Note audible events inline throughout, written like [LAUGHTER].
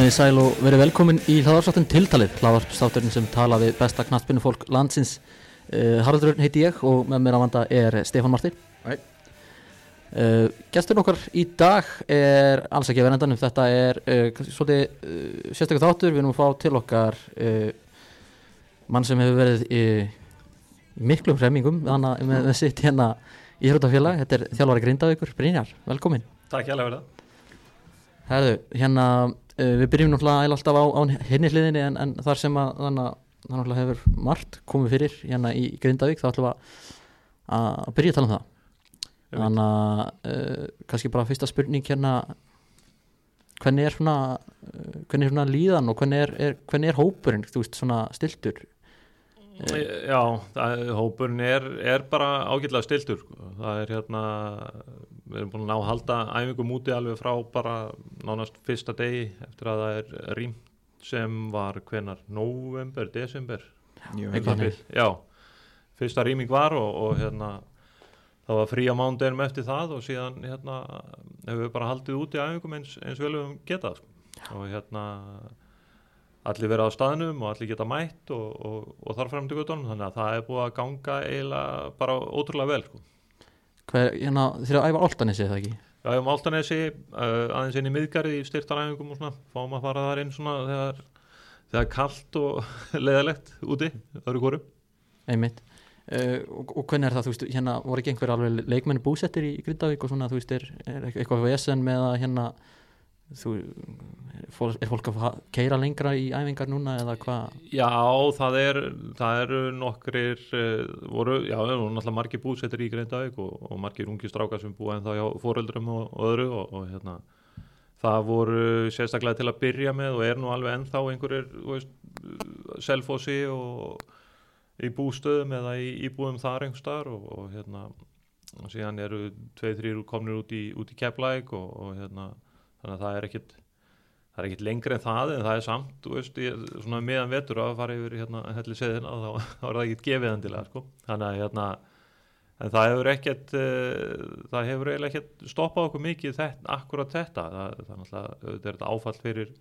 Komið í sæl og verið velkomin í hlaðarsáttin tiltalið, hlaðarsátturinn sem tala við besta knastbyrnu fólk landsins. Uh, Haraldur Örn heiti ég og með mér að vanda er Stefán Martin. Hæ. Uh, Gesturinn okkar í dag er alls ekki að vera endanum, þetta er uh, svolítið sérstaklega þáttur, við erum að fá til okkar mann sem hefur verið í, miklum hremmingum með, með, sitt hérna í Hrjótafélag, þetta er þjálfari Grindavíkur, Brynjar, velkomin. Takk hjá verða Herðu, hérna við byrjum náttúrulega alltaf á, á henni hliðinni en, en þar sem að þannig að það hefur margt komið fyrir hérna í Grindavík þá ætlum við að, byrja að tala um það. Þannig að uh, kannski bara fyrsta spurning hérna hvernig er svona uh, hvernig er svona líðan og hvernig er, er, hvernig er hópurinn, þú veist, svona stiltur Já, það, hópurinn er, er bara ágætlega stiltur sko. það er hérna við erum búin að ná að halda æfingum úti alveg frá bara nánast fyrsta degi eftir að það er rýmt sem var hvenar november, desember Jú, já, fyrsta rýming var og, og hérna það var frí á mándeginum eftir það og síðan hérna hefur við bara haldið úti æfingum eins, eins vel við getað sko. og hérna allir verið á staðnum og allir geta mætt og, og, og þar fram til göttunum þannig að það er búið að ganga eiginlega bara ótrúlega vel sko. Hver, hérna, þeir að æfa áltanissi eða ekki? Já, um Áltanesi, uh, aðeins inn í miðgarði í styrtaræfingum og svona, fáum að fara þar inn svona þegar, þegar kallt og [LAUGHS] leðalegt úti, öðru kóru. einmitt. Uh, og, og hvernig er það, þú veist, hérna voru ekki einhver alveg leikmenni búsettir í Grindavík og svona, þú veist, er, er eitthvað vesen með að hérna þú, er fólk, er að keyra lengra í æfingar núna eða hvað Já, það er, það eru nokkrir, uh, voru, já, það eru náttúrulega margir búsettir í Grindavík og, og margir ungi strákar sem búa en þá hjá fóreldrum og, og öðru og, og hérna, það voru sérstaklega til að byrja með og er nú alveg ennþá einhverjir, selfossi og í bústöðum eða í íbúðum þar einhverstaðar og, hérna, síðan eru tveið, þrýr komnir út í, í Keflæk og, og hérna, þannig að það er ekkit, það er ekkit lengri en það en það er samt, veist, ég, meðan vetur að fara yfir hérna helli seðina þá, þá er það ekkit gefið endilega, sko. Þannig að hérna það hefur ekkert uh, það hefur eiginlega ekkert stoppað okkur mikið þetta, akkurat þetta. Það, er náttúrulega, auðvitað er þetta áfall fyrir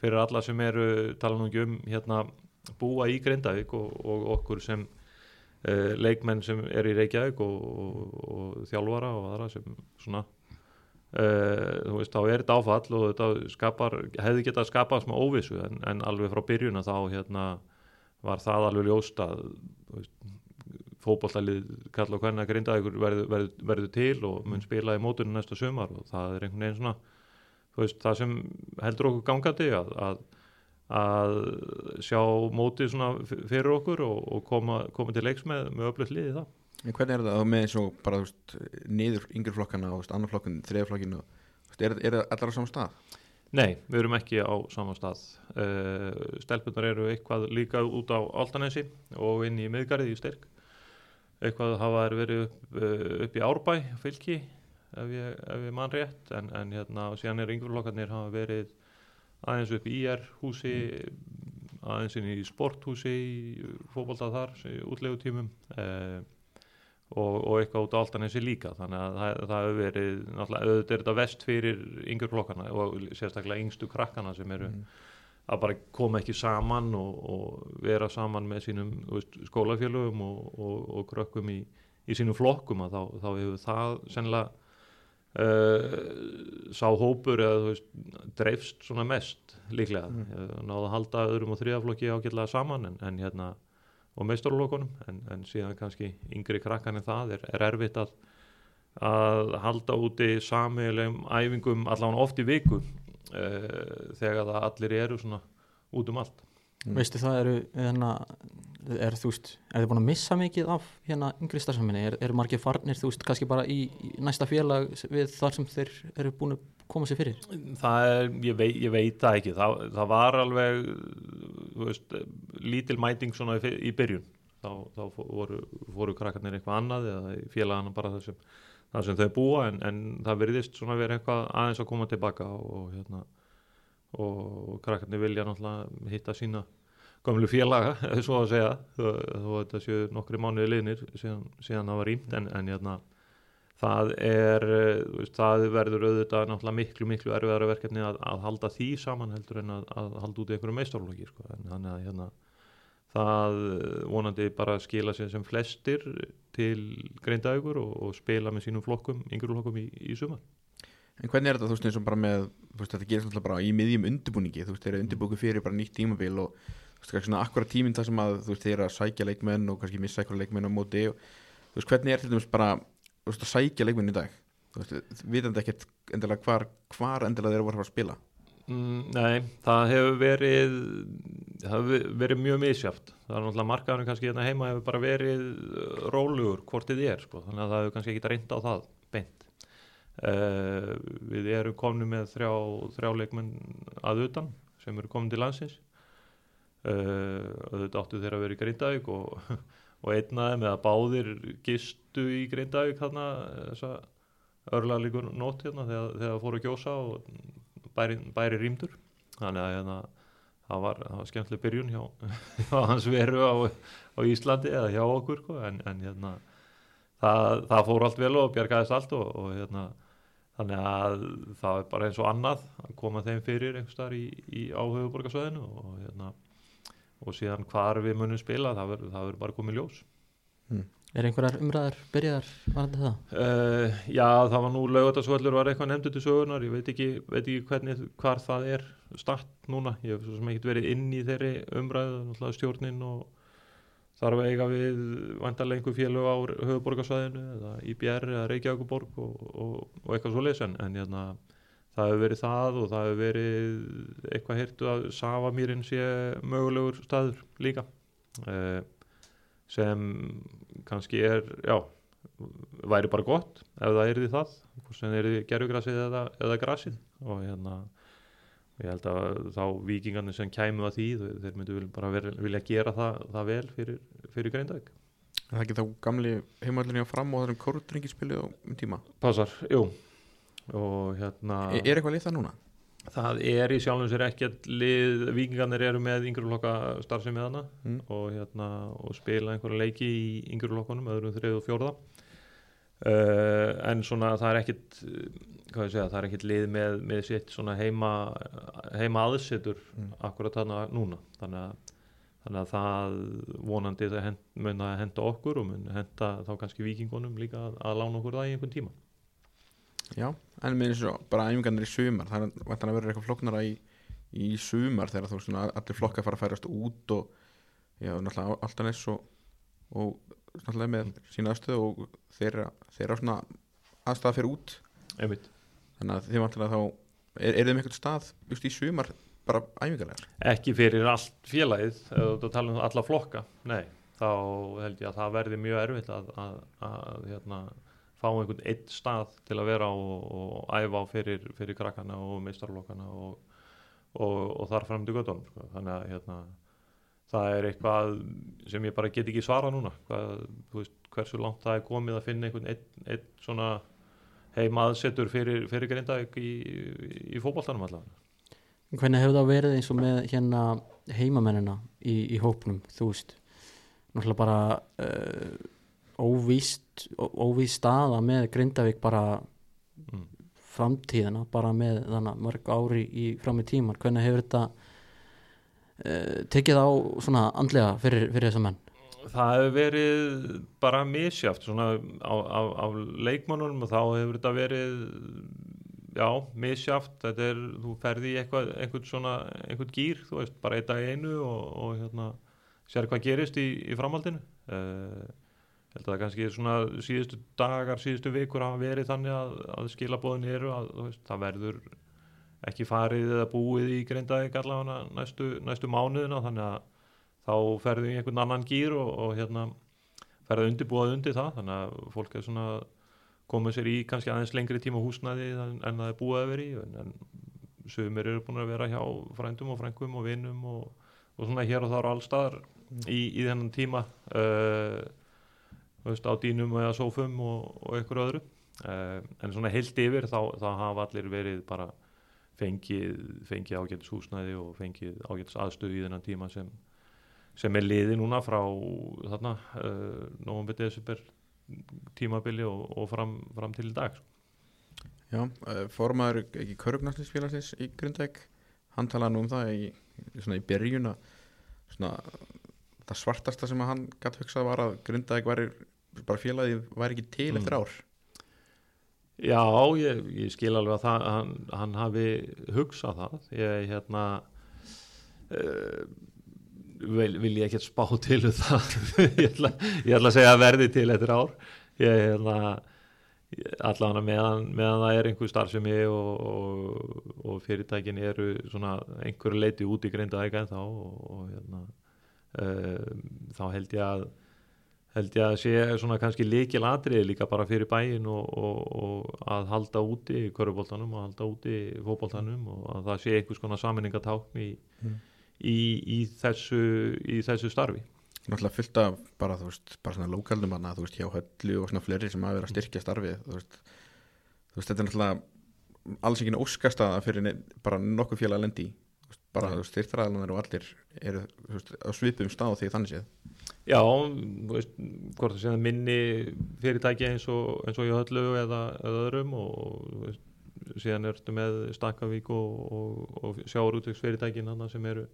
fyrir alla sem eru, tala nú ekki um hérna, búa í Grindavík og, og okkur sem uh, leikmenn sem eru í Reykjavík og, og, og þjálfara og aðra sem svona þú veist, þá er þetta áfall og þetta skapar, hefði getað skapað smá óvissu en, en alveg frá byrjun að þá hérna, var það alveg ljóst að fótbollalið kalla hvernig að grinda ykkur verður, verður, verður til og mun spila í mótunum næsta sumar og það er einhvern veginn svona veist, það sem heldur okkur gangandi að, að, að sjá mótið svona fyrir okkur og, og koma, koma til leiks með, með öflut liði það En hvernig er það? Þá með eins og bara þú veist, niður yngri flokkana og annar flokkin, þriða flokkin og, þú veist, er, er það allar á saman stað? Nei, við erum ekki á saman stað. Uh, stelpunar eru eitthvað líka út á Altanesi og inn í miðgarið í styrk. Eitthvað hafa verið upp, uh, upp í Árbæ fylki ef ég, ég man rétt. En, en hérna síðan er yngurlokkarnir hafa verið aðeins upp í IR húsi aðeins inn í sporthúsi í fótbolta þar í útlegutímum. Uh, og, og eitthvað út á Altanesi líka þannig að það, það hefur verið náttúrulega auðvitað er þetta vest fyrir yngur flokkana og sérstaklega yngstu krakkana sem eru Mm. að bara koma ekki saman og, og vera saman með sínum veist, skólafélögum og, og, og krökkum í, í sínum flokkum að þá, þá hefur það sennilega uh, sá hópur eða þú veist, dreifst svona mest líklega, Mm. náðu að halda öðrum og þriðaflokki ágætlega saman en, en hérna og meistarlokunum en, en síðan kannski yngri krakkan en það er, er erfitt að, að halda úti samilegum æfingum allan oft í viku uh, þegar það allir eru svona út um allt Mm. veistu það eru hérna, er þú veist, er þið búin að missa mikið af hérna yngri starfsaminni, er, er margir farnir þú veist, kannski bara í, í næsta félag við þar sem þeir eru búin að koma sér fyrir? Það er, ég, vei, ég veit það ekki. Það, það var alveg veist, lítil mæting svona í, í byrjun. Þá, þá fóru, fóru krakkarnir eitthvað annað eða félagana bara það sem, það sem þau búa en, en það verðist svona verið eitthvað aðeins að koma tilbaka og hérna og krakkarnir vilja náttúrulega hitta sína gömlu félaga, [LAUGHS] svo að segja. Þó að þetta séu nokkri mánuði liðnir síðan, síðan það var rýmt en, en hérna, það er eh, veist, það verður auðvitað náttúrulega miklu miklu erfiðara verkefni að, að halda því saman heldur en að, að halda út í einhverju meistarlóki sko. en þannig að hérna það eh, vonandi bara skila sér sem flestir til greindaugur og, og spila með sínum flokkum, yngur flokkum í, í sumar En hvernig er þetta, þú veist, eins og bara með þú veist, þetta gerist alltaf bara í miðjum undirbúningi þú veist, þeir eru undirbúku fyrir bara nýtt tímabil og þú veist, svona akkura tíminn þar sem að þú veist, þeir eru að sækja leikmenn og kannski missa eitthvað leikmenn á móti og þú veist, hvernig er dæmis bara veist, að sækja leikmenn í dag. Vitandi ekkert endilega hvar, hvar endilega þeir voru að spila. Mm, nei, það hefur verið það hefur verið mjög misjáft það er náttúrulega markaðurinn kannski hérna heima hefur bara verið uh, rólugur hvort þið er sko. þannig að það hefur kannski ekki reynda á það beint. Uh, við erum komni með þrjá, þrjá leikmenn að utan sem eru komin til landsins. Uh, auðvitað áttu þeirra að vera í Grindavík og, og einnaði með að báðir gistu í Grindavík þarna þessa örlega líkur nótt hérna þegar, þegar fóru að gjósa og bæri, bæri rýmdur. Þannig að hérna, það, var, það var skemmtileg byrjun hjá, [LAUGHS] hjá hans veru á, á Íslandi eða hjá okkur sko, en, en hérna, það, það fór allt vel og bjargaðist allt og, og hérna, þannig að það er bara eins og annað að koma þeim fyrir einhvers þar í, í áhugaborgarsvæðinu og, hérna, og síðan hvar við munum spila það verður bara komið ljós. Er einhverjar umræðar byrjaðar varandi það? Uh, já, það var nú laugatasvöllur var eitthvað nefndu til sögunar, ég veit ekki, veit ekki hvernig, hvar það er start núna, ég hef svo sem ekkert verið inn í þeirri umræðu, stjórnin og þarf að eiga við vantarlega einhver félög á höfuborgarsvæðinu eða IBR eða Reykjavíkuborg og, og, og eitthvað svo leysan, en hérna það hefur verið það og það hefur verið eitthvað hirtu að Savamýrin sé mögulegur staður líka. Uh, sem kannski er, já væri bara gott ef það er því það sem er því gerfugrasið eða, eða grasið. Og hérna ég held að þá vikingarnir sem kæmu að því þeir myndu bara vera, vilja gera það, það vel fyrir, fyrir greindag Það er ekki þá gamli heimallinu á fram og það er um kortringi spilið á um tíma? Passar, jú og hérna Er, er eitthvað lið það núna? það er í sjálfum sér ekkert lið, vikingarnir eru með yngreflokka starfsemi hana Mm. og, hérna, og spila einhverja leiki í yngreflokkunum, öðrum þrið og fjórða uh, en svona það er ekkert hvað ég segja, það er ekkert lið með, með sitt svona heima heima aðsetur Mm. akkurat þarna núna þannig að, þannig að það vonandi það hend, mun að henda okkur og mun henda þá kannski vikingunum líka að, að lána okkur það í einhvern tíma Já, en með eins og bara æfingarnir í sumar það er vantan að vera eitthvað floknara í, í sumar þegar þú veist allir flokka fara að færast út og já, náttúrulega Altanes og, og náttúrulega með sína aðstöðu og þeirra, þeirra svona aðstæða fyrir út. Einmitt. Þannig að þið vantilega þá er, er þeim eitthvað stað just í sumar bara æfingarlegar? Ekki fyrir allt félagið þú tala um alla flokka nei, þá held ég að það verði mjög erfitt að, að, að hérna, fá einhvern einn stað til að vera og, og æfa á fyrir, fyrir krakkana og meistarflokkana og, og, og þar fram til göttunum sko. þannig að hérna, það er eitthvað sem ég bara get ekki svara núna. Hvað, veist, hversu langt það er komið að finna einhvern einn, einn svona heima aðsetur fyrir, fyrir grindavík í, í, í fótboltanum allavega. Hvernig hefur það verið eins og með hérna heimamennina í, í hópnum, þú veist? Náttúrulega bara uh, óvíst óvíst staða með Grindavík bara mm. framtíðina, bara með þannig mörg ári í fram í tíman, hvernig hefur þetta uh, tekið á svona andlega fyrir, fyrir þessa menn? Það hefur verið bara misjáft svona á, á, á leikmannunum og þá hefur þetta verið já, misjáft þetta er, þú ferði í eitthvað einhvern svona, einhvern gýr, þú veist, bara einn dag einu og, og hérna sér hvað gerist í, í framhaldinu. Uh, held að það kannski svona síðustu dagar, síðustu vikur hafa verið þannig að, að skilabóðin eru að veist, það verður ekki farið eða búið í greindaði allavega næstu, næstu mánuðina þannig að þá ferðu í einhvern annan gýr og, og hérna ferðu undirbúað undir það þannig að fólk er svona komið sér í kannski aðeins lengri tíma húsnæði en, en það er búið að vera í en, en sumir eru búin að vera hjá frændum og frængum og vinum og, og svona hér og þar allstaðar í, í þennan tíma. Uh, veist, á dýnum eða sófum og, og einhverju öðru uh, en svona heilt yfir þá, þá hafa allir verið bara fengið, fengið ágætis húsnæði og fengið ágætis aðstöðu í þennan tíma sem sem er liði núna frá þarna uh, november, desember tímabili og, og fram, fram til í dag sko. Já, uh, formaður ekki Körugnarsliðsfélagsins í Grindavík hann talaði nú um það í, í byrjun að það svartasta sem hann gætt hugsað var að Grindavík væri bara félagið væri ekki til Mm. eftir ár? Já, ég, ég skil alveg að það, hann, hann hafi hugsað það. Ég hérna uh, vil, vil ég ekkert spá [LAUGHS] til um það? Ég, ætla, ég ætla að segja að verði til eftir ár. Ég hérna allavega meðan, meðan það er einhver starfsemi og, og, og fyrirtækin eru svona einhverju leiti út í grindaðika en þá og, og hérna uh, þá held ég að held ég að sé svona kannski líkil atriði líka bara fyrir bæin og, og, og að halda úti körubóltanum og halda úti fótboltanum og að það sé einhvers konar saminningatákn í, Mm. í, í, þessu, í þessu starfi. Náttúrulega fullt af bara þú veist bara svona lókaldum hana þú veist hjá höllu og svona fleiri sem hafa verið að styrkja starfið þú veist, þú veist þetta er náttúrulega alls ekki óskast að fyrir bara nokkuð félag að lendi bara þú veist styrktaraðalunar og allir eru þú veist, á svipum stað því þannig séð Já, þú veist, hvort það sé það minni fyrirtæki eins og, eins og í höllu eða, eða öðrum og þú veist, síðan ertu með Stakkavík og, og, og sjáurútvegsfyrirtækin hann sem eru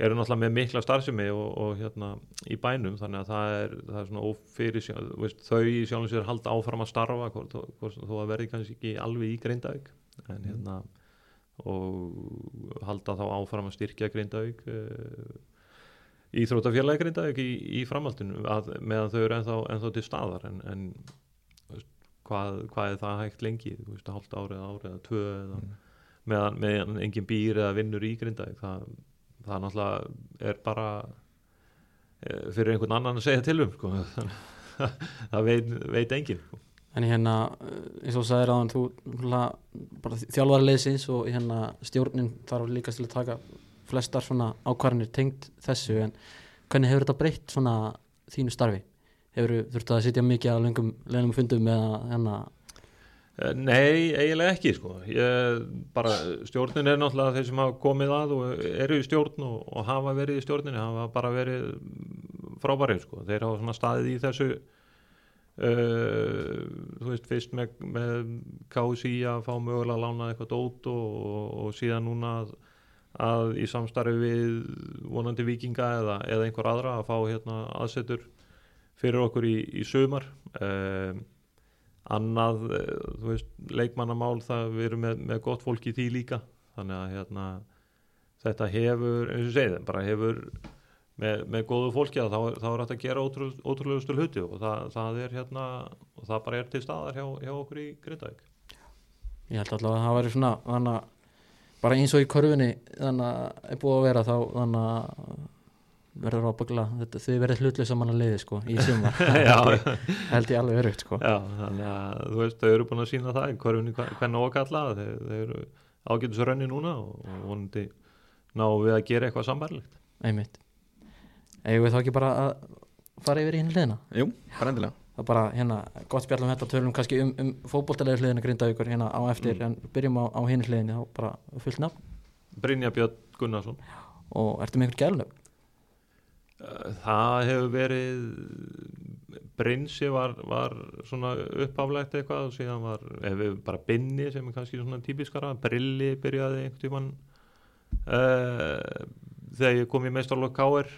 eru náttúrulega með mikla starfsemi og, og hérna í bænum þannig að það er, það er svona veist, þau í sjálfum sér halda áfram að starfa hvort, hvort þó að verði kannski ekki alveg í Grindavík en hérna og halda þá áfram að styrkja Grindavík uh, íþrótafélagi Grindavík í, í framhaldinu að, meðan þau eru ennþá, ennþá til staðar en, en veist, hvað, hvað er það hægt lengi veist, hálft árið árið eða tvö eða Mm. meðan, meðan engin býr eða vinnur í Grindavík það, það náttúrulega er bara e, fyrir einhvern annan að segja til um sko. [LAUGHS] það veit, veit engin sko. En hérna, eh, eins og þú sagðir áðan, þú bara þjálfari leiðsins og hérna stjórnin þarf líka til að taka flestar svona ákvarðanir tengt þessu en hvernig hefur þetta breytt svona þínu starfi? Hefur þurft að sitja mikið að lengum, lengum fundum með hérna, Eh, Nei, eiginlega ekki sko. ég, bara, stjórnin er náttúrulega þeir sem hafa komið að og eru í stjórn og, og hafa verið í stjórninni hafa bara verið frábærið sko. þeir hafa svona staðið í þessu uh, þú veist fyrst með, með KSI að fá mögulega að lána eitthvað dót og, og, og síðan núna að, að í samstarfi við vonandi vikinga eða, eða einhver aðra að fá hérna aðsetur fyrir okkur í, í um, annað, eh, þú veist, leikmannamál það við erum með, með gott fólk í því líka. Þannig að hérna þetta hefur, eins og segið, bara hefur með, með góðu fólki að þá, þá er hægt að gera ótrú, ótrúlegustu hluti og það, það er hérna og það bara er til staðar hjá, hjá okkur í Grindavík. Ég held allavega að það væri svona þannig að bara eins og í körfunni þannig að er búið að vera þá þannig að verður ábyggla þetta þið verður hlutleysa manna leiði sko í sumar. [LAUGHS] Já. held ég alveg örugt sko. Já, þannig að þú veist, þau eru búin að sína það í hverjunni hvernig á að kalla það þeir, þeir eru ágætis rönni núna og, vonandi ná við að gera eitthvað sambarlegt einmitt. Eigum við þá ekki bara að fara yfir í hinn hliðina? Jú, bara endilega er bara hérna gott spjall um þetta tölum kannski um, um fótboltalega hliðina grindavíkur hérna á eftir Mm. en byrjum á, á hinn hliðinni þá bara fullt nafn Brynja Björn Gunnarsson og ertu með einhver gælunöfn Uh, Það hefur verið Brinsi var, var svona uppaflegt eitthvað og síðan var, ef við bara Binni sem er kannski svona típiskara Brilli byrjaði einhvern tímann uh, þegar ég kom í meistarlokk K.R.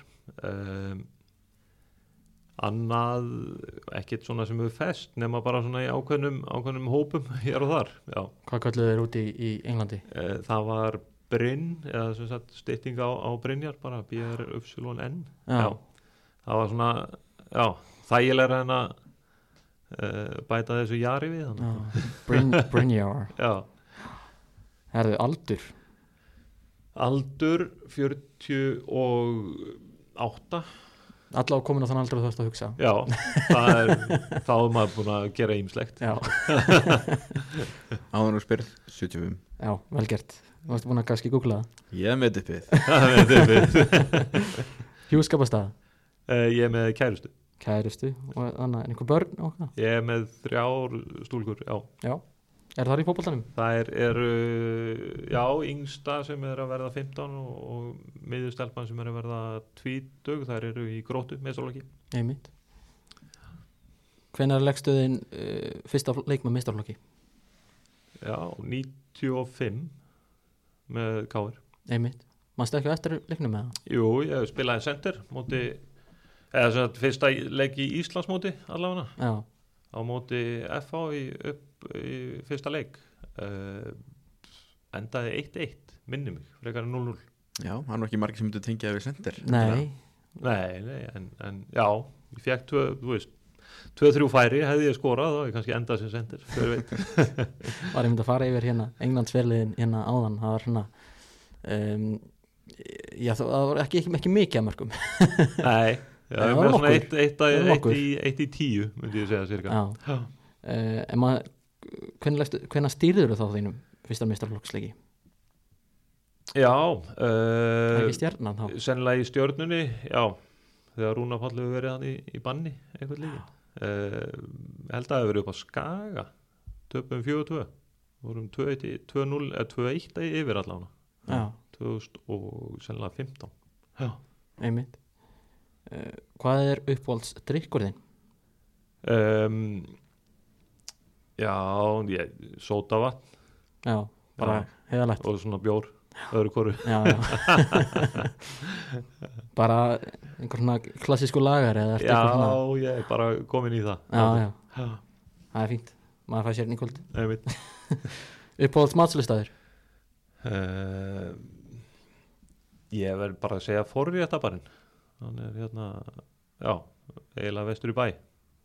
Uh, annað ekkert svona sem hefur fest nema bara svona í ákveðnum, ákveðnum hópum [LAUGHS] hér og þar já. hvað kölluðu þeir úti í, í Englandi? Uh, það var Brinn eða sem sagt stytting á, á Brynjar bara B-R-Y-N það var svona já, þægilega en að uh, bæta þessu jari við. Bryn, Brynjar. [LAUGHS] Já, herðu aldur? Aldur 48 allavega komin á þann aldur að þú ert að hugsa. Já, það er þá er maður búin að gera ímslegt já, [LAUGHS] Áður og spyrð 75 já, vel gert. Þú varst búin að kannski googla Ég er með uppið [LAUGHS] það [LAUGHS] hjúskapastað, Eh, ég er með kærustu. Kærustu. Og annað, en einhver börn og hvað ég er með þrjár stúlkur já. Já, er það í fótboltanum? Það er, er já, yngsta sem er að verða 15 og, og miðustelpan sem er að verða 20, þær eru í grótu, meðsálaki. einmitt hvenær leggstuðin uh, fyrsta leik með mistarflokki já, 95 með Káir einmitt, mannstu ekki eftir leiknum með það? Jú, ég spilaði center móti, eða sagt fyrsta leik í Íslandsmóti allavega Já, á móti FH í, upp í fyrsta leik uh, endaði 1-1 minni mig, frekar en 0-0 Já, hann var ekki margir sem myndi tengja við sendir nei, Nei, nei, en, en já ég fekk tvö, þú veist 2-3 færi hefði ég skorað og ég kannski endað sem sendir hver veit. [LAUGHS] Var ég myndi að fara yfir hérna Englandsverliðin hérna áðan það var svona um, já, það var ekki, ekki, ekki mikið að mörgum. [LAUGHS] Nei, já, það var nokkur. eitt, eitt, eitt, eitt, í, eitt í tíu myndi ég segja cirka. Já, Já. uh, en maður hvernig stýrður þá þínum fyrsta mistarflokksleiki? Já Það er uh, ekki stjarnan þá? sennilega í stjörnunni já, þegar Rúna Páll hefur verið hann í, í banni eitthvað líka uh, held að það hefur verið upp á Skaga töpum 4-2 vorum 2-1 í- 2-0 eða 2-1 yfir allána Já, 2000 og sennilega 15 já einmitt uh, Hvað er uppáhalds drikkurðin? um, já, ég, sótavatn Já, bara heiðalegt og svona bjór öðru koru Já, já. [LAUGHS] Bara einhver svona klassísku lagar já, eitthvað svona ég er bara komin í það. Já, já, já. það er fínt. Maður fæ sér nýkvöld einmitt. [LAUGHS] Uppáhalds matslistæður uh, ég verð bara að segja forréttabarinn. Hann er hérna já, eiginlega vestur í bæ.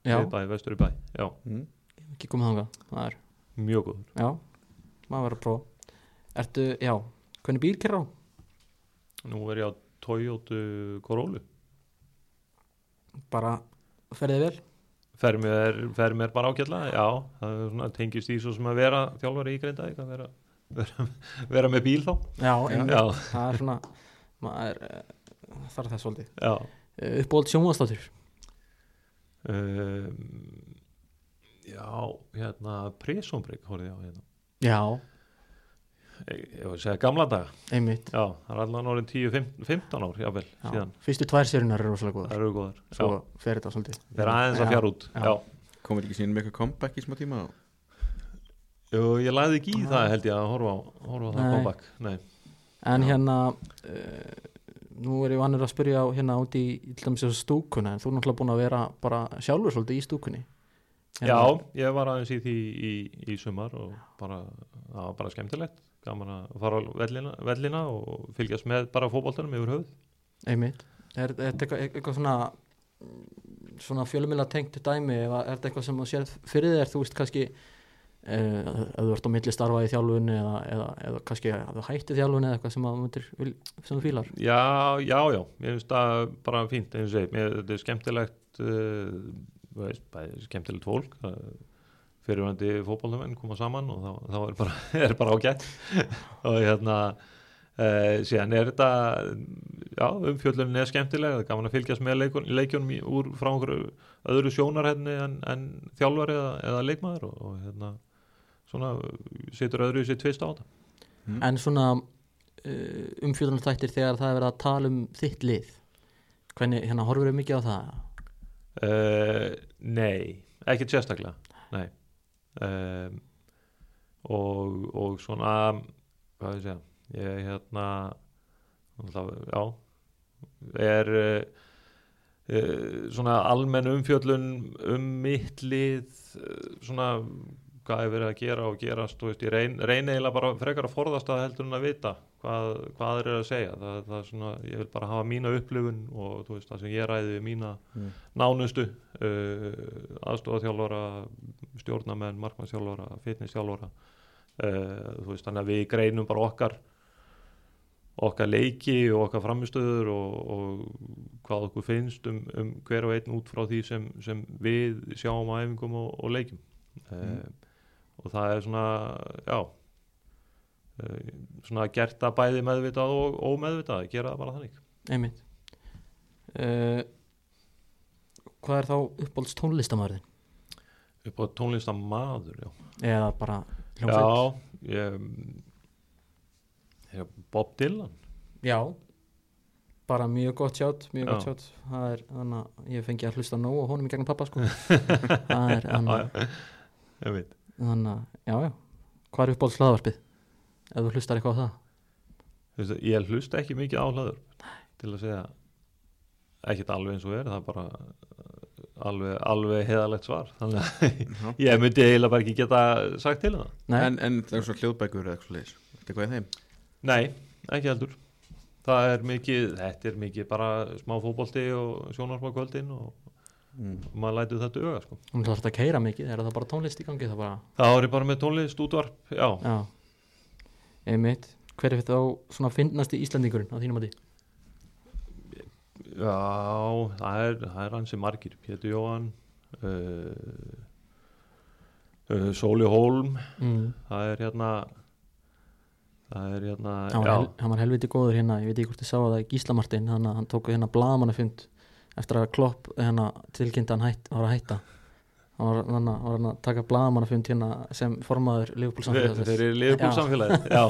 Já, bæ, vestur í bæ, já, mm. Ekki komið þangað Það er, mjög góður. Já, maður verður að prófa. Ertu, já, hvernig bíl kerra á? nú er ég á Toyota Corolla. Bara ferðið vel? fer mér, fer mér bara ágætlega já, það er svona, tengist í svo sem að vera þjálfari í Grindavík að vera, vera, vera með bíl þá. Já, já, það er svona maður uh, þarf það svolítið. Uh, Uppáhalds sjónvastátur? um, já, hérna Presumbrygg horfði ég á hérna Já, ég, ég var að segja gamla daga einmitt já, það er allan orðin 10-15 ár jável, já. síðan, Fyrstu tvær sérunar eru rosalega góðar það eru góðar Svo já, fer þetta svolítið það er aðeins að fjara út já. já. Komur ekki síðan með eitthvað comeback í smá tíma Jú, ég lagði ekki í Já. það held ég að horfa á, horfa á það comeback Nei. En Já. hérna uh, Nú er ég vannur að spyrja á hérna út í í til dæmis þessu stúkuna en þú er náttúrulega búin að vera bara sjálfur svolítið í stúkunni Já, ég var aðeins í því í, í sumar og bara, það var bara skemmtilegt gaman að fara á vellina, vellina og fylgjast með bara fótboltanum yfir höfuð. Einmitt. Er er þetta eitthvað, eitthvað svona svona fjölumila tengt dæmi eða er þetta eitthvað sem þú sér fyrir þér? Þú veist kannski uh, ef þú ert á milli starfa í þjálfun eða, eða, eða kannski að þú hætti þjálfun eða eitthvað sem, myndir, sem þú fílar. Já, já, já, mér finnst það bara fínt eins og segi, mér, þetta er skemmtilegt uh, veist, bæði skemmtilegt fólk fyrirvændi fótboltamenn koma saman og þá, þá er bara, [LAUGHS] er bara ágætt. [LAUGHS] Og hérna uh, síðan er þetta já, umfjöllunin er skemmtileg það er gaman að fylgjast með leikun, leikjunum í, úr frá einhverju öðru sjónarhenni en, en þjálfari eða, eða leikmaður og, og hérna svona situr öðru í sér tvist á þetta. Mm. en svona uh, umfjöldunartættir þegar það er verið að tala um þitt lið hvernig, hérna horfur við mikið á það Uh, nei, ekkert sérstaklega nei. Um, og, og svona hvað ég segja ég hérna náttúrulega, já er uh, uh, svona almenn umfjöllun um mitt lið uh, svona hvað er verið að gera og gerast veist, ég reyn, reyni eiginlega bara frekar að forðast að heldur en að vita hvað, hvað eru að segja. Það, það er svona, ég vil bara hafa mína upplifun og veist, það sem ég ræði við mína Mm. nánustu uh, aðstofaþjálfara stjórnamenn, markmannstjálfara fitnessþjálfara uh, þannig að við greinum bara okkar okkar leiki og okkar framistöður og, og hvað okkur finnst um, um hver og einn út frá því sem, sem við sjáum á æfingum og, og leikjum. Uh, og það er svona já uh, svona gert að bæði meðvitað og ómeðvitað, gera það bara þannig. Einmitt. Uh, hvað er þá uppáhalds tónlistamæðurinn upp á tónlistamaður, já. Eða bara hljómsveit? Já, ég, ég Bob Dylan. Já, bara mjög gott sjátt mjög Já. gott sjátt. Það er þannig að ég fengi að hlusta nóg á honum í gegnum pappa sko. [LAUGHS] Það er þannig að- ég veit þannig að já já. Hvað er uppáhalds hlaðvarpið ef þú hlustar eitthvað á það. Þú veist, ég hlusta ekki mikið á hlaður til að segja ekkert alveg eins og er það er bara uh, alveg, alveg heðalegt svar. Þannig að [LAUGHS] Já. ég myndi eiginlega bara ekki geta sagt til um það. Nei, En, en það er svona hljóðbækur eða eitthvað Þetta eitthvað í þeim? Nei, ekki heldur. Það er mikið, þetta er mikið bara smá fótbolti og sjónarspákvöldin og mm. maður lætur þetta auga sko. hún ætlar að keira mikið er það bara tónlist í gangi það bara það er bara með tónlist, útvarp já, já. Einmitt. Hver er þá svona fyndnasti Íslandingurinn á þínum að því já það er, það er hansi margir. Pétur Jóhann uh, uh, Sóli Hólm mm. það er hérna það er hérna hann, var hel, hann var helviti góður hérna. Ég veit ekki hvort ég sá það Gísla Martin hann, hann tók hérna blaðamannafund eftir að Klopp hérna hætt, var að hætta hann var, hann, var hann að taka blaðamannafund hérna sem formaður Liverpool þeir eru liðbúl Já. samfélagið [LAUGHS] já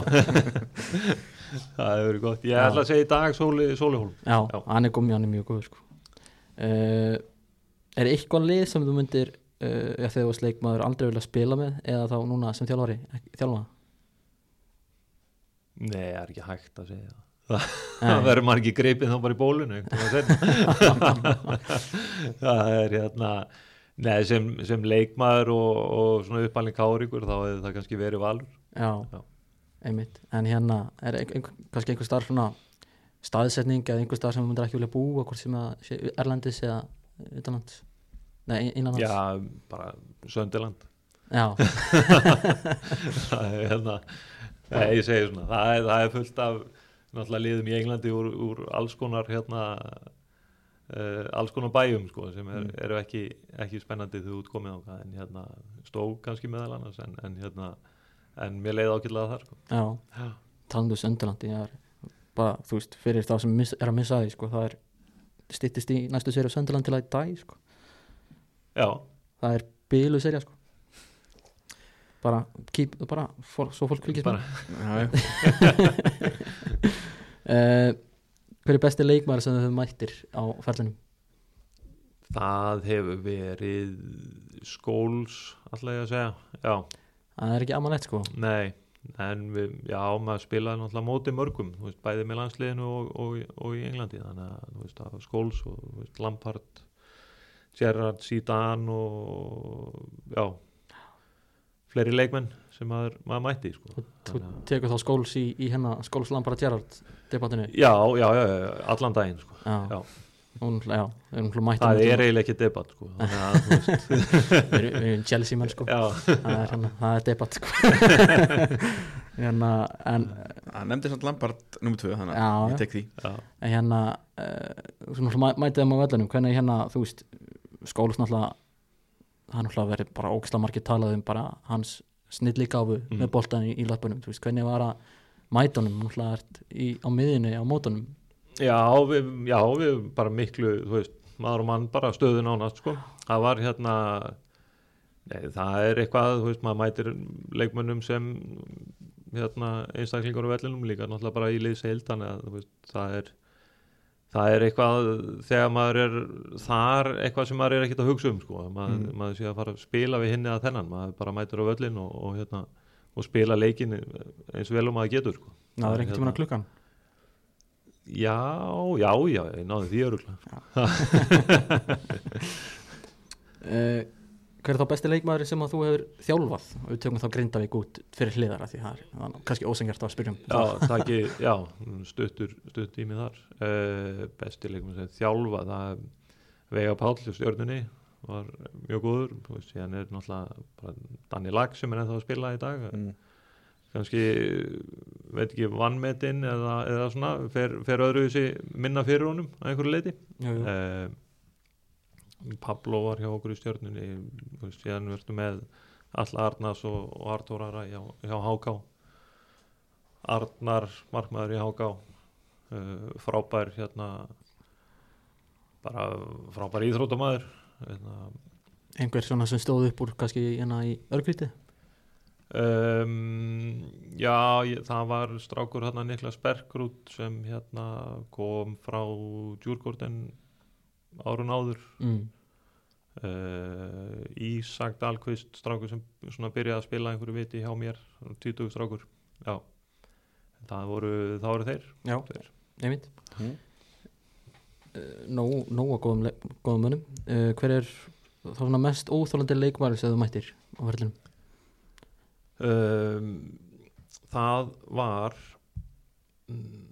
[LAUGHS] það hefur verið gott ég ætla að segja í dag Sóli, Hólm já, Já. hann er gómið, hann er mjög góður sko. uh, er eitthvað lið sem þú myndir uh, ef þegar þú varst leikmaður aldrei vilja spila með eða þá núna sem þjálfari þjálfa nei, það er ekki hægt að segja það. Það verður maður ekki greipið þá bara í bólunu [LAUGHS] það er hérna neð, sem, sem leikmaður og, og svona uppalinn káringur þá hefur það kannski verið valur. Já, Já. einmitt. En hérna er einhver, kannski einhver starf svona staðsetning eða einhver starf sem myndir ekki vilja búa hvort sem að sé Erlendis eða utanlands? Nei, innanlands? Já, bara Söndiland já, [LAUGHS] það er hérna nei, ég segi svona, það er, það er fullt af náttúrulega liðum í Englandi úr, úr alls konar hérna uh, alls konar bæjum sko, sem er, Mm. eru ekki, ekki spennandi þegar út komið á en hérna stóð kannski meðal annars en, en hérna en mér leiði ákveðlega þar sko. já, Já. talandu Sönderlandi ég er bara, þú veist, fyrir þá sem miss, er að missa því, sko, það er styttist í næstu séri Sönderland til að dag, sko já, það er bílu serja, sko bara, keep, bara for, svo fólk fylgist bara. uh, [LAUGHS] hver er besti leikmaður sem þau mættir á ferlinum? Það hefur verið skóls alltaf ég að segja. Já, það er ekki amalett, sko. Nei en við, já, maður spilaði náttúrulega móti mörgum, veist, bæði með landsliðinu og, og, og í Englandi, þannig að skóls og veist, Lampard Gerrard, Zidane og já fleiri leikmenn sem maður, maður mætti sko. þú tekur þá skóls í, í hennar skóls Lampara Gerrard debattinu já, já, já, já, allan daginn sko. já, Já. Hún, já, mættir það er eiginlega ekki debatt sko. [LAUGHS] við erum, Chelsea menn sko. Já, það er, hana, það er debatt sko. [LAUGHS] Hérna, en, Það nefndi samt Lampard nummer 2 þannig Já, að ég tek því. Já, en hérna uh, svona mæ, mætið þeim á vellinum. Hvernig hérna, þú veist skólas náttúrulega er náttúrulega verið bara ógislega margir talað um bara hans snillíkáfu Mm. með boltan í, í löpunum, þú veist, hvernig var að honum, náttúrulega ert í, á miðinni á mótunum, já, við, já, við bara miklu, þú veist maður og mann bara stöðun ánast sko. það var hérna nei, það er eitthvað, þú veist, maður mætir leikmönnum sem hérna, einstaklingur á vellinum líka náttúrulega bara í liðseild þannig að þú veist, það er það er eitthvað þegar maður er þar eitthvað sem maður er ekkert að hugsa um sko, að maður, Mm. maður sé að fara að spila við hinni að þennan, maður bara mætir á völlin og, og hérna og spila leikin eins vel og maður getur sko. það er tímann hérna- að klukkan? Já, já, já, ég náði því öruglega uh, [LAUGHS] hver er þá besti leikmaður sem að þú hefur þjálfað? Og við tökum þá Grindavík út fyrir hliðara því það er, það er kannski ósengjart að spyrjum Já, takki, [LAUGHS] já, stuttur stutt í mig þar. Uh, besti leikum sem þjálfa það Veiga Páll í stjórnunni var mjög góður. Veist, síðan er náttúrulega bara Danni Lag sem er ennþá að spila í dag. Mm. kannski, veit ekki vannmetinn eða, eða svona fer, fer öðru þessi minna fyrir honum að einhverju leiti jú, jú. uh, Pablo var hjá okkur í stjörnunni síðan verðum með Alla Arnars og, og Artur Ara hjá, hjá HK Arnar markmaður í HK uh, frábær hérna bara frábær íþróttamæður hérna, einhver svona sem stóð upp úr kannski hérna í örgríti Um, já, ég, það var strákur hérna Niklas Bergrút sem hérna kom frá Djurgården árun áður mm. uh, Ísak Dahlqvist strákur sem svona byrjaði að spila einhverju viti hjá mér, 20 strákur já, það voru það voru þeir Já, Þeir. einmitt Mm. uh, Nó, nóg að góðum, góðum mönnum uh, Hver er þá svona mest óþólandi leikmæri sem þú mættir á verðlunum? um, það var mm,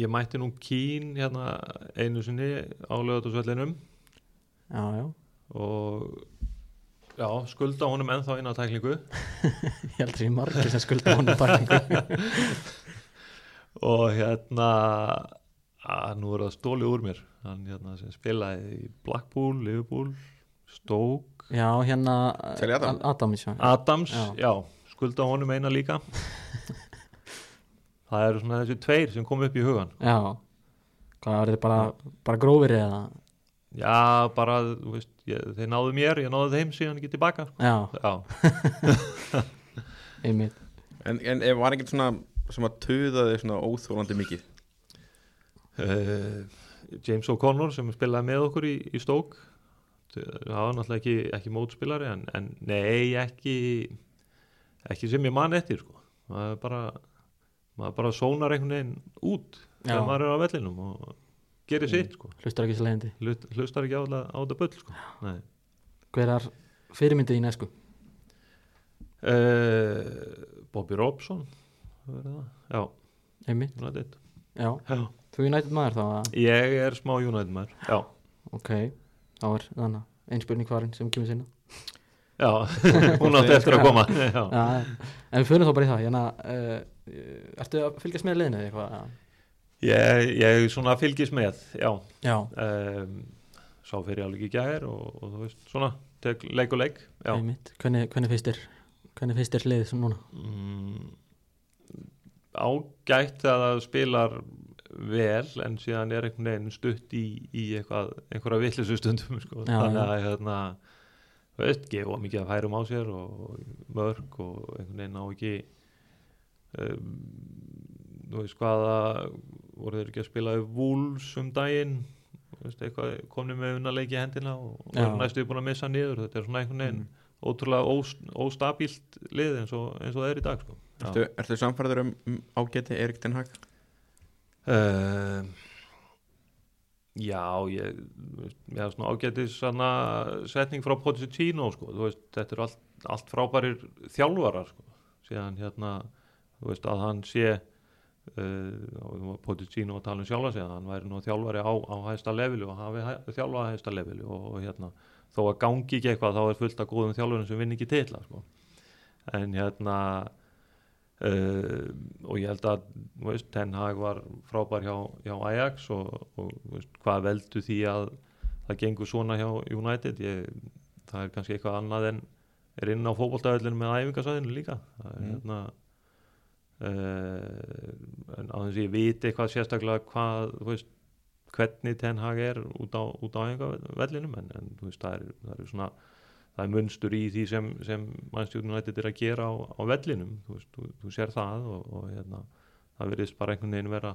ég mætti nú kín hérna einu sinni á já, og já, skulda honum ennþá eina tæklingu. [LAUGHS] Ég held sé margir sem skulda honum tækningu [LAUGHS] og hérna að nú er það stóli úr mér. Hann hérna sem spilaði í Blackpool, Liverpool Stoke, Já, hérna Telja Adam? Al- Adam já. Adams Já. já, skulda honum eina líka [LAUGHS] það eru svona þessi tveir sem kom upp í hugan já. Hvað var þið bara, bara grófir eða? Já, bara, þú veist, ég, þeir náðu mér ég náðu þeim síðan ekki tilbaka Já, já, [LAUGHS] einmitt. En, en ef var ekkert svona sem að tuðaði svona óþólandi mikið? Uh, James O'Connor sem spilaði með okkur í, í Stoke það var náttúrulega ekki, ekki mótspilari en, en nei ekki ekki sem ég man eftir sko. maður er bara maður bara sónar einhvern veginn út þegar maður er á vellinum og gerir sitt sko. Hlustar ekki svo leiðindi. Hlut- hlustar ekki á það bull sko. Hver er fyrirmyndið í næsku? uh, Bobby Robson já, United. Já. Já. Þú United maður þá að ég er smá United maður já, Ok, þá er þannig ein spurning hvarinn sem kemur sinna já. [LAUGHS] hún átti [LAUGHS] eftir að koma. Já. Já, en við fyrir þá bara í það. Hérna, uh, Ertu að fylgjast með liðinu eða eitthvað? Ég, ég svona fylgis með, já Já, um, Sá fyrir alveg í gæðir og, og þú veist, svona, tek leik og leik Hvernig, hvernig finnst þér þér liðið svona núna? mm, Ágætt að það spilar vel en síðan er einhvern veginn stutt í, í eitthvað, einhverja vittlisu stundum sko. Já, þannig að hérna, þú veist, gefa mikið að færum á sér og mörg og einhvern veginn á ekki um, þú veist hvaða voru þeir ekki að spila vúls um daginn þú veist, eitthvað, komni með unnarleiki í hendina og eru næstu búin að missa niður þetta er svona einhvern veginn Mm. ótrúlega ós, óstabílt lið eins og, eins og það er í dag sko. Ertu, ertu samfæður um, um ágæti Erik Den Hag? Uh, já, ég ég hef svona ágætis svona setning frá Pochettino sko, þú veist, þetta er allt, allt frábærir þjálfarar sko, síðan hérna, veist, að hann sé uh, Pochettino að tala um sjálfa sig að hann væri nú þjálfari á, á hæsta leveli og hafi hæ, þjálfað á hæsta leveli og, og hérna, þó að gangi ekki eitthvað þá er fullt af góðum þjálfurum sem vinn ekki titla sko. en hérna Uh, og ég held að veist, Ten Hag var frábær hjá, hjá Ajax og, og veist, hvað veldu því að það gengur svona hjá United ég, það er kannski eitthvað annað en er inn á fótboltaöllinu með æfingasæðinu líka það er Mm. hérna en á þess að ég viti eitthvað sérstaklega hvað þú veist, hvernig Ten Hag er út á, á æfingavellinum en, en þú veist, það er, það er svona það er munstur í því sem, sem mannstjórnum nættið er að gera á, á vellinum þú, veist, þú, þú sér það og, og hérna, það verðist bara einhvern veginn vera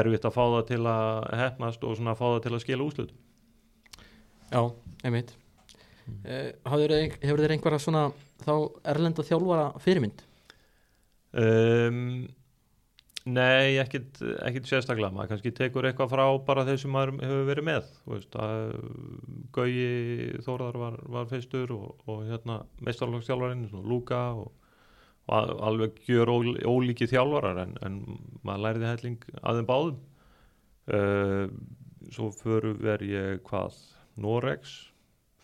erfitt að fá það til að hefnast og svona fá það til að skila úslut Já, einmitt. Uh, Hefur þér einhverja svona þá erlenda þjálfara fyrirmynd? Um, Nei, ekkit, ekkit sérstaklega. Maður kannski tekur eitthvað frá bara þeir sem maður hefur verið með veist, að Gauji Þóraðar var, var fyrstur og, og hérna meistarlókstjálfarinn, Lúka og, og al- alveg gjör ól, ólíki þjálfarar en, en maður læriði helling að þeim báðum. Uh, svo fyrir verð ég hvað Norex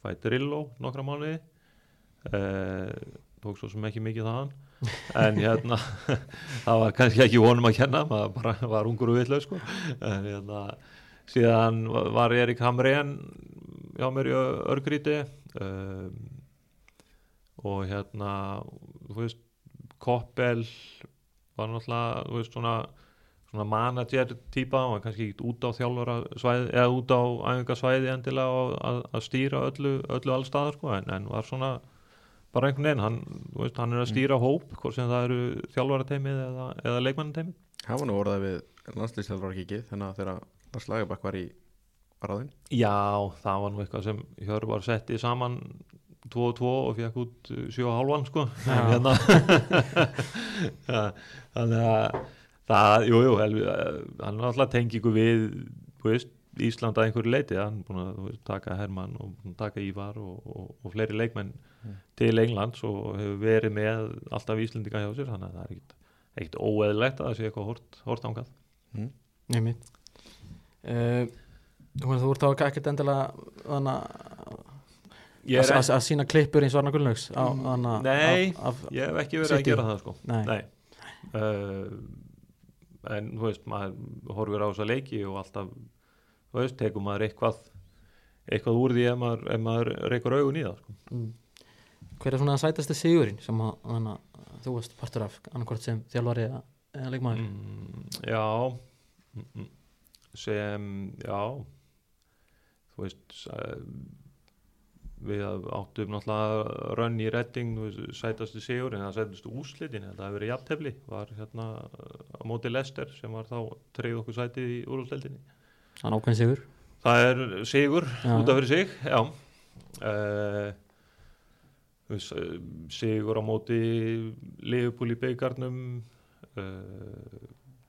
fæ Drillo nokkra mánuði. Uh, tók svo sem ekki mikið þaðan en hérna [LAUGHS] það var kannski ekki honum að kenna maður bara var ungur og vitlaug sko. en hérna síðan var Erik Hamrén hjá mér í Örgríti um, og hérna þú veist Koppel var náttúrulega þú veist svona svona manager típa og kannski ekki út á þjálfara svæði eða út á æfingasvæði endilega að, að stýra öllu, öllu allstaðar sko en, en var svona bara einhvern veginn, hann, veist, hann er að stýra hóp, hvort sem það eru þjálfarateimið eða, eða leikmannateimið Það var nú orðað við landslýstjálfara kikið þannig að þegar Lars Lagerbakk var í varðin Já, það var nú eitthvað sem Hjör var settið saman 2 og 2 og fekk út 7,5 sko. Hérna [LAUGHS] þannig að það, jú, jú, hann er alltaf tengingu við, þú veist Ísland að einhverju leiti, hann er búin að taka Hermann og taka Ívar og, og, og fleiri leikmenn til Englands og hefur verið með alltaf Íslendinga hjá sér, þannig að það er ekkit, ekkit óeðlegt að það sé eitthvað hort, hort ángað Nei mitt uh, Þú ert þá ekkert endilega þannig Ég að, sína klippur eins Varnar Gullnaugs á, hana, Nei. af, af, Ég hef ekki verið City. að gera það sko Nei. Uh, En þú veist maður horfir á þessa leiki og alltaf þú veist, tekur maður eitthvað eitthvað úr því ef maður, maður reykur augun í það sko. mm. Hver er svona sætasti sigurinn sem að, hana, þú veist partur af annarkvort sem þjálfari eða, eða leikmaður mm, Já mm, mm, sem já þú veist sæ- við áttum náttúrulega rönn í redding sætastu sigur en það sætastu úslitin það hefur verið jafntefli var hérna á móti Lester sem var þá treyð okkur sætið í úrústeldinni Þannig ákveðin sigur Það er sigur Já. út af fyrir sig, já. Uh, sigur á móti Liverpool í beigarnum uh,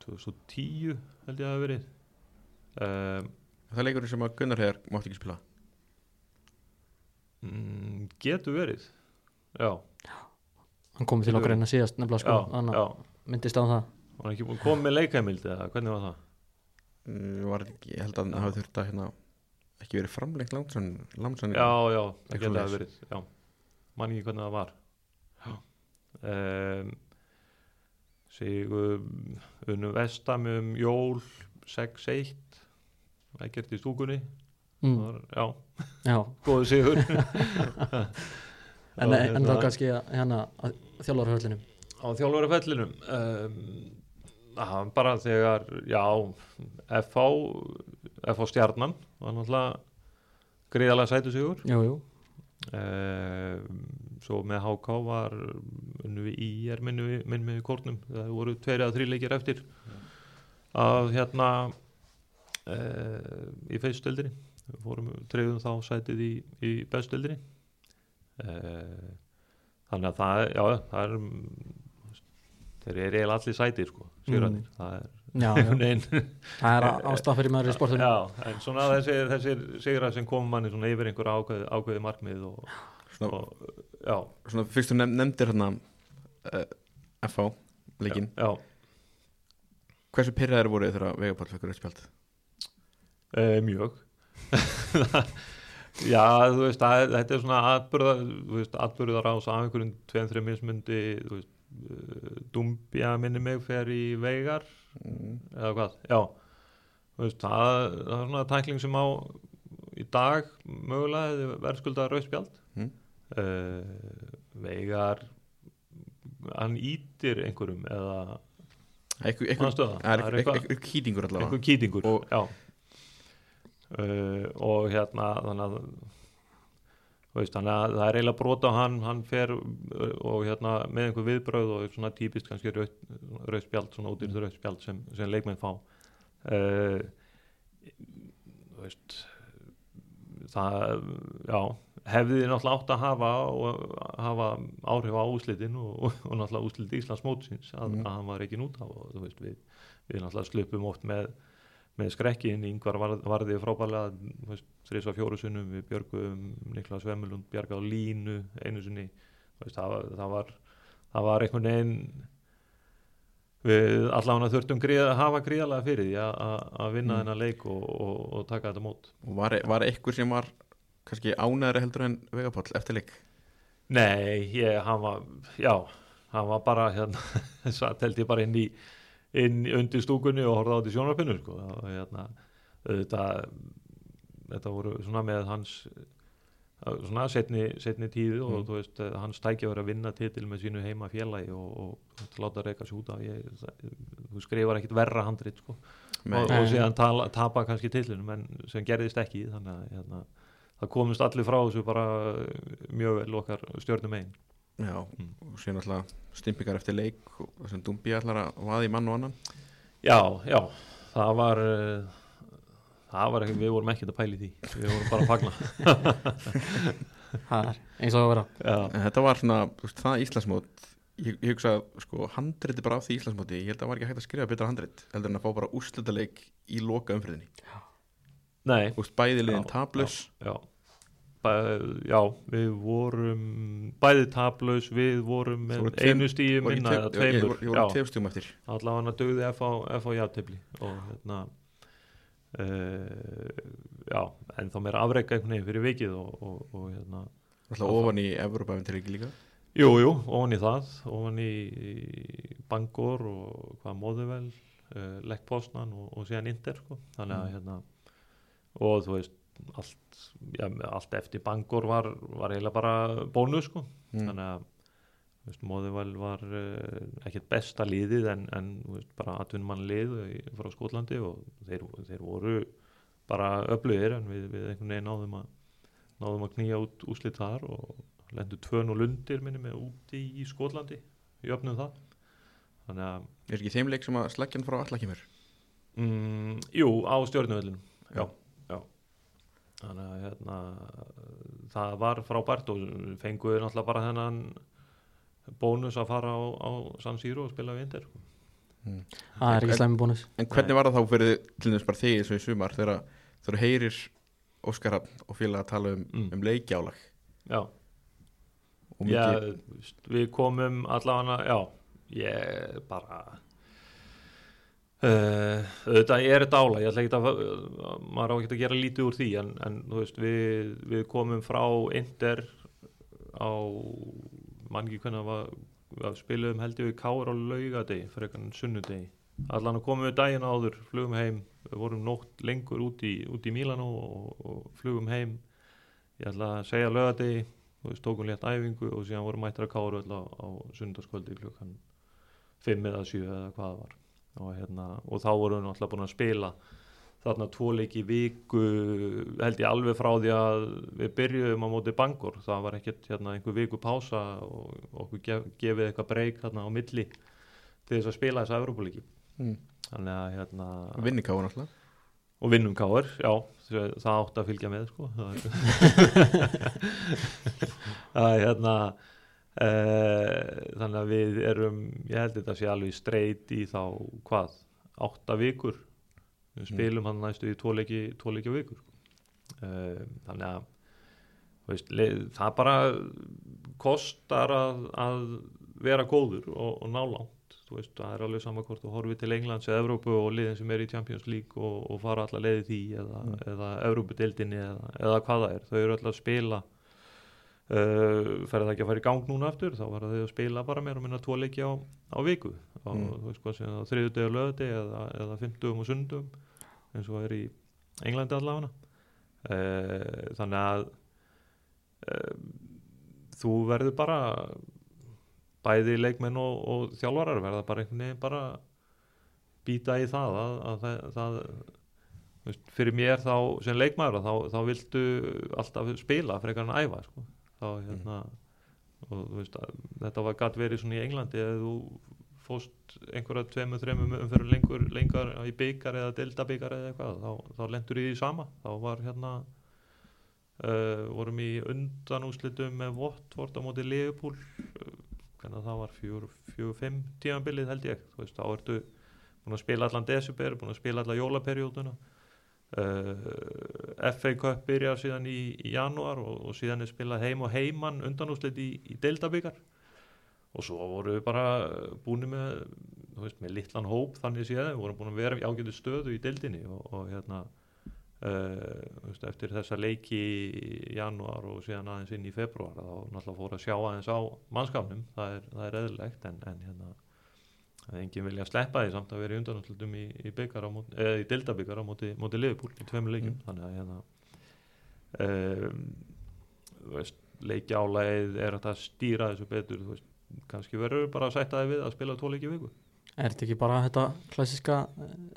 2010 held ég að hafa verið. Uh, Það er leikurinn sem að Gunnar hefur mátt ekki spila mm, getur verið, já, Hann komið til okkur en að síðast nefnilega sko já, já. myndist á það Var hann ekki búin að koma með leikæmild eða hvernig var það? Var, ekki- Ég held að hann hafi þurft að hérna, ekki verið framlengt langsann Já, já, það Eitthvað getur að svoleiðis. verið, já. Man ekki hvernig það var. Um, sigur unnu vestam um jól 6-1 ekkert í stúkunni mm. var, já, Já, góðu sigur [LAUGHS] [LAUGHS] en, en þá hérna- kannski að, hérna að þjálfarhöllinum á þjálfarafellinum um, að bara þegar já, FH FH stjarnan var náttúrulega greiðalega sætu sigur Jú, jú, um, svo með HK var unnu við IR minnu við, minn með kórnum það voru tveir eða þrý leikir eftir að hérna uh, í feystöldinni við fórum, treyðum þá sætið í, í bestöldinni uh, þannig að það, já, það er þeir eru eiginlega allir sætir sko, sigurarnir, það er já, [LAUGHS] Það er ástaf fyrir maður í sportunum Já, en svona þessir, þessir sigrar sem kom manni svona yfir einhver ákveði, ákveði markmið og, Svona, og já, svona fyrst þú nefn, nefndir hérna uh, FH leikinn. Já, Hversu pyrraðir voru þið þegar Vegapál fekk rauðspjald? e, mjög. [LAUGHS] Já, þú veist, er- þetta er svona atbyrðar ás af einhverjum tveim, þreim mismundi, þú veist, uh, Dumbja minni mig fer í veigar. Mm. eða hvað, já. Veist, það, það er svona tækling sem á í dag mögulega verðskulda rauðspjald Mm. uh, veigar hann ítir einhverjum eða Einhver, einhver, er er eitthvað- einhver kýtingur allavega. einhver kýtingur Og- já. Uh, og hérna þannig að veist, þannig að það er eiginlega brot á hann hann fer uh, og hérna með einhver viðbröð og svona típist kannski rauð spjald, svona útýrð rauð spjald sem, sem leikmenn fá uh, veist það, já hefði náttúrulega átt að hafa og hafa áhrif á úslitin og, og, og náttúrulega úslit Íslands mótsins að, Mhm. að hann var ekki út af og þú veist við, við náttúrulega slupum oft með með skrekkin, yngvar var, varði veist, þrís og fjóru sunnum við björgum Niklas Vemmelund bjarga á línu einu veist, það, var, það var það var einhvern veginn við allavega þurftum gríða, hafa gríðalega fyrir því að- að að vinna Mm. þennan leik og, og, og taka þetta mót. Og var, var einhver sem var kannski ánæðri heldur en Vegapál eftir leik? Nei, ég, hann var já, hann var bara hérna, [LAUGHS] satt held ég bara inn í inn undir stúkunni og horfði á þetta sjónarpinu sko, hérna þetta, þetta voru svona með hans svona setni, setni tíðu og Mm. veist, hans tækja verið að vinna titil með sínu heima félagi og, og, og láta reyka sig út af. Ég, það, þú skrifar ekkit verra handrit sko. Og, og síðan tala, tapa kannski titlinum en sem gerðist ekki þannig að hérna, það komist allir frá þessu bara mjög vel okkar stjörnum einn Já, Mm. og síðan alltaf stimpingar eftir leik og sem Dumbi ætlar að vaði mann og annan. Já, já, það var uh, það var ekki, við vorum ekkert að pæli því. Við vorum bara að fagna. [LAUGHS] Það er eins og að vera. Já, En þetta var svona, það Íslandsmót ég, ég hugsa, sko, handriti bara af því Íslandsmóti ég held að það var ekki hægt að skrifa betra handrit heldur en að fá bara úrslutaleik í loka umfriðinni nei. Þú veist, bæði liðin Já, tablus já. Bæ, já, við vorum bæði tablaus, við vorum einu stíu voru minna eða tveimur voru- ég voru Já, tveim stjúm eftir allavega hann F á, F á játefli og hérna uh, já, en þá meira afreika einhvern veginn fyrir vikið og, og, og hérna alltaf ofan í Evropæfin til ekki líka Jú, jú, ofan í það, ofan í, í Bangor og hvað Móðuvel, uh, Lekk Posnan og, og síðan Inder sko. þannig að Mm. hérna og þú veist allt, ja, allt eftir Bangor var, var eiginlega bara bónus sko. mm. þannig að Móðuvel var uh, ekkert besta liðið en, en veist, bara atvinnmann lið frá Skotlandi og þeir, þeir voru bara öflugir en við, við einhvern veginn náðum að náðum að knýja út úslit þar og lendu tvön og lundir minni með úti í Skotlandi í öfnum það þannig að Er ekki þeim leik sem að sleggjan frá alla kemur mm, jú, á stjórnuvellinu já, Já. Þannig að hérna það var frábært og fenguðu náttúrulega bara þennan bónus að fara á, á San Siro og spila við Inter sko. það er ekki slæmi bónus En hvernig var það þá fyrir til þess bara þig eins og í sumar þegar þú heyrir Óskar Hafn og félag að tala um, Mm. um leikjálag já, og já við komum allavega já, ég bara Uh, auðvitað er þetta ála ég ætla ekki að, maður á ekki að gera lítið úr því en, en þú veist, við, við komum frá Inder á mann ekki hvernig var við spilum held ég við Káur á laugadegi fyrir eitthvað sunnudegi. Allan að komum við daginn áður, flugum heim við vorum nótt lengur út í, út í Mílanó og, og flugum heim. Ég ætla að segja laugadegi og við stókum létt æfingu og síðan vorum mættir að Káur á, á sundarskvöldi klukkan 5 eða 7 eða hvað það var og, hérna, og þá vorum við náttúrulega búin að spila þarna tvo leiki í viku held ég alveg frá því að við byrjuðum á móti Bangor. Það var ekkert hérna, einhver viku pása og og okkur gef, gefið eitthvað breyk þarna á milli til þess að spila þessa Evropalíki mm. þannig að hérna vinni káur náttúrulega. Og vinnum káir, já það átti að fylgja með sko. [LAUGHS] [LAUGHS] Það er- hérna þannig að við erum ég held þetta sé alveg streit í þá hvað, átta vikur við spilum hann næstu í tvoleiki á vikur sko. e, þannig að veist, það bara kostar að, að vera góður og, og ná langt þú veist, það er alveg sama hvort þú horfið til Englands eða Evrópu og liðin sem er í Champions League og, og fara alla leiði því eða, Mm. eða Evrópudeildinni eða, eða hvað það er, þau eru alltaf að spila uh, ferði það ekki að fara í gang núna aftur, þá var þau að spila bara meira og minna tvo leiki á, á viku og Mm. sem það þriðudegi og lögudegi eða, eða fimmtugum og sundum eins og er í Englandi allavega uh, þannig að uh, þú verður bara bæði leikmenn og, og þjálfarar verða bara einhvern veginn bara býta í það að, að það, það fyrir mér þá sem leikmaður þá, þá viltu alltaf spila frekar en æfa sko. Þá hérna og þú veist að þetta var gætt verið svona í Englandi eða þú fóst einhverja tveimur, þreimur umferður lengur lengar í byggar eða deltabyggar eða eitthvað þá, þá lendur í því sama. Þá var hérna uh, vorum í undanúslitum með Votvort á móti Leopold uh, hvernig það var fjögur, fjögur, fimm tímanbilið held ég. Þú veist, þá ertu búin að spila allan desember, búin að spila allan jólaperióduna uh, FA Cup byrjar síðan í, í janúar og, og síðan er spilað heim og heimann undanúslit í, í deildabikar. Og svo voru við bara búin með, veist, með litlan hóp þannig séð, við vorum búin að vera í ágætu stöðu í deildinni og, og hérna uh, veist, eftir þessa leiki í janúar og síðan aðeins inn í februar þá náttúrulega fór að sjá aðeins á mannskapnum, það er, það er eðlilegt en, en hérna það er enginn vilja að sleppa því samt að vera í undanúslutum í, í, í deildabikar á móti, móti Liverpool í tveimur leikum Mm. þannig að hérna um, veist, leikjálaið er að stýra þessu betur veist, kannski verður bara að sætta þið við að spila tvo leiki viku Er þetta ekki bara þetta klassiska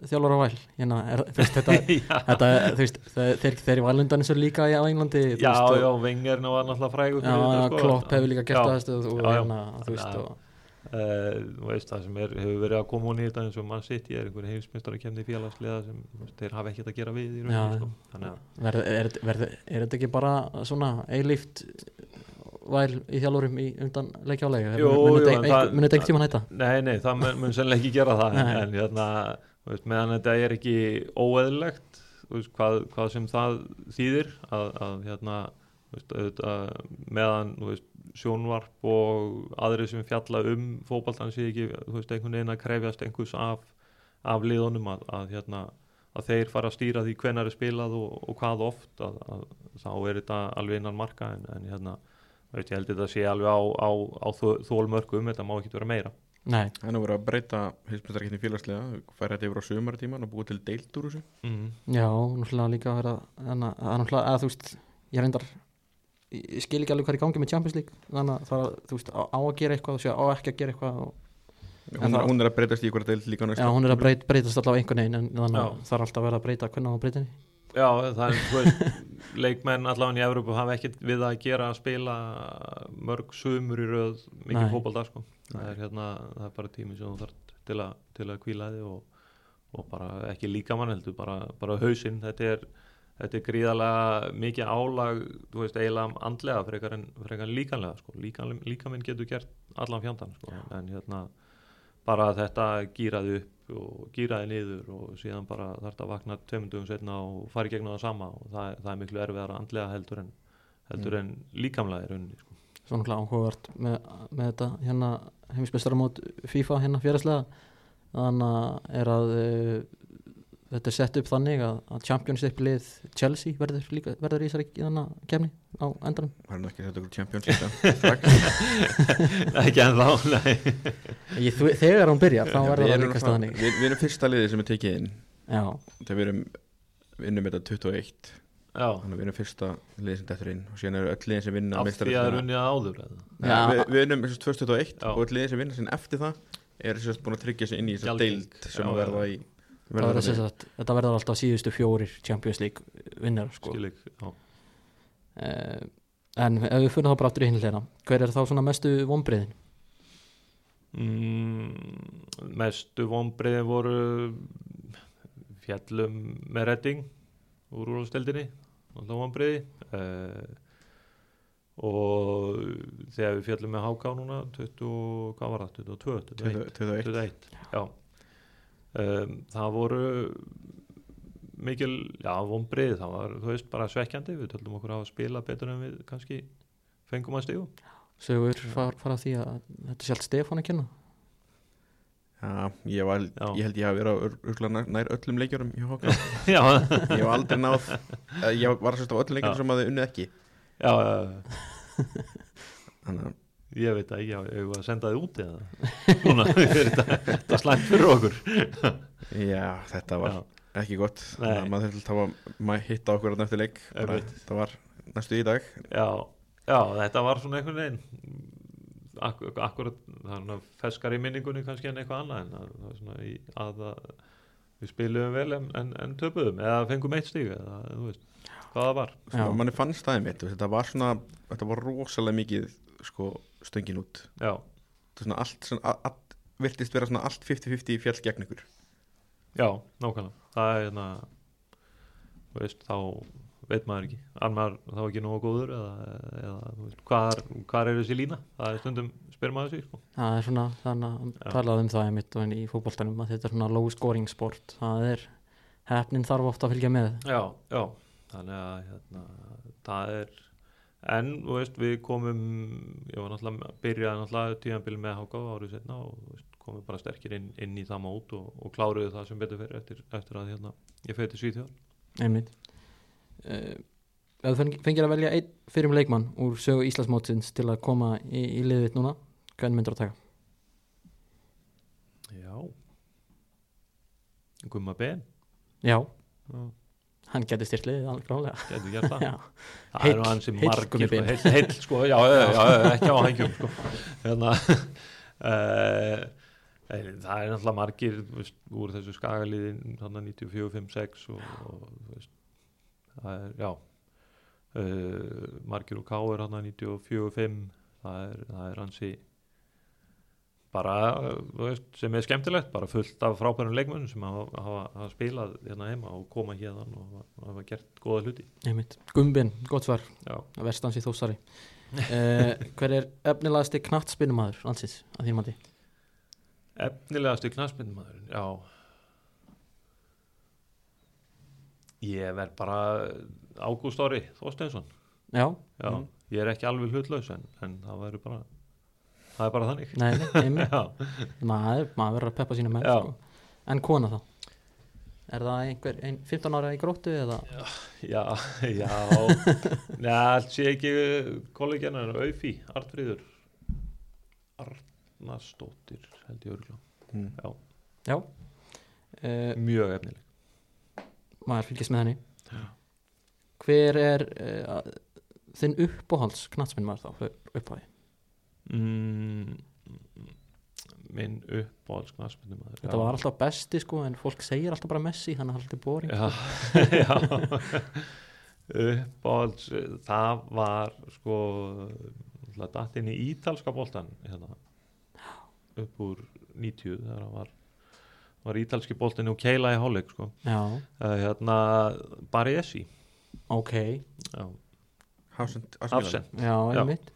þjálfur á væl? Hérna, er, veist, þetta, [LAUGHS] þetta, veist, þeir, þeir, í vælundan eins og líka í Englandi já, og- já, nú var náttúrulega frægur Já, sko. Klopp hefur líka gert það og, og já, já. Já. Uh, þú veist það sem er, hefur verið að koma hún í þetta eins og mann sitt ég er einhver heimsmyndar að kemna í félagsliða sem þeir hafa ekkert að gera við í Já, rauninni sko. að verð, er, verð, er þetta ekki bara svona eilíft væl í þjálfurum í undan leikja á leik Jú, jú, en það- munið þetta einhvern tímann hætta? Nei, nei, það mun, mun sennilega ekki gera það en, en hérna, veist, meðan þetta er ekki óeðlilegt þú veist, hvað, hvað sem það þýðir að, að hérna veist, auðvitað, meðan þú veist, sjónvarp og aðri sem fjalla um fótbaltan sé ekki þú veist, einhvern veginn að krefjast einhvers af, af liðunum að, að, hérna, að þeir fara að stýra því hvenar er spilað og, og hvað oft að, að, þá er þetta alveg innan marka en, en hérna, þú veist, ég held þetta sé alveg á, á, á þó- þólmörkum, þetta má ekki vera meira. Nei, Það er nú verið að breyta heimsmyndarkynni félagslega færa þetta yfir á sömartíman og búið til deild úr þessu. Mm. já, náttúrulega líka að vera þannig að, að að þú veist ég reyndar, ég skil ekki alveg hvað er í gangi með Champions League, þannig að það, þú veist, á, á að gera eitthvað og sé á ekki að gera eitthvað og, hún, hún er að breytast í ykkur deild líka næsta já, hún er að breyt, breytast allavega einhvern veginn en þannig að það er alltaf að vera að breyta hvernig á að breyta henni Já, það er, þú veist, leikmenn allavega í Evrópu hafa ekkert við að gera að spila mörg sumur í röð mikið fótbolta, sko. Það er hérna, það er bara tími sem þú þarf til, a, til að kvíla þig og, og bara ekki líka mann heldur, bara, bara hausinn, þetta er, þetta er gríðarlega mikið álag, þú veist, eiginlega andlega frekar en, frekar en líkanlega, sko. Líkaminn getur gert allan fjandan, sko, en hérna, bara þetta gýraði upp og gýraði niður og síðan bara þarf þetta að vakna tveimundum setna og fara í gegnum það sama og það, það er miklu erfiðara andlega heldur en, heldur en líkamlega í rauninni sko. svo náttúrulega áhugavert með, með þetta hérna heimisbestaramót FIFA hérna félagslega þannig að er að þetta er sett upp þannig að, að Championship lið Chelsea verður, líka, verður í þessari kemni á endanum. Það er nú ekki að setja ykkur Champions League [LAUGHS] ekki en þá, nei. Ég, þegar hún byrjar þá verður það líka náttúrulega- staðanig Við við erum fyrsta liðið sem er tekið inn. Já, þegar við erum við vinnum þetta 21 já, þannig að við erum fyrsta liðið sem dettur inn og síðan eru öll liðin sem vinna af því að það er unnið áður við, við vinnum þess að 2021 Já. og öll liðin sem vinna eftir það er sérst búin að tryggja sig inn í þess að Gjaldgeng. deild sem verða í það verður sem sagt, þetta verður alltaf síðustu fjórir Champions League vinnar sko. já. Uh, en ef við fyrir þá bara aftur í hinleina hver er þá svona mestu vonbriðin mm, mestu vonbreiðin voru fjallum með redding úr úrvalsteldinni alltaf vonbreiði uh, og þegar við fjallum með háká núna 20, hvað var það, 22 21, 21 21 já um, það voru mikil, já, vonbreið það var, þú veist, bara svekkjandi. Við töldum okkur að hafa spila betur en við kannski fengum að stígu sögur far, fara því að þetta er sjálf Stefán að kynna Já, ég, var, Já. ég held ég hafi verið á örgulega nær, nær öllum leikjurum í Hóka [LAUGHS] já, ég hef aldrei náð eh, ég var sérst á öllum leikjurum Já. sem að þið unnið ekki. Já, já, [LAUGHS] þannig að ég veit já, ég var að senda þið út eða? Svona, [LAUGHS] þetta, þetta slæmt fyrir okkur. [LAUGHS] Já, þetta var já, ekki gott. Að maður þurfti að hafa maður hitta okkur þarna eftir leik. Það var næstu í dag. Já, já, þetta var svona einhvern veginn ak akkurat, það er svona feskar í minningunni kannski en eitthvað annað en að, það var svona í, að, að við spilum vel en, en, en töpuðum eða fengum eitt stíg eða þú veist hvað það var. Svo manni fannst það einmitt þetta var svona, þetta var rosalega mikið sko stöngin út. Er svona allt, svona, allt virtist vera svona allt 50-50 fjall gegn ykkur. Já, nákvæmlega. Það er hérna þú veist, þá veit maður ekki. Annar þá ekki nógu góður eða, eða þú veist, hvar, hvar er þessi lína? Það er stundum spyr maður sig sko. það er svona, þannig að Já. talað um það einmitt og í fótboltanum að þetta er svona low scoring sport. Það er, hefnin þarf ofta að fylgja með. Já, já, þannig að hérna, það er en, veist, við komum ég var náttúrulega, byrjaði náttúrulega tíðanbili með HK árið setna og veist, komum bara sterkir inn, inn í það mót og, og kláruðu það sem betur fyrir eftir, eftir að hérna, ég fyrir til Svíþjóð einmitt. Uh, þú fengi- fengir að velja einn fyrir um leikmann úr sögu Íslandsmótsins til að koma í, í liðið núna hvern myndir að taka? Já. Gumma Ben. Já, Já, hann geti styrt liðið alveg grálega getur gert það. [LAUGHS] Það er nú hans sem margir Gummi sko, já, já, já, ekki á hengjum sko. hérna, uh, [LAUGHS] það er náttúrulega margir veist, úr þessu skagaliðin þannig 94, 5, 6 og, og veist, það er, já uh, margir úr Káur hann 94, 5 það er, það er hansi bara, veist, sem er skemmtilegt bara fullt af frábærum leikmönnum sem hafa, hafa, hafa spilað hérna heima og koma hérna og hafa, gert góða hluti. Einmitt, Gumbin, gott svar. Já, verstans í þósari. Uh, hver er efnilegasti knattspinnumæður landsins að þín mati? efnilegasti knassmyndmaður já. Ég verð bara Ágúst Ári Þorsteinsson. Já, já, Mm. ég er ekki alveg hlutlaus en, en það verður bara það er bara þannig nei, nei, [LAUGHS] maður, maður verður að peppa sína Já. sko. en kona þá? Er það einhver ein, 15 ára í gróttu eða? já, [LAUGHS] já neða, allt sé ekki kollegjan en Aufi, Artfríður Arnastóttir held ég örgulega Mm. já, Já uh, mjög efnileg maður fylgist með henni Já. hver er uh, þinn uppáhalds knattspinnumæður þá upphafi? Mm, minn uppáhalds knassmyndmaður Þetta var alltaf besti sko en fólk segir alltaf bara Messi þannig að það er alltaf boring já, [LAUGHS] já. Uppáhalds það var sko datt inn í ítalska boltan hérna, upp úr 90 þegar það var, var ítalski boltin og keila í hálfleik sko. Uh, hérna Bariesi ok. Já, Hafsend Hafsend Já, Já. einmitt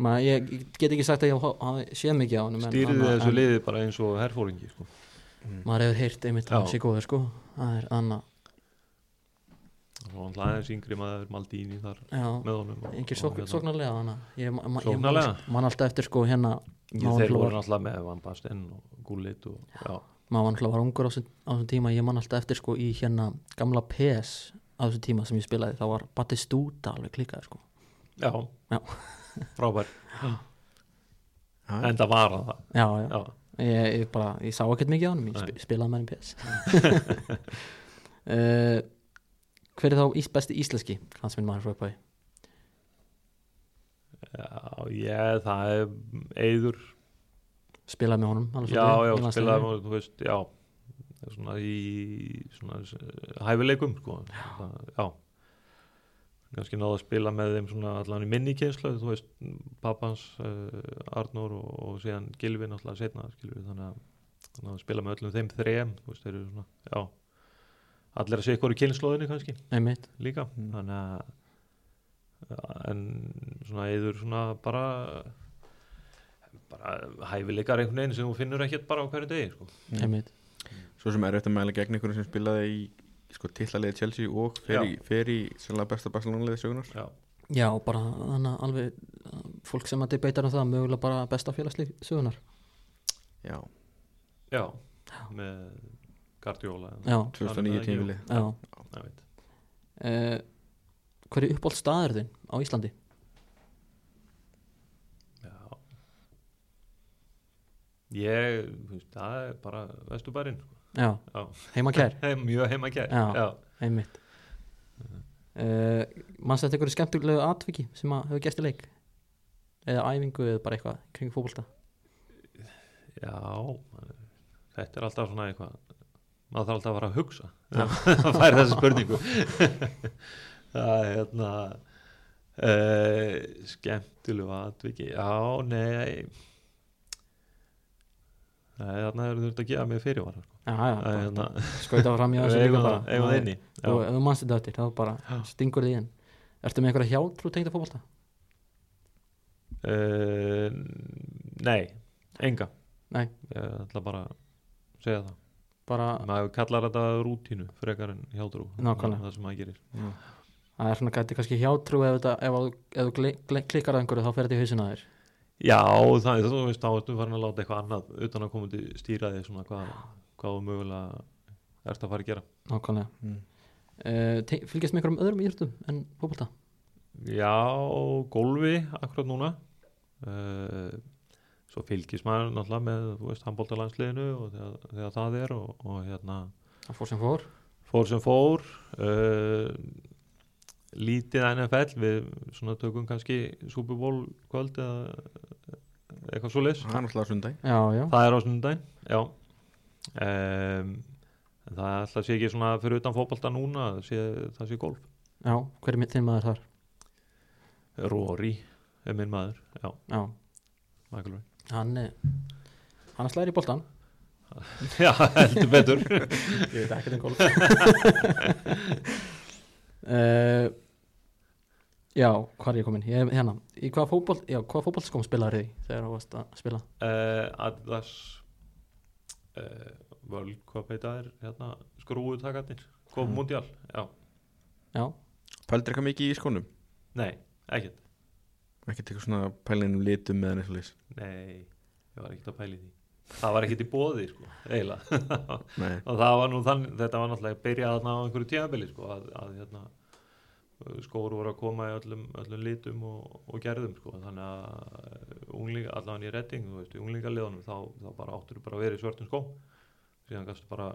Ma, ég, get ekki sagt að ég séð mikið á hann stýriði þessu liði bara eins og herfóringi sko. maður hefur heyrt einmitt að Já. hann sé góður sko. Það er annað og hann aðeins yngri maður Maldini þar já, með honum hérna. sóknarlega hana ég, ma, ég Sóknarlega? man, alltaf eftir sko hérna þeir hann voru náttúrulega með Van Basten og Gullit og já, maður var alltaf var ungur á þessum tíma. Ég man alltaf eftir sko í hérna gamla PS á þessum tíma sem ég spilaði. Þá var Batistúta alveg klikkaði sko. Já, Já. Frábær. Já. en það var hann það. Já, já, já, Ég, ég bara, ég sá ekkert mikið á hann ég sp spilaði með hann í PS uh, [LAUGHS] [LAUGHS] hver er þá ís, besti íslenski knatsminn maður frá upphæði já, ég, það er Eyður, spilaði með honum já, já, spilaði með, þú veist, já. Svona í svona hæfileikum, sko. Það, já kannski náða að spila með þeim svona allan í minni kynslu, þú veist pappans, uh, Arnór og, og síðan Gilvi náttúrulega setna skilur við, þannig að náða að spila með öllum þeim þrem, þú veist, þeir eru svona, já allir að segja ykkur í kynnslóðinni kannski einmitt líka Mm. þannig að en svona eður svona bara bara hæfileikar einhvern veginn sem þú finnur ekkert bara á hverju degi sko. einmitt Svo sem er að mæla gegn einhverjum sem spilaði í sko, tillalegi Chelsea og fer í, fer í sannlega besta Barcelona-liði sögunar já, já, bara þannig að alveg uh, fólk sem að debeitar um það mögulega bara besta félagslíf sögunar Já, já, með Guardiola. Já, 2009 tímili já. Ég veit. uh, hver er uppáld staður þinn á Íslandi? Já. Ég, það er bara vesturbærin sko. Já, já, heima kær [LAUGHS] Heim, mjög heima gær Já. já. einmitt. Uh, mannst þetta einhverju skemmtilegu atviki sem að hefur gæst í leik? Eða æfingu eða bara eitthvað kring fótbolta? Já, þetta er alltaf svona eitthvað. Maður þarf alltaf að fara að hugsa. [LAUGHS] Að færa þessu spurningu. [LAUGHS] Það er hérna uh, skemmtilegu atviki. Já, nei nei, þarna er þurft að gefa mig fyrirvara sko. já, já, er hérna, skauta fram í [LAUGHS] þessu líka bara eigum það inni og já. ef þú mannst þetta eftir þá bara Já. stingur þið inn ertu með einhverja hjátrú tengda fótbolta Uh, nei, enga Nei. ég ætla bara að segja það bara, maður kallar þetta rútínu frekar en hjátrú Nákvæmlega. það sem maður gerir það er svona gæti kannski hjátrú ef, ef, þú- ef þú klikkar að einhverju þá fer þetta í hausina þér Já, það, þú veist, þá ertu farin að láta eitthvað annað utan að koma til stýra því svona hvað, hvað þú mögulega ert að fara að gera. nákvæmlega Mm. uh, fylgjast með einhverjum öðrum íþróttum en fótbolta Já, gólfi akkurat núna. Uh, svo fylgist maður náttúrulega með, þú veist, handbóltalansliðinu og þegar, þegar það er og, og hérna það fór sem fór fór sem fór. Uh, lítið NFL, við svona tökum kannski Super Bowl kvöld eða, eitthvað svo leys það er náttúrulega sundag já, já, það er á sunnudaginn já. Um, það er alltaf sé ekki svona fyrir utan fótbolta núna sé, það sé golf. Já, hver er þinn maður þar? Rory er minn maður já, Já, Michael Rory. Hann er hann slæðir í boltan [LAUGHS] já, heldur betur. [LAUGHS] Ég veit ekki um golf. Uh, [LAUGHS] Já, hvað er ég komin? Ég er hérna, í hvaða fótboll Já, hvaða fótbollskóm spilaður þið í þegar þú varst að spila? uh, Adidas uh, Völd, hvað beita er hérna, skrúutakarnir kom Mm. mundial, já, Já, Pældir eitthvað mikið í skónum? nei, ekkert. Ekki eitthvað svona pælinum litum með henni svolítið nei, ég var ekkert að pæli því. Það var ekkert í bóði, sko, eiginlega. Nei, [LAUGHS] og það var nú þann, þetta var náttúrulega byrjað þarna á einhverju tímabili sko, að, að hérna, skóru voru að koma í öllum, öllum litum og, og gerðum sko, þannig að unglinga, allavega í redding, þú veist, í unglingaliðunum þá, þá bara áttur bara að vera í svörtum skóm. Síðan kannski bara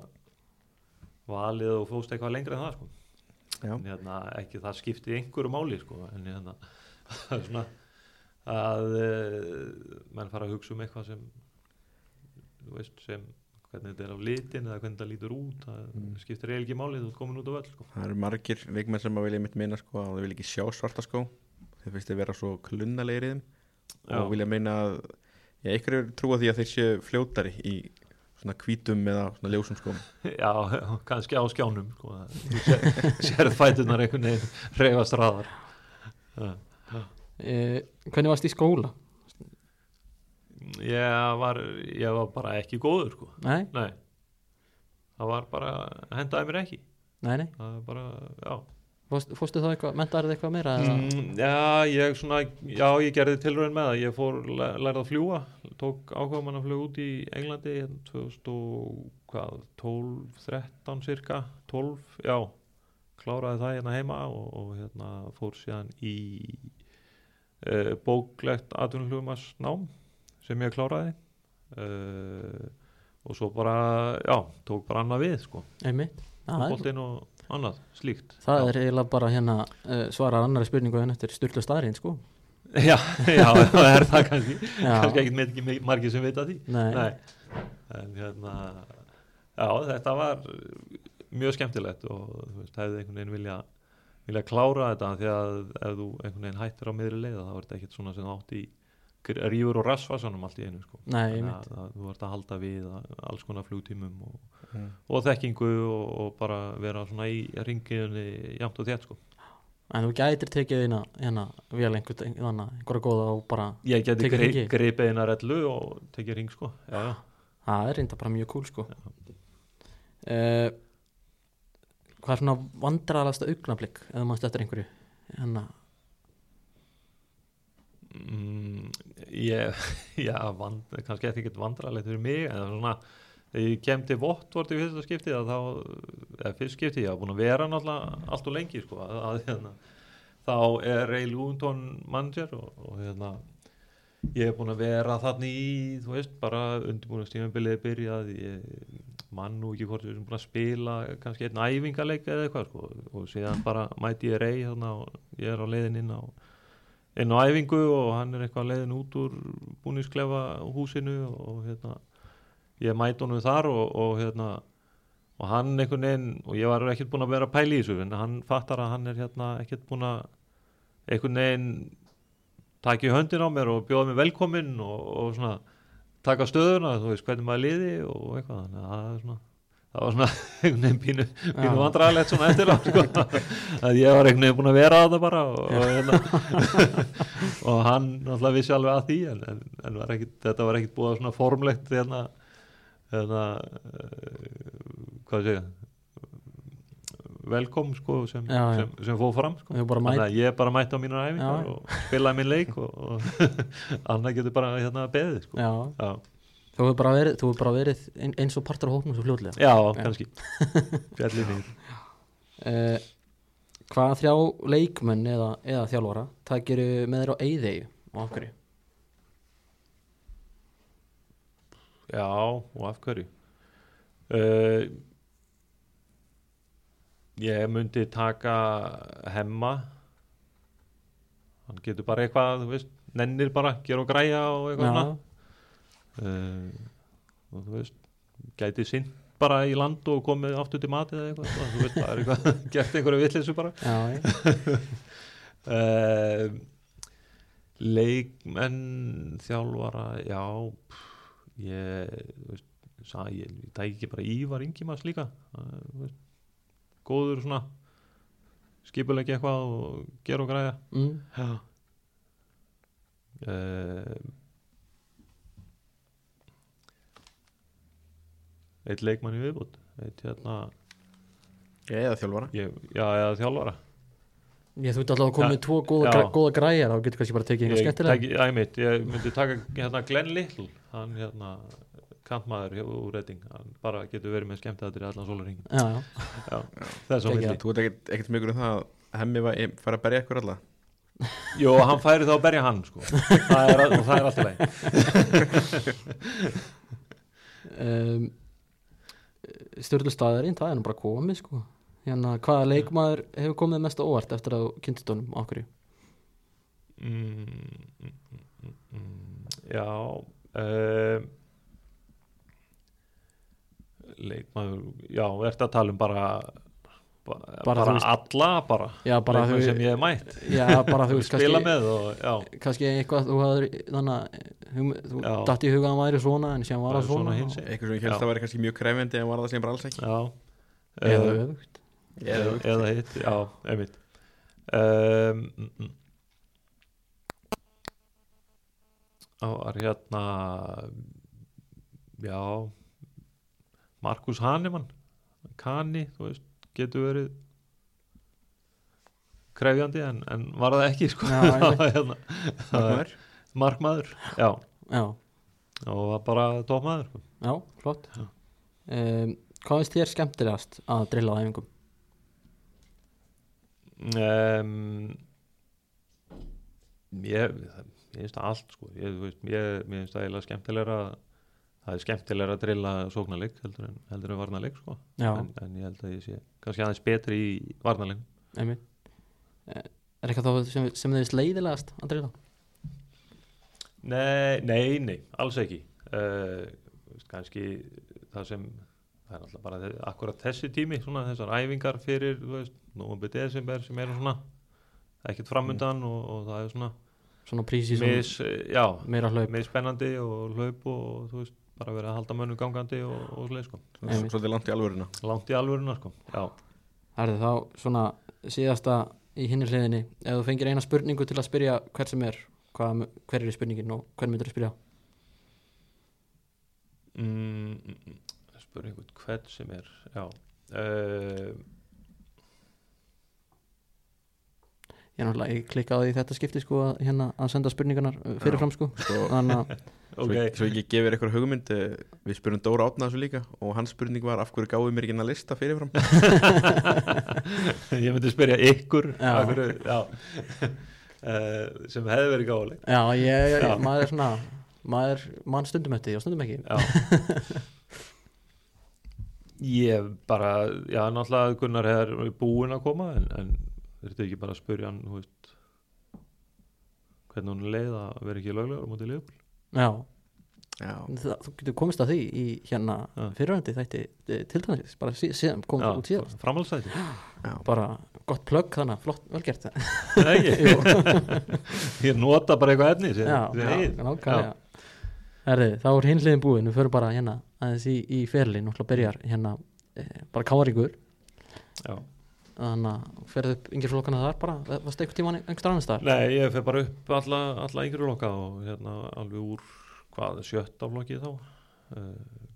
valið og fóst eitthvað lengra en það sko. en hérna, ekki það skipti einhverju máli sko, en hérna [LAUGHS] það er svona að uh, menn fara að hugsa um eitthvað sem þú veist, sem hvernig þetta er af litin eða hvernig þetta lítur út það Mm. skiptir eiginlega ekki máli þú ert komin út á völl sko. það eru margir leikmenn sem að vilja mitt meina sko að það vilja ekki sjá svarta skó þeir finnst þeir vera svo Já. og vilja meina að já, ykkur er trúa því að þeir séu fljótari í svona hvítum eða svona ljósum skóm [LAUGHS] já, kannski á skjánum sko. þú sér, fætunar einhvern veginn reyfast raðar uh, Hvernig varst í skóla? Ég var ég var bara ekki góður sko. Nei, nei. Það var bara, hendaði mér ekki. Nei, nei. Það bara, Fórst, Fórstu þá eitthvað, mentaður þið eitthvað meira? Mm, já, ég svona, já, ég gerði tilraun með það, ég fór læ- lærði að fljúa, tók ákvæmann að fljúa út í Englandi hérna 2012, 13 cirka, 12, já, kláraði það hérna heima og, og hérna fór síðan í uh, bóklegt atvinnuflugumas nám sem ég kláraði. Uh, og svo bara, já, tók bara annað við, sko, Einmitt. Er, bóltinn og annað, slíkt. það Já. er eiginlega bara hérna uh, svarar annari spurningu en eftir styrlu staðrind sko. Já, já, [LAUGHS] það er það kannski. Kannski ekkit með ekki margir sem vita því. Nei, Nei. en hérna já, þetta var mjög skemmtilegt og þú veist, hefði einhvern veginn vilja vilja klára þetta því að ef þú einhvern veginn hættir á miðri leiða þá er þetta ekkit svona sem átt í rífur og rassvarsanum allt í einu sko. Nei, að, að þú ert að halda við alls konar flugtímum og, Mm. og þekkingu og, og bara vera svona í ringiðunni jafnt og þétt sko. En þú gætir tekið eina hérna vel einhvern þannig einhverja góða og bara ég gri, hringi? gripið eina rellu og tekið ring sko. já, já. það er reynda bara mjög cool sko uh, Hvað er svona vandraralasta augnablík eða maður eftir einhverju hérna, Mm, ég, [LAUGHS] já, vand, kannski eftir ekkert vandrarlegt fyrir mig en svona, þegar ég kem til Votvort í fyrsta skipti þá, eða fyrst skipti ég hafa búin að vera náttúrulega allt og lengi sko, að, að, hérna, þá er Ray Lewington manager og, og hérna ég er búin að vera þannig í þú veist, bara undirbúinastímabilið byrjað, ég mann nú ekki hvort við erum búin að spila kannski einn æfingaleik eða eitthvað sko, og síðan bara mæti ég Ray þarna og ég er á leiðin inn á inn á æfingu og hann er eitthvað leiðin út úr búnisklefa húsinu og hérna ég mæti honum þar og, og hérna og hann einhvern veginn og ég var ekkert búin að vera að pæla í þessu en hann fattar að hann er hérna ekkert búin að einhvern veginn taka í höndin á mér og bjóða mér velkominn og, og svona taka stöðuna, þú veist hvernig maður liði og eitthvað, þannig að það er svona það var svona [LAUGHS] einhvern veginn pínu, pínu Já. vandræðalegt svona eftir á sko. [LAUGHS] að ég var einhvern veginn búin að vera að það bara og, og, hérna, [LAUGHS] og hann náttúrulega vissi alveg að því en, en, en var ekkit, þetta var ekkit búið svona formlegt hérna, hérna uh, hvað segja velkom sko sem, Já, já. sem, sem fóð fram sko. Mæt, ég bara mætti á mínar æfingar og spilaði minn leik og, og annað getur bara hérna beðið sko. já, Já, þú hefur bara verið, hefur bara verið ein, eins og partur af hóknum svo fljóðlega já, Já. kannski. [LAUGHS] Fjallið nýr uh, Hvaða þrjá leikmenn eða, eða þjálfara takiru með þér á eyðeigju og af hverju? Já, og af hverju? Uh, Ég myndi taka hemma. Hann getur bara eitthvað, þú veist Nennir bara, gera og græja og eitthvað svona uh, og þú veist gæti sinn bara í land og komið aftur til matið eða eitthvað þú veist, það er eitthvað, [LAUGHS] gert einhverju vitleysu bara. Já, já, uh, [LAUGHS] leikmenn þjálfara já pff, ég þú veist, sa, ég, ég tæki ekki bara Ívar Ingimas líka uh, þú veist, góður svona skipuleggi eitthvað og gera og græja. Mm, já. Uh, eitt leikmann í viðbútt eitt hérna. Ég eða þjálfara. Ég, já, eða þjálfara. Ég þú ert alltaf að koma með tvo góða, græ, góða græjar þá getur kannski bara tekið einhver ég, skemmtilega mitt, ég myndi taka hérna Glenn Little hann hérna kantmaður hjá- úr Redding hann bara getur verið með skemmt þetta í allan sólaringin já, já, já, það er svo myndi Þú ert ekkert, ekkert mjögur um það að hemmi var, fara að berja ykkur alla? Jó, hann færi þá að berja hann sko. það, er, er allt í leið [LAUGHS] um, Sturlu staðarinn það er nú bara komið sko. Hérna, hvaða leikmaður hefur komið mest óvart eftir að kynntist honum á hverju? Mm, mm, mm, mm, Já um, Leikmaður Já, ertu að tala um bara bara, Bara, veist- alla bara, já, bara þú, sem ég hef mætt. Já, bara þú veist spila kannski, með og kannski eitthvað þú hafður þannig að hum, þú datt í huga að hann væri svona en sem var Væri að svona, svona. og-. Eitthvað sem ég helst að vera kannski mjög krefjandi en var það sem bara alls ekki. Eða Eh, öfugt. Eða hitt, já, einmitt. Um, mm, mm. á var hérna já Markus Hanemann Kani, þú veist, getur verið krefjandi en, en var það ekki sko. [LAUGHS] Hérna, Markmaður. markmaður já, já, og var bara toppmaður sko. já, flott. Um, hvað finnst þér skemmtilegast að drilla á æfingum? Um, ég finnst það allt sko. Ég, finnst það eiginlega skemmtilegra það er skemmtilegra að drilla sóknarleik heldur en, en varnarleik sko. En, en ég held að ég sé kannski aðeins betri í varnarleik einmitt. Eh, er eitthvað þá sem, sem þið finnst leiðilegast að drilla nei, nei, nei, alls ekki. Uh, kannski það sem það er alltaf bara akkurat þessi tími svona þessar æfingar fyrir þú veist, nóvember, desember sem eru svona ekkert framundan og, og það er svona svona prísi sem meira spennandi og hlaup og þú veist, bara verið að halda mönnum gangandi og, og sleið sko. Svolítið langt í alvöruna. Langt í alvöruna sko, já, Það er þá svona síðasta í hinni hliðinni. Ef þú fengir eina spurningu til að spyrja hver sem er hvað, hver er í spurningin og hver myndir að spyrja? Mm, mm, mm, spurði einhvern hvern sem er, já. Uh, ég, er náttúrulega- ég klikkaði í þetta skipti sko að, hérna, að senda spurningarnar uh, fyrirfram sko. Sko, þannig að Svo, [LAUGHS] ok, svo ekki gefur eitthvað hugmynd eh, Við spurum Dóra Átna þessu líka Og hans spurning var af hverju gáðu mér ekki að lista fyrirfram [LAUGHS] ég myndi spyrja ykkur Já. af hverju, já. Uh, [LAUGHS] sem hefði verið gáðuleg já, ég, Já. maður er svona maður mann stundum eftir og stundum ekki. Já. Ég bara já, náttúrulega Gunnar er búinn að koma en, en þurfti ekki bara að spyrja hann veist hvernig hún leið að vera ekki löglegur á móti liðbúl já, Já, það, þú getur komist að því í hérna Já. fyrirvændi þætti eh, til dæmis bara sí, síðan komið út síðan framhaldsæti já. Bara gott plögg þannig, flott, velgert Nei, ekki. [LAUGHS] [LAUGHS] ég nota bara eitthvað efni sem, já, nákvæmlega. Þá er hinn hliðin búin, við förum bara hérna aðeins í, í ferlin, náttúrulega byrjar hérna e, bara káringur Já. Þannig að ferðu upp yngir flokkana þar bara, varst eitthvað tíma einhver annars þar? Nei, ég fer bara upp alla, alla yngri lokka og hérna alveg úr hvað, sjötta flokki þá. Uh,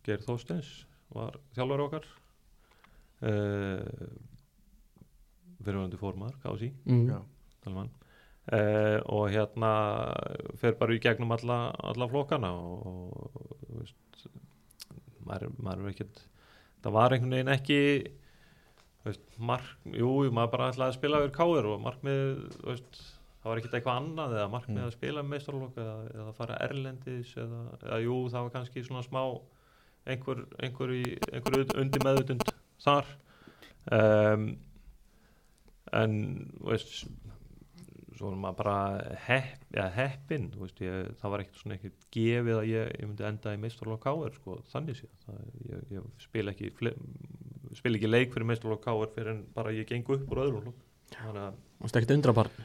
Geir Þósteins var þjálfari okkar. Uh, fyrirvændi fórmaður, kási Mm. Hann. Uh, og hérna fer bara í gegnum alla, alla flokkana og, og þú veist, maður, maður er ekkert það var einhvern veginn ekki veist, mark, jú, maður bara ætlaði að spila yfir káir og markmið veist, það var ekkert eitthvað annað eða markmið Mm. að spila meistarlokk eða, eða fara erlendis eða, eða jú, það var kannski svona smá einhver, einhver, í, einhver undir meðutund þar um, en veist er maður bara hepp, ja, heppin veist, ég, það var ekkert svona ekkert gefið að ég, ég myndi enda í meistarlokk káir sko, þannig það, ég, ég spil ekki fle- spil ekki leik fyrir meistarlokk káir fyrir en bara ég gengu upp úr öðrum flokk. þannig að, og stekkt undrabarn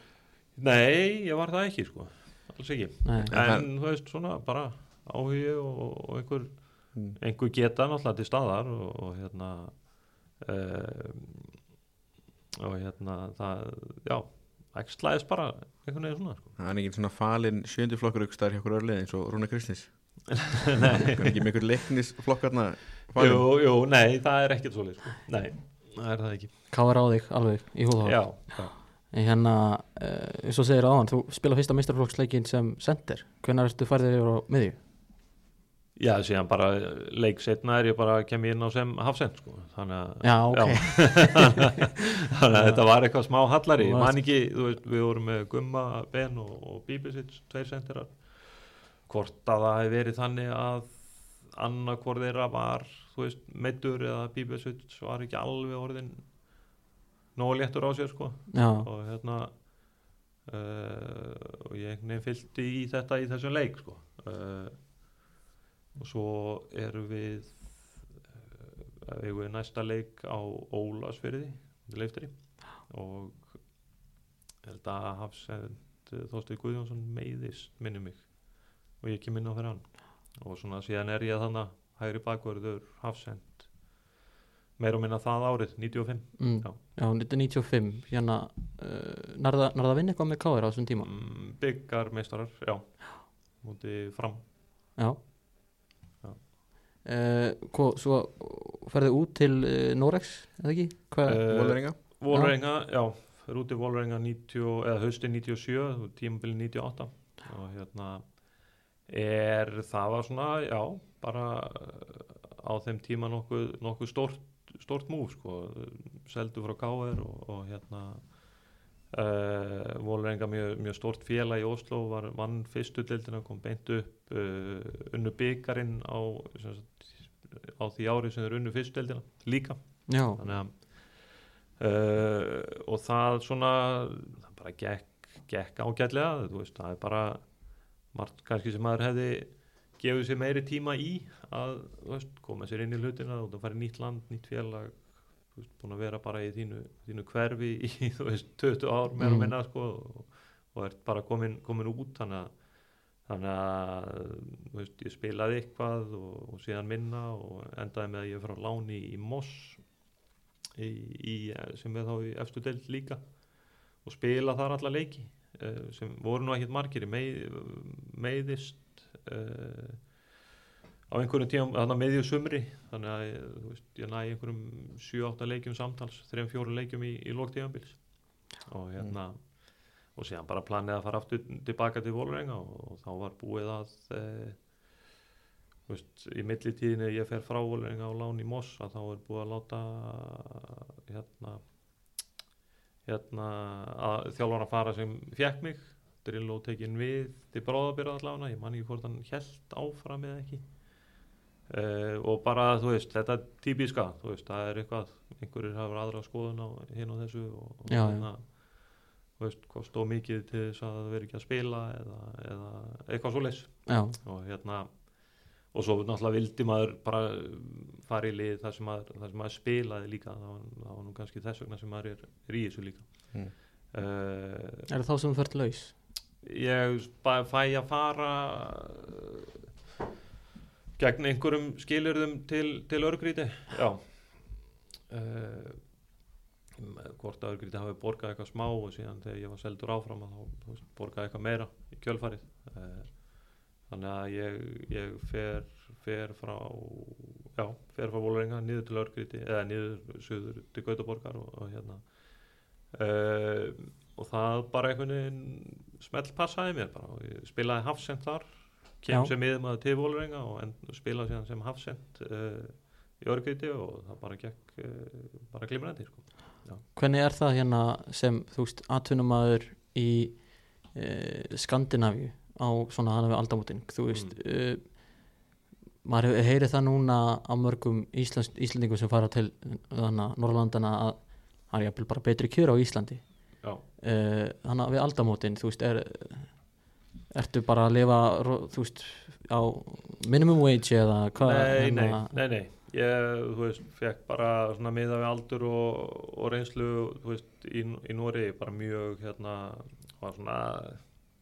nei, ég var það ekki sko, alls ekki Nei. en þú veist, svona bara áhugi og, og einhver Mm. einhver geta náttúrulega til staðar og, og hérna um, og hérna það, já ægslaðist bara einhvern veginn svona sko. Það er ekki svona falin sjöndi flokkur aukstæðar hjá okkur örlið eins og Rúna Kristins [LAUGHS] nei, er ekki með einhver leiknis flokkarna falin jú, jú, nei, það er ekkert svolítið sko. nei, það er það ekki káir á þig alveg í húða já, já. en hérna, uh, eins og segir áðan þú spila fyrsta meistarflokksleikin sem sender hvenær ertu færðir yfir á miðju? já, síðan bara leik setna er ég bara kem ég inn á sem hafsend sko. þannig að Já, ok. [LAUGHS] þannig að þetta var eitthvað smá hallari man ekki, þú veist, við vorum með Gumma, Ben og, og Bíbisits tveir sendirar hvort að það hefði verið þannig að þeirra var meittur eða Bíbisits var ekki alveg orðin nógu léttur á sér sko. Og hérna uh, og ég einhvern veginn fylgdi í þetta í þessum leik sko. uh, og svo erum við uh, við næsta leik á Ólasfyrði leiftri og er þetta hafsend Þóstur Guðjónsson meiðist minni mig. Og ég kem inn á fyrir hann og svona síðan er ég þannig hægri bakvörður hafsend meir og minna það árið 95 mm, Já. já 1995 hérna, uh, nærða, nærða að vinna eitthvað með káir á þessum tíma? Mm, byggarmeistarar, já. Múti fram. Já, Já. Uh, hva, Svo ferði út til uh, Norex, eða ekki? Eh, Volveringa Volrenga, já, fyrir út í Volrenga 90, eða hausti 97 tímabili 98 og hérna er það var svona, já, bara eh, á þeim tíma nokkuð, nokkuð stórt, stórt múf sko, seldu frá K.R. og, og hérna uh, Volrenga mjög, mjög stórt félag í Oslo var vann fyrstu deildina, kom beint upp uh, unnu byggarinn á, sagt, á því ári sem þeir unnu fyrstu deildina líka Já, þannig að uh, og það svona það bara gekk, gekk ágætlega þú veist, það er bara margt kannski sem maður hefði gefið sér meiri tíma í að veist, koma sér inn í hlutina og það fara í nýtt land, nýtt félag veist, búin að vera bara í þínu, þínu hverfi í [LAUGHS] veist, 20 ár meira Mm. minna sko, og, og er bara komin, komin út þannig að þannig að ég spilaði eitthvað og, og síðan minna og endaði með að ég fyrir á láni í Moss í, í, sem er þá í efstu deild líka og spila þar alla leiki uh, sem voru nú ekkert margir með, meiðist uh, á einhverjum tíum þannig að meðju sumri. Þannig að þú veist, ég næ einhverjum 7-8 leikjum samtals 3-4 leikjum í, í lóktíðanbils og hérna og síðan bara planið að fara aftur tilbaka til Volrenga og, og þá var búið að e, veist, í millitíðinu ég fer frá Volrenga og lán í Moss að þá er búið að láta hérna hérna að þjálfan að fara sem fjekk mig Drillo tekin við til bráðabyrða allavega ég man ekki hvort hann held áfram eða ekki. Uh, og bara þú veist þetta er típiska veist það er eitthvað einhverjir hafa aðra skoðun á hinn og þessu og, og Já, hérna, veist hvað stóð mikið til þess að það veri ekki að spila eða, eða eitthvað svo leys og hérna og svo náttúrulega vildi maður bara fara í lið þar sem maður, þar sem maður spilaði líka. Það var, það var nú kannski þess vegna sem maður er, er í þessu líka. Mm. uh, er það þá sem þú ferð laus? ég fæ að fara uh, gegn einhverjum skilurðum til, til örgríti. Já. Uh, hvort að örgríti hafi borgað eitthvað smá og síðan þegar ég var seldur áfram að þá borgaði eitthvað meira í kjölfarið þannig að ég, ég fer, fer frá já, fer frá Vólarenga niður til örgríti eða niður suður til Gautaborgar og, og hérna uh, og það bara einhvern veginn smelt passaði mér bara og ég spilaði hafsend þar kem Já. sem miðmaður til Vólarenga og en, spilaði síðan sem hafsend uh, í örgríti og það bara gekk uh, bara glimrandi sko. Hvernig er það hérna sem þú veist atvinnumæður í uh, Skandinavíu á svona hana við aldamótin þú veist mm. maður hefur heyrið það núna á mörgum Íslands, Íslandingum sem fara til þannig Norrlandana að það er jafnvel bara betri kjör á Íslandi. Uh, að við aldamótin þú veist, er ertu bara að lifa þú veist, á minimum wage eða hvað nei, nei, hérna- nei, nei ég, þú veist, fekk bara svona miða við aldur og, og reynslu þú veist, í, í Nóri bara mjög, hérna, var svona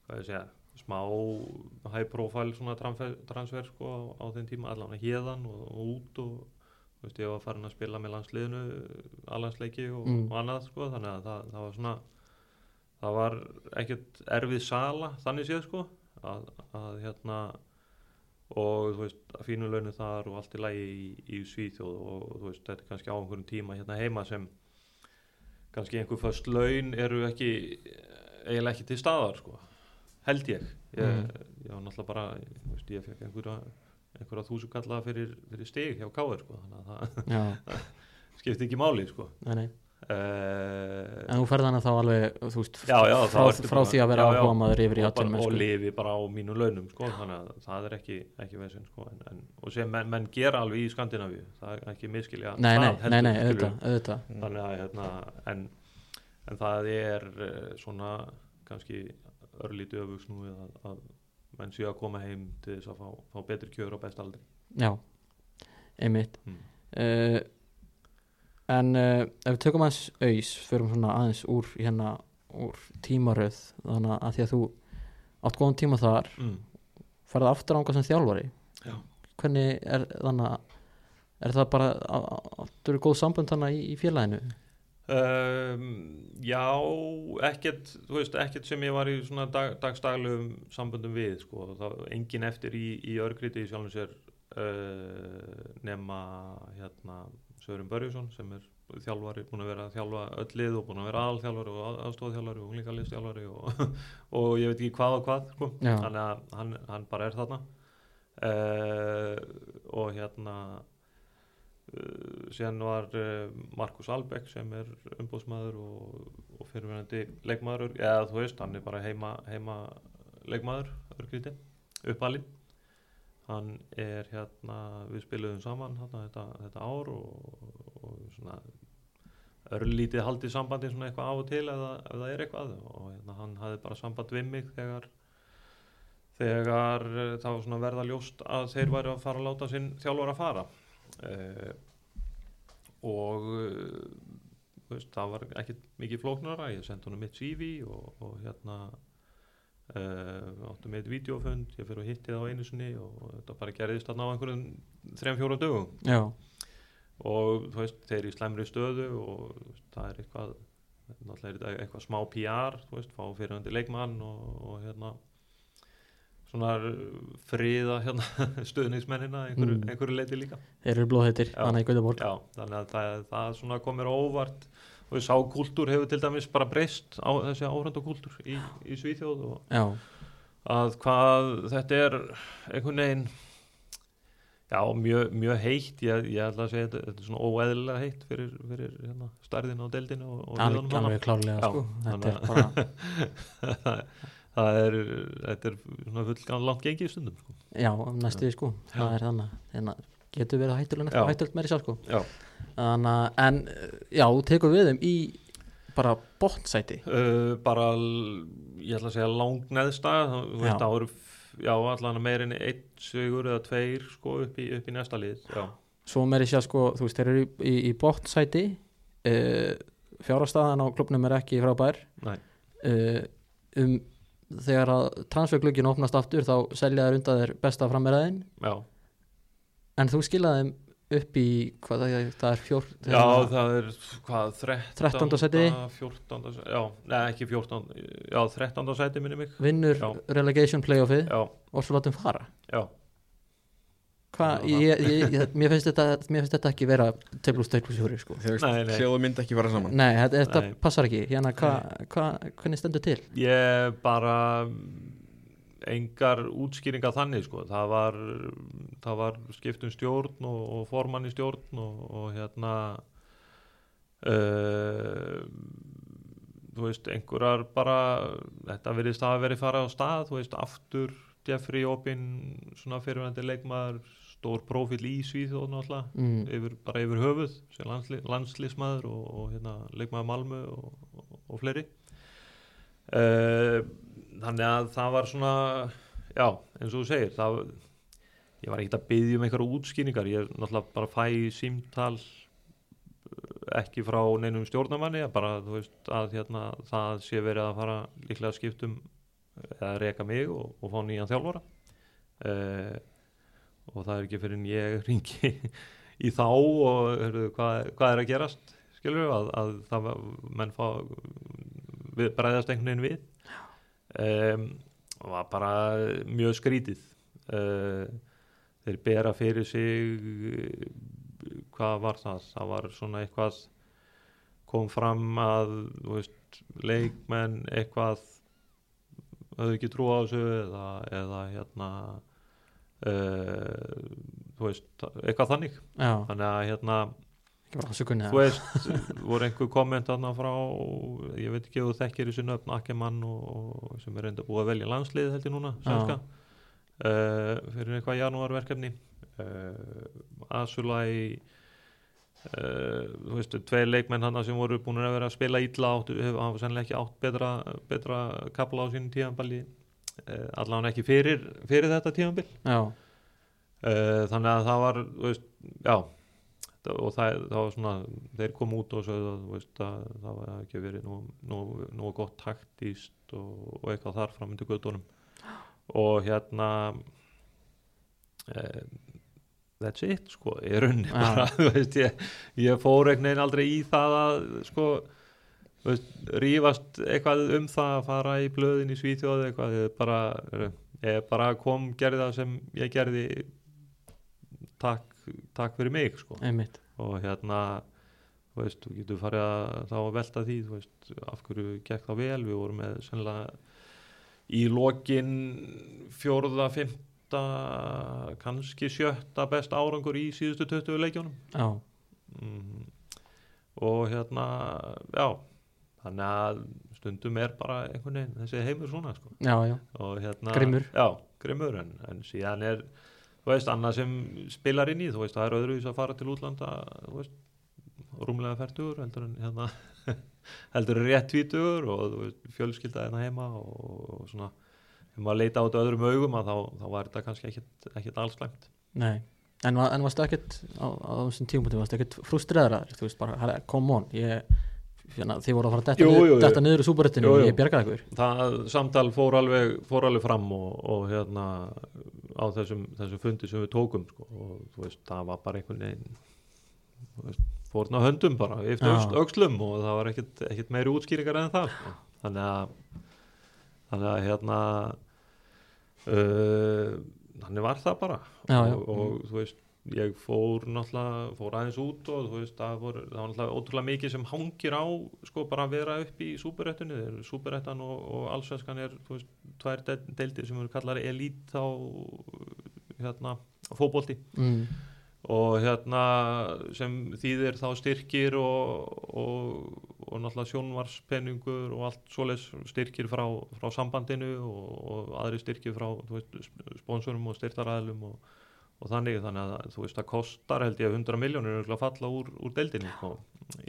hvað ég segja, smá high profile svona transfer, transfer sko á, á þeim tíma, allavega hérðan og, og út og þú veist, ég var farin að spila með landsliðinu, allansleiki og, Mm. og annað sko, þannig að það, það var svona það var ekkert erfið sala þannig séð sko að, að hérna og þú veist, að fínu launu þar og allt í lagi í, í Svíþjóð og þú veist, þetta er kannski á einhverjum tíma hérna heima sem kannski einhver föst laun eru ekki eiginlega ekki til staðar sko, held ég. Ég, Mm. ég var náttúrulega bara veist, ég fekk einhverja einhverja þúsu kalla fyrir, fyrir stig hjá Káir sko, þannig að það já, [LAUGHS] skipti ekki máli sko. Nei, nei. uh, en þú ferð hana þá alveg veist, Já, já, frá, frá að- því að vera áhuga maður yfir í og, bara, og lifi bara á mínu launum sko, þannig að það er ekki, ekki vesinn sko, en, en, og sem menn, menn gera alveg í Skandinavíu það er ekki miskilja nei, nei, það nei, auðvitað, auðvitað. þannig að hérna, en, en það er uh, svona kannski örlítið öfugs nú að, að menn séu að koma heim til þess að fá, fá betri kjör á best aldri já, einmitt mm. uh, en uh, ef við tökum aðeins auðs förum svona aðeins úr hérna úr tímaröð þannig að því að þú átt góðan tíma þar Mm. farið aftur ánga sem þjálfari Já. hvernig er þannig að er það bara áttur góð sambönd þannig í, í félaginu Um, já, ekkert, þú veist, ekkert sem ég var í svona dag, dagstaglegum samböndum við, sko, það engin eftir í, í örgriti í sjálfum sér uh, nema hérna Sörum Börjusson sem er þjálfari, búin að vera þjálfa öll lið og búin að vera aðalþjálfari og aðstofþjálfari og unglingarliðstjálfari og, [LAUGHS] og ég veit ekki hvað og hvað, sko, að hann, hann bara er þarna. Uh, og hérna síðan var uh, Markus Albeck sem er umbóðsmaður og, og fyrirverandi leikmaður, eða þú veist, hann er bara heima, heima leikmaður örgríti, uppalinn. Hann er hérna við spiluðum saman hérna, þetta, þetta ár og, og svona örlítið haldið sambandi svona eitthvað á og til ef það er eitthvað og hérna, hann hafði bara samband við mig þegar þegar uh, það var svona verða ljóst að þeir væri að fara að láta sinn þjálfur að fara og uh, þú veist, það var ekkert mikið flóknara. Ég sendi honum mitt CV og, og hérna uh, áttu með eitt videofönd ég fyrir að hitti það á einu sinni og þetta bara gerðist þarna á einhverjum þrejum fjóra dögum. Já, og þú veist, þeir eru í slæmri stöðu og veist, það er eitthvað náttúrulega eitthvað smá PR þú veist, fá fyrirhandi leikmann og, og hérna svona friða hérna [LAUGHS] stöðningsmennina einhverju, Mm. einhverju leiti líka þeir eru blóðheitir Já. þannig í Gautaborg Já, þannig að það, það svona komir óvart og sá kúltúr hefur til dæmis bara breyst á þessi áhrænda kúltúr í, í Svíþjóð og já, að hvað þetta er einhvern veginn já, mjög, mjög heitt ég, ég ætla að segja þetta, þetta er svona óeðlilega heitt fyrir, fyrir hérna, stærðin á deildinu og, og hana. alveg klárlega sko. þetta er bara, [LAUGHS] það er þetta er svona full langt gengið stundum sko. já, næstuði sko. Það Já. er þannig, þannig hættulega verið hættulega hættulegt meiri sá sko. Já. þannig að, en já, tekur við þeim í bara botnsæti. Uh, bara, ég ætla að segja langneðsta, þú veist, það voru já, allan að meira enn einn sigur eða tveir, sko, upp í, upp í næsta lið já, svo meiri sér sko, þú veist, þeir eru í, í, í botnsæti uh, fjárastæðan á klubnum er ekki frábær. Uh, um þegar að transferglöggin opnast aftur þá selja þeir undan þeir besta frammeiraðin já, en þú skilaði þeim upp í hvað það, er- fjór já, það er hvað, 13. 13. sæti? 14. sæti, já, neða ekki 14 já, 13. sæti minni mig vinnur Já. relegation playoffið og svo látum fara já, Hvað, ég, ég, ég, mér, finnst þetta, mér finnst þetta ekki vera 2 plus 2 plus 4 sko. Hljóðu mynd ekki fara saman Nei, þetta, þetta Nei. passar ekki hérna, hva, hva, hvernig stendur til? ég bara engar útskýringa þannig sko, það var það var skiptum stjórn og, og formann í stjórn og, og hérna uh, þú veist, einhverjar bara þetta verðist að verið fara á stað þú veist, aftur Jeffrey Opin svona fyrirvændi leikmaður stór prófíl í Svíþjóð náttúrulega Mm, yfir, bara yfir höfuð sem landsli, landslísmaður og, og hérna, leikmaður Malmö og, og, og fleiri. Uh, þannig að það var svona já, eins og þú segir það, ég var ekkert að byggja um einhverja útskýningar, ég náttúrulega bara fæ símtal eh, ekki frá neinum stjórnamanni bara þú veist að hérna, það sé verið að fara líklega skiptum eða reka mig og, og fá nýjan þjálfara. Uh, og það er ekki fyrir en ég ringi [LAUGHS] í þá og heyrðu, hvað, hvað er að gerast? Skilur við að, að það menn fá við, bræðast einhvern veginn við. Um, og var bara mjög skrítið. Uh, þeir bera fyrir sig hvað var það? Það var svona eitthvað kom fram að veist, leikmenn eitthvað höfðu ekki trú á þessu eða, eða hérna uh, þú veist, eitthvað þannig. Já, þannig að hérna afsökunni þú veist, [LAUGHS] voru einhver komment þarna frá, ég veit ekki ef þú þekkir þessi nöfn Akkermann og, og sem er reynda búið að velja landslið held ég núna uh, fyrir eitthvað janúarverkefni. Uh, Asulai uh, þú veist, tveir leikmenn hann sem voru búin að vera að spila illa áttu, hafa sennilega ekki átt betra, betra kapla á sínum tíðanbali uh, allavega ekki fyrir, fyrir þetta tíðanbil já, Uh, þannig að það var veist, já það- og það, það var svona þeir kom út og sögðu að, veist, að það var ekki verið nú, nú, nú gott taktíst og, og eitthvað þar fram undir göttunum og hérna uh, that's it sko, rauninni Já. bara, [LAUGHS] veist, ég, ég fór einhvern veginn aldrei í það að sko rífast eitthvað um það að fara í blöðin í Svíþjóði eitthvað, ég bara, ég bara kom gerði það sem ég gerði takk, takk fyrir mig sko. og hérna þú veist, þú getur farið að þá að velta því, þú veist, af hverju gekk það vel, við vorum með sennilega í lokin fjórða, fymta kannski sjötta best árangur í síðustu 20 leikjónum mm. og hérna já, þannig að stundum er bara einhvern veginn þessi heimur svona sko. Já, já, og hérna Grimmur. já, grimmur en, en síðan er þú veist, annað sem spilar inn í þú veist, það er öðruvis að fara til útlanda þú veist, rúmlega færtugur heldur en hérna [LAUGHS] heldur en rétt tvítugur og veist, fjölskylda hérna heima og, og svona ef maður leita á þetta öðrum augum að þá, þá var þetta kannski ekkit, ekkit alls slæmt. Nei. En, en varstu ekkert á, á þessum tímapunkti varstu ekkert frustreraður, þú veist bara "Herra, come on, ég þið voru að fara detta, Jú, jú, jú. detta niður í súbarettinu Jú, og ég bjargaði ykkur það samtal fór alveg, fór alveg fram og, og hérna á þessum, þessum fundi sem við tókum sko, og þú veist, það var bara einhvern veginn fórna höndum bara öxl, öxlum og það var ekkert, ekkert meiri útskýringar en það sko. þannig að þannig að hérna uh, þannig var það bara Já, já. Og, og þú veist ég fór náttúrulega, fór aðeins út og þú veist, það, voru, það var náttúrulega ótrúlega mikið sem hangir á, sko, bara að vera upp í súperettunni, þeir eru súperettan og, og allsvenskan er, þú veist, tvær de- deildir sem eru kallar elít á hérna, fótbolti mm. og hérna sem þýðir þá styrkir og, og, og náttúrulega sjónvarspenningur og allt svoleiðs styrkir frá, frá sambandinu og, og aðri styrkir frá þú veist, sp- sponsorum og styrtaræðlum og, og þannig þannig að þú veist það kostar held ég 100 miljónir að falla úr, úr deildinni sko,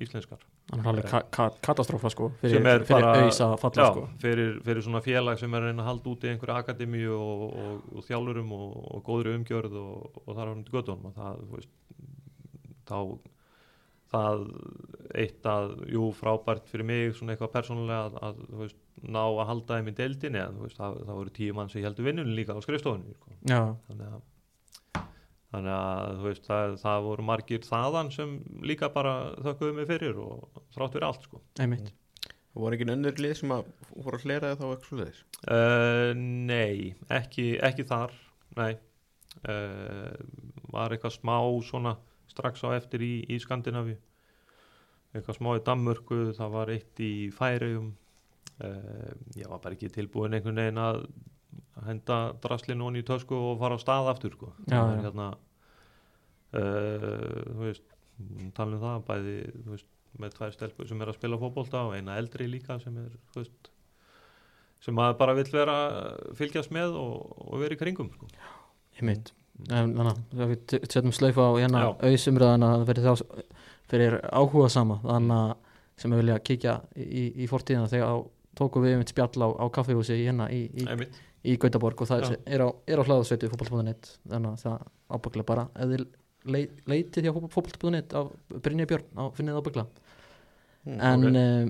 íslenskar. Þannig alveg ka ka katastrófa sko fyrir, er fyrir bara auðs að falla já, sko. fyrir, fyrir svona félag sem er að reyna að halda úti einhverja akademíu og, og, og þjálfurum og, og góðri umgjörð og, og þar á hundi göttunum og það, þú veist, þá það eitt að, jú, frábært fyrir mig svona eitthvað persónulega að, að þú veist, ná að halda þeim í deildinni en þú veist, það, það voru tíu mann sem heldur vinnunni líka á skrifstofunni sko. þannig að þannig að þú veist, það, það voru margir þaðan sem líka bara þökkuðu mig fyrir og þrátt fyrir allt sko. einmitt og voru ekki önnur lið sem að voru að hlera þá eitthvað svo þess Uh, nei, ekki, ekki þar nei uh, var eitthvað smá svona strax á eftir í, í Skandinavíu eitthvað smá í Danmörku það var eitt í Færeyjum uh, ég var bara ekki tilbúin einhvern veginn að henda draslinu honni í tösku og fara á stað aftur sko. Já, Það já. hérna uh, þú veist tala um það, bæði þú veist, með tvær stelpur sem er að spila fótbolta og eina eldri líka sem er þú veist, sem maður bara vill vera fylgjast með og, og vera í kringum sko. einmitt. En þannig að við setjum slaufa á hérna auðsumröðan að það fyrir áhuga sama þannig að sem við vilja kíkja í, í fortíðina þegar tókum við einmitt spjall á, á kaffihúsi hérna í, í, í Gautaborg og það Já. er á, á hlaðasveitu fótbolta.net þannig að það ábyggla bara leit, leitið hjá fótbolta.net á Brynja Björn á finnið ábyggla Mm, en ok. okay.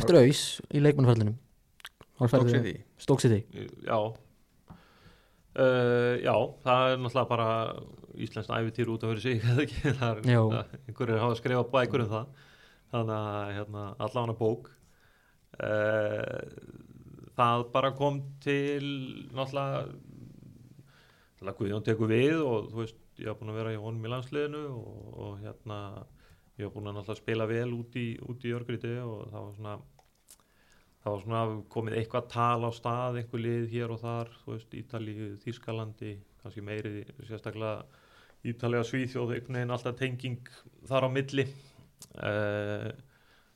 eftir auðs í leikmannfællinum Stoke City. Stók City. Já. Uh, Já, það er náttúrulega bara íslenskt æfitýr út af fyrir sig [LAUGHS] það er, hafa skrifað bækur um það. Þannig að hérna, allavega bók. Uh, það bara kom til náttúrulega Guðjón tekur við og þú veist, ég hafa búin að vera í honum í landsliðinu og, og hérna ég hafa búin að náttúrulega spila vel út í, í Jörgriti og það var svona það var svona komið eitthvað tal á stað, einhver lið hér og þar þú veist, Ítalíu, Þískalandi kannski meiri, sérstaklega Ítalíu og Svíþjóð, einhvern veginn alltaf tenging þar á milli. Uh,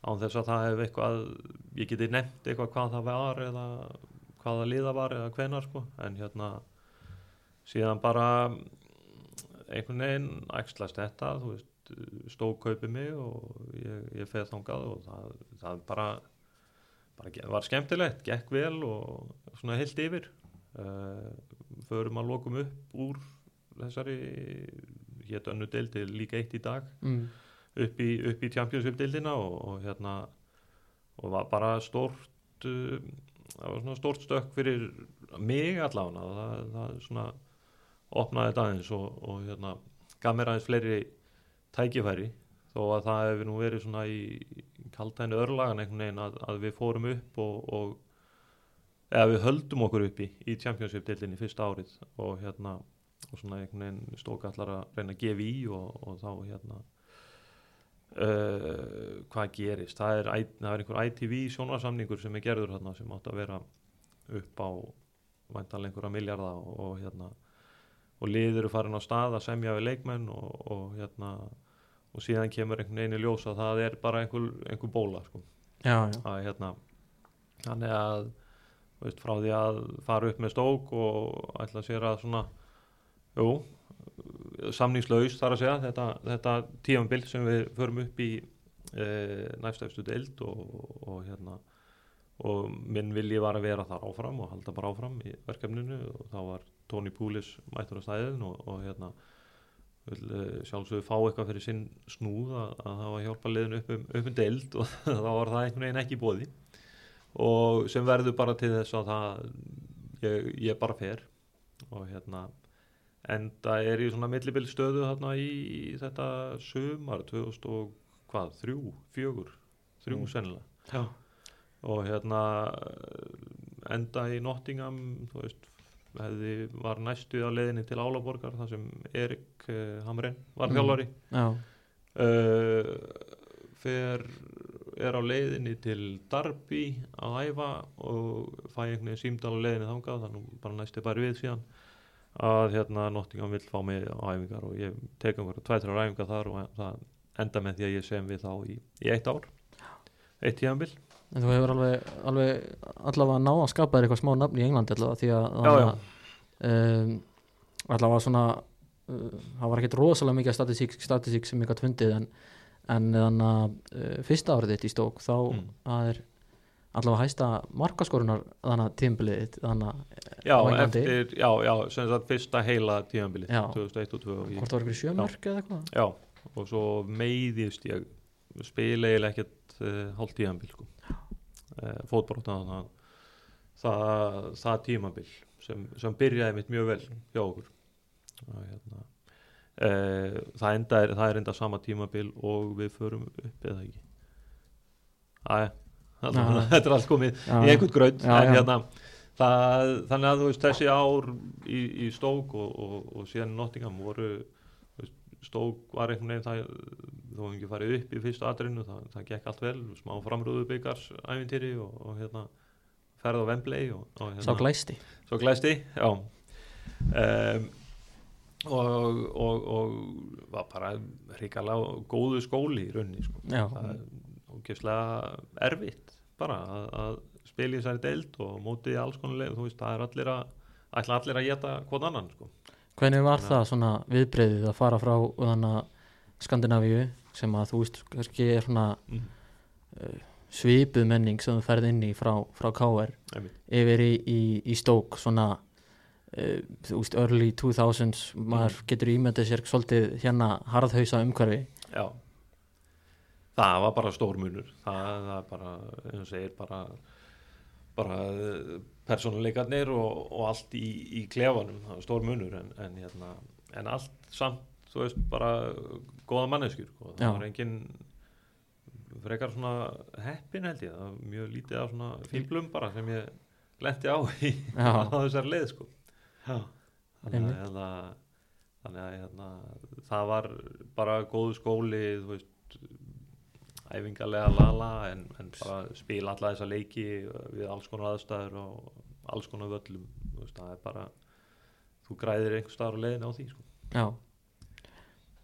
án þess að það hef eitthvað, ég geti nefnt eitthvað hvað það var eða hvaða liða var eða hvenar sko, en hérna síðan bara einhvern veginn æxlast þetta, þú veist stók kaupið mig og ég, ég feð þangað og það, það bara bara var skemmtilegt, gekk vel og svona heilt yfir. Uh, förum að lokum upp úr þessari hétt önnu deildi líka eitt í dag. Mm. upp í, upp í Championship deildina og, og hérna og var bara stórt uh, það var svona stórt stökk fyrir mig allavega. Það, það svona opnaði þetta aðeins og, og hérna gaf mér aðeins fleiri tækifæri þó að það hefur nú verið svona í kaldhæni örlagan einhvern veginn að, að við fórum upp og, og eða við höldum okkur uppi í Championship deildinni fyrsta árið og hérna og svona einhvern veginn stók allar að reyna að gefa í og, og þá hérna uh, hvað gerist? Það er, það er einhver ITV sjónarsamningur sem er gerður hérna sem átt að vera upp á væntanlega einhverja miljarda og, og hérna og lið eru farin á stað að semja við leikmenn og, og hérna og síðan kemur einhvern veginn í ljós að það er bara einhver, einhver bóla sko. já, já, að hérna þannig að veist, frá því að fara upp með stók og ætla sér að svona jú, samningslaus þar að segja þetta, þetta tíambil sem við förum upp í e, næstæfstu deild og, og hérna og minn vilji var að vera þar áfram og halda bara áfram í verkefninu og þá var Tony Poulis mættur á stæðin og, og hérna eh, sjálfsögðu fá eitthvað fyrir sinn snúð að, að það var hjálpa liðinu upp um, upp um deild og [LAUGHS] þá var það einhvern veginn ekki bóði og sem verður bara til þess að það ég, ég bara fer og hérna enda er í svona millibil stöðu þarna í, í þetta sumar 2000 og hvað, þrjú, fjögur þrjú Mm. sennilega já. og hérna enda í Nottingham þú veist hefði, var næstu á leiðinni til Álaborgar þar sem Erik uh, Hamren var Mm. þjálfari já. uh, fer er á leiðinni til Darby að æfa og fæ einhvern veginn símdal á leiðinni þangað þannig bara næstu bara við síðan að hérna Nottingham vill fá mig á æfingar og ég tek einhverja tvætrar æfingar þar og það enda með því að ég sem við þá í, í eitt ár eitt tíðanbill en þú hefur alveg, alveg allavega náða að skapa þér eitthvað smá nafn í Englandi allavega því að Já, já. Um, allavega svona uh, það var ekkert rosalega mikið statisík, statisík sem gætt fundið en, en þannig að uh, fyrsta árið þitt í stók þá Mm. er allavega hæsta markaskorunar þannig að tímbilið þannig að Já, á Englandi. eftir, já, já, sem sagt fyrsta heila tíðanbilið, Já. 2001 og 2002 og ég, hvort var ykkur sjömörk eða eitthvað Já, og svo meiðist ég spila eiginlega ekkert uh, hálft tíðanbil sko. uh, fótbrotna þannig að það, það tímabil sem, sem byrjaði mitt mjög vel hjá okkur og, hérna, uh, það, enda er, það er enda sama tímabil og við förum upp eða ekki Æ, Já. [LAUGHS] þetta er allt komið Já. í einhvern gröð hérna það, þannig að þú veist þessi ár í, í Stók og, og, og síðan í Nottingham voru Stók var einhvern veginn það þó hefum ekki farið upp í fyrstu atrinu það, það gekk allt vel, smá framrúðu byggars æfintýri og, og hérna ferð á Wembley og, og hérna, sá glæsti svo glæsti, já um, og, og, og var bara hrikalega góðu skóli í rauninni sko. Það er ógeðslega erfitt bara að, að spila í þessari deild og mótið í alls konar leið, þú veist, það er allir að ætla allir að geta hvort annan sko. Hvernig var það svona viðbreyðið að fara frá Skandinavíu sem að þú veist kannski er svona mm. svipuð menning sem þú ferð inn í frá, frá KR yfir í, í, í stók svona uh, þú veist early 2000s maður getur ímyndið sér svolítið hérna harðhausa umhverfi. Já. Það var bara stór munur. Það, það er bara, eins og segir bara bara persónuleikarnir og, og allt í, í klefanum, það var stór munur en, en, hérna, en allt samt þú veist, bara góða manneskjur og það Já. var engin frekar svona heppin held ég, það var mjög lítið af svona fíblum bara sem ég lendi á í þessar leið sko. Já. þannig að hérna, þannig að hérna, það var bara góðu skóli þú veist æfingarlega lala en, en bara spila alla þessa leiki við alls konar aðstæður og alls konar völlum það er bara þú græðir einhver staðar á leiðin á því sko. já.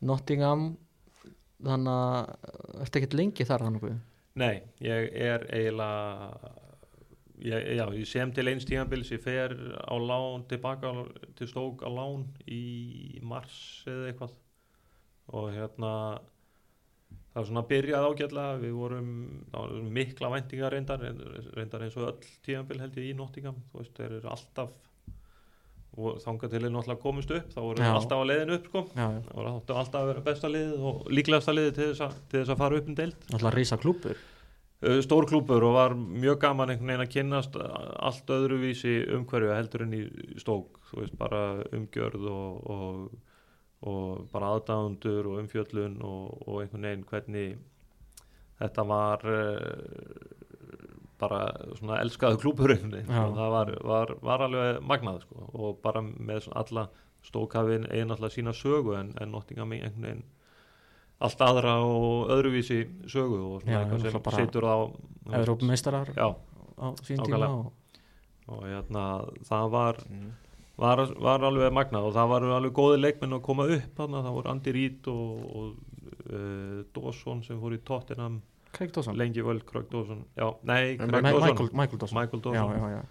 Nottingham þannig að ertu ekkert lengi þar hann okkur Nei, ég er eiginlega ég, já, ég sem til eins tímabils ég fer á lán tilbaka á- til stók á lán í mars eða eitthvað. Og hérna það var svona byrjað ágætlega við vorum, mikla væntingar reyndar, reyndar eins og öll tímabil held ég í Nottingham, þú veist, þeir eru alltaf og þangað til er náttúrulega komist upp þá voru þeir alltaf á leiðinu upp sko. Já, já, það voru alltaf að vera besta liðið og líklegasta liðið til þess að, til þess að fara upp um deild. Alltaf rísa klúpur stór klúpur og var mjög gaman einhvern veginn að kynnast allt öðruvísi umhverju heldur en í stók þú veist bara umgjörð og, og, og bara aðdáðundur og umfjöllun og, og einhvern veginn hvernig þetta var uh, bara svona elskaðu klúpur einhvern veginn Já. og það var, var, var alveg magnað sko og bara með svona alla stókhafin eigi náttúrulega sína sögu en, en Nottingham einhvern veginn allt aðra og öðruvísi sögu og svona Já, eitthvað sem situr á já, á sín tíma og og hérna það var, Mm. Var, var alveg magnað og það var alveg góði leikmenn að koma upp þarna, það voru Andy Reid og, og uh, Dawson sem fór í Tottenham. Craig Dawson? Lengi völd, Craig Dawson. Já, nei, Craig Dawson. Michael, Michael Dawson. Michael já, Dawson. Já, já.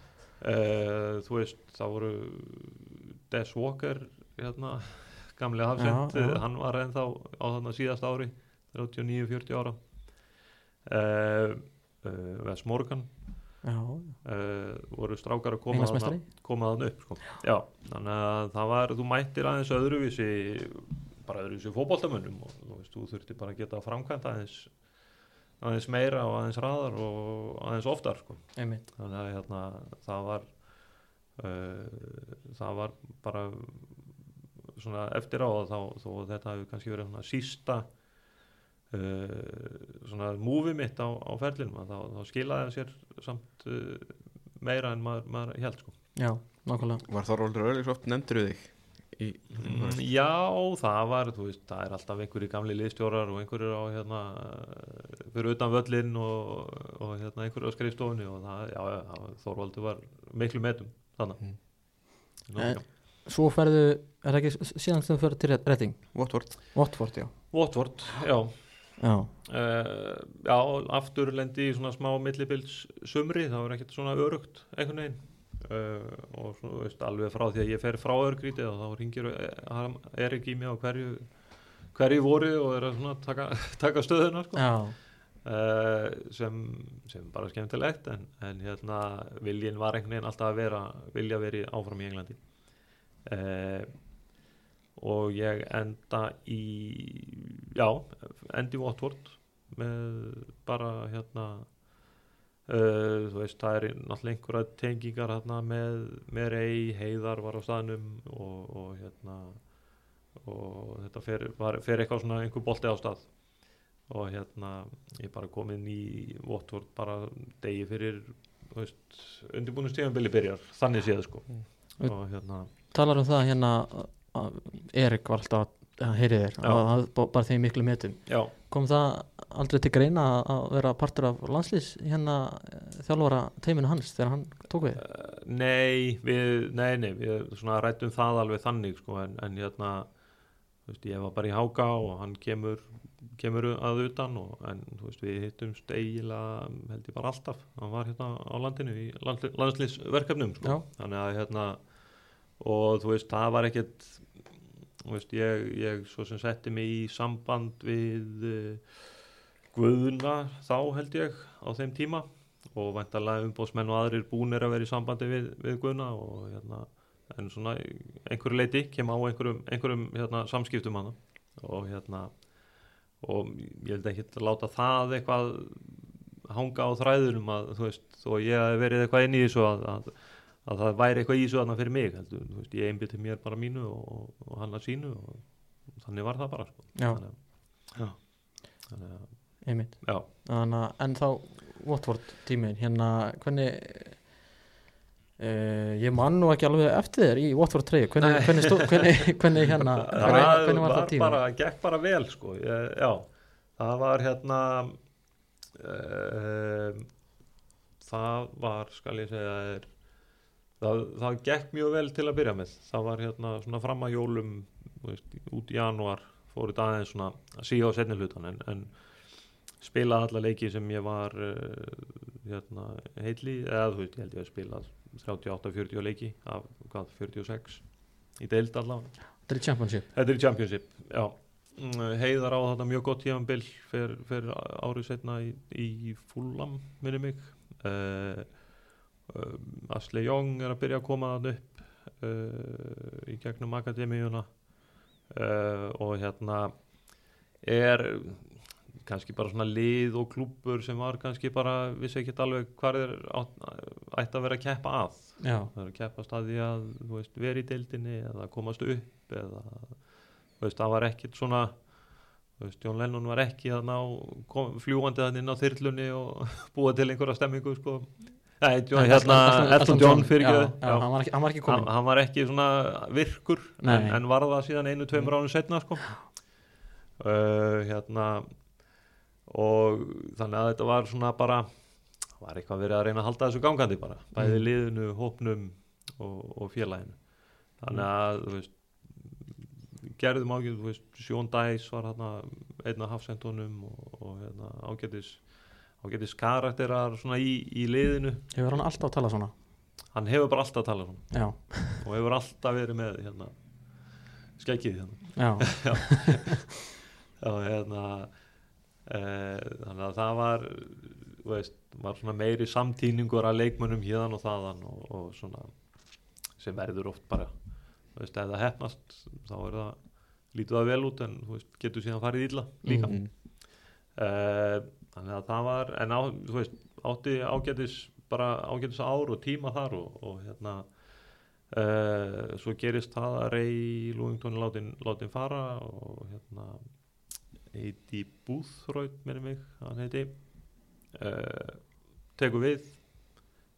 Uh, þú veist, það voru Des Walker hérna, gamlega hafsend Já, já. hann var ennþá á þarna síðast ári 39-40 ára. Uh, Wes Morgan. já, uh, voru strákar að koma þarna, koma þarna upp sko. já, þannig að það var þú mættir aðeins öðruvísi bara öðruvísi fótboltamönnum og þú veist, þú þurfti bara að geta framkvæmt aðeins aðeins meira og aðeins hraðar og aðeins oftar sko. Þannig að hérna, það var uh, það var bara svona eftir á að þá, þó að þetta hefur kannski verið svona sísta uh, svona múfi mitt á, á ferlinum að þá, þá skilaði það sér samt uh, meira en maður, maður held sko. já, nákvæmlega Var Þorvaldur Örlíks oft nefndur við þig? Í, mm, Já, það var veist, það er alltaf einhverju gamli liðstjórar og einhverjur á hérna fyrir utan völlin og, og hérna einhverju á skrifstofunni og það, já, já, það- Þorvaldur var miklu metum þannig Mm. Eh, Svo ferðu, er það ekki síðan sem þú ferðu til Redding? Watford Watford, já Watford, Já, Uh, já, aftur lendi í svona smá millibils sumri, það var ekkert svona örugt einhvern veginn. Uh, og svona, veist, alveg frá því að ég fer frá örgrítið og þá ringir Erik í mig á hverju hverju voru og er að svona taka, [LAUGHS] taka stöðuna sko. uh, sem, sem bara skemmtilegt en, en hérna viljin var einhvern veginn alltaf að vera vilja veri áfram í Englandi. Og ég enda í já, í Watford með bara hérna uh, þú veist, það er náttúrulega einhverja tengingar hérna með, með rey, heiðar var á staðnum og, og hérna og þetta fer, var, fer eitthvað svona einhver bolti á stað. Og hérna ég bara komin í Watford bara degi fyrir þú veist, undirbúinu stíðanbili byrjar. Þannig séð sko. Mm. og hérna talar um það hérna Erik var alltaf að heyri þér. Bara þeim miklu metum. Já, kom það aldrei til greina að- vera partur af landslýs hérna eh, þjálfara teiminu hans þegar hann tók við? Uh, nei, við, nei, nei, við svona rættum það alveg þannig sko, en, en hérna, veist, ég var bara í háka og hann kemur, kemur að utan og, en veist, við hittumst eiginlega, held ég bara alltaf, hann var hérna á landinu í land, landslýsverkefnum, sko, þannig að hérna, og þú veist, það var ekkert, veist, ég, ég svo sem setti mig í samband við, uh, Guðuna þá held ég á þeim tíma. Og væntalega umbóðsmenn og aðrir búnir að vera í sambandi við, við Guðuna og hérna, en svona einhverju leiti kem á einhverjum, einhverjum hérna, samskiptum hana. Og hérna og ég held ekki að láta það eitthvað hanga á þræðunum að þú veist, og ég hef verið eitthvað inn í þessu að, að, að það væri eitthvað í þessu aðna fyrir mig heldur, veist, ég einbytti mér bara mínu og, og hann að sínu og þannig var það bara sko. Þannig, já. þannig að, einmitt. Já, Þannig að en þá Watford tíminn hérna hvernig uh, ég man nú ekki alveg eftir þér í Watford 3 [LAUGHS] hvernig, hvernig, stó, hvernig, hvernig hérna hvernig, hvernig var það tíminn? bara, gekk bara vel sko, ég, já. Það var hérna um, það var skal ég segja er, það, það gekk mjög vel til að byrja með. Það var hérna svona fram að jólum veist, út í janúar fóru þetta aðeins svona að síða á setni hlutan en, en spilaði alla leiki sem ég var uh, hérna, heitli eða þú veist, ég held ég að spila 38-40 leiki af hvað, 46 í deild allavega. Þetta er í Championship. Þetta er í Championship, já. Mm, Heiðar á þetta mjög gott tímanbill fyrir, fyrir árið setna í, í Fulham, minni mig. Uh, uh, Asli Young er að byrja að koma þann upp uh, í gegnum akademíuna. Uh, og hérna er kannski bara svona lið og klúpur sem var kannski bara, vissi ekki alveg hvað er ætti að vera að keppa að. Já, það er að keppa staði að veist, vera í deildinni eða komast upp eða veist, það var ekkit svona veist, Jón Lennon var ekki að ná kom, fljúandi þannig inn á þyrlunni og [LAUGHS] búa til einhverja stemmingu sko. [LAUGHS] Nei, hérna, Elton John fyrir ekki já, hann var ekki, hann var ekki hann, komin hann var ekki svona virkur en, en var það síðan einu, tveimur ánum setna sko. uh, hérna og þannig að þetta var svona bara var eitthvað verið að reyna að halda þessu gangandi bara bæði Mm. liðinu, hópnum og, og félaginu. Þannig að þú veist gerðum veist, Sjón Dæs var hérna einn af hafsendunum og, og hérna, ágætis ágætis karakterar svona í, í liðinu. Hefur hann alltaf að tala svona? Hann hefur bara alltaf að tala svona. Já, og hefur alltaf verið með hérna, skeggið hérna. [LAUGHS] Og hérna e, þannig að það var veist, var svona meiri samtíningur að leikmönnum hérðan og þaðan og, og svona sem verður oft bara veist, ef það hefnast þá er það lítið það vel út en veist, getur síðan farið illa líka. Mhm. mm. Þannig að það var en á, þú veist, átti ágætis bara ágætis ár og tíma þar og, og hérna uh, svo gerist það að Ray Lúington er látin, látin fara og hérna heiti Búþraut minni mig, hann heiti uh, tekur við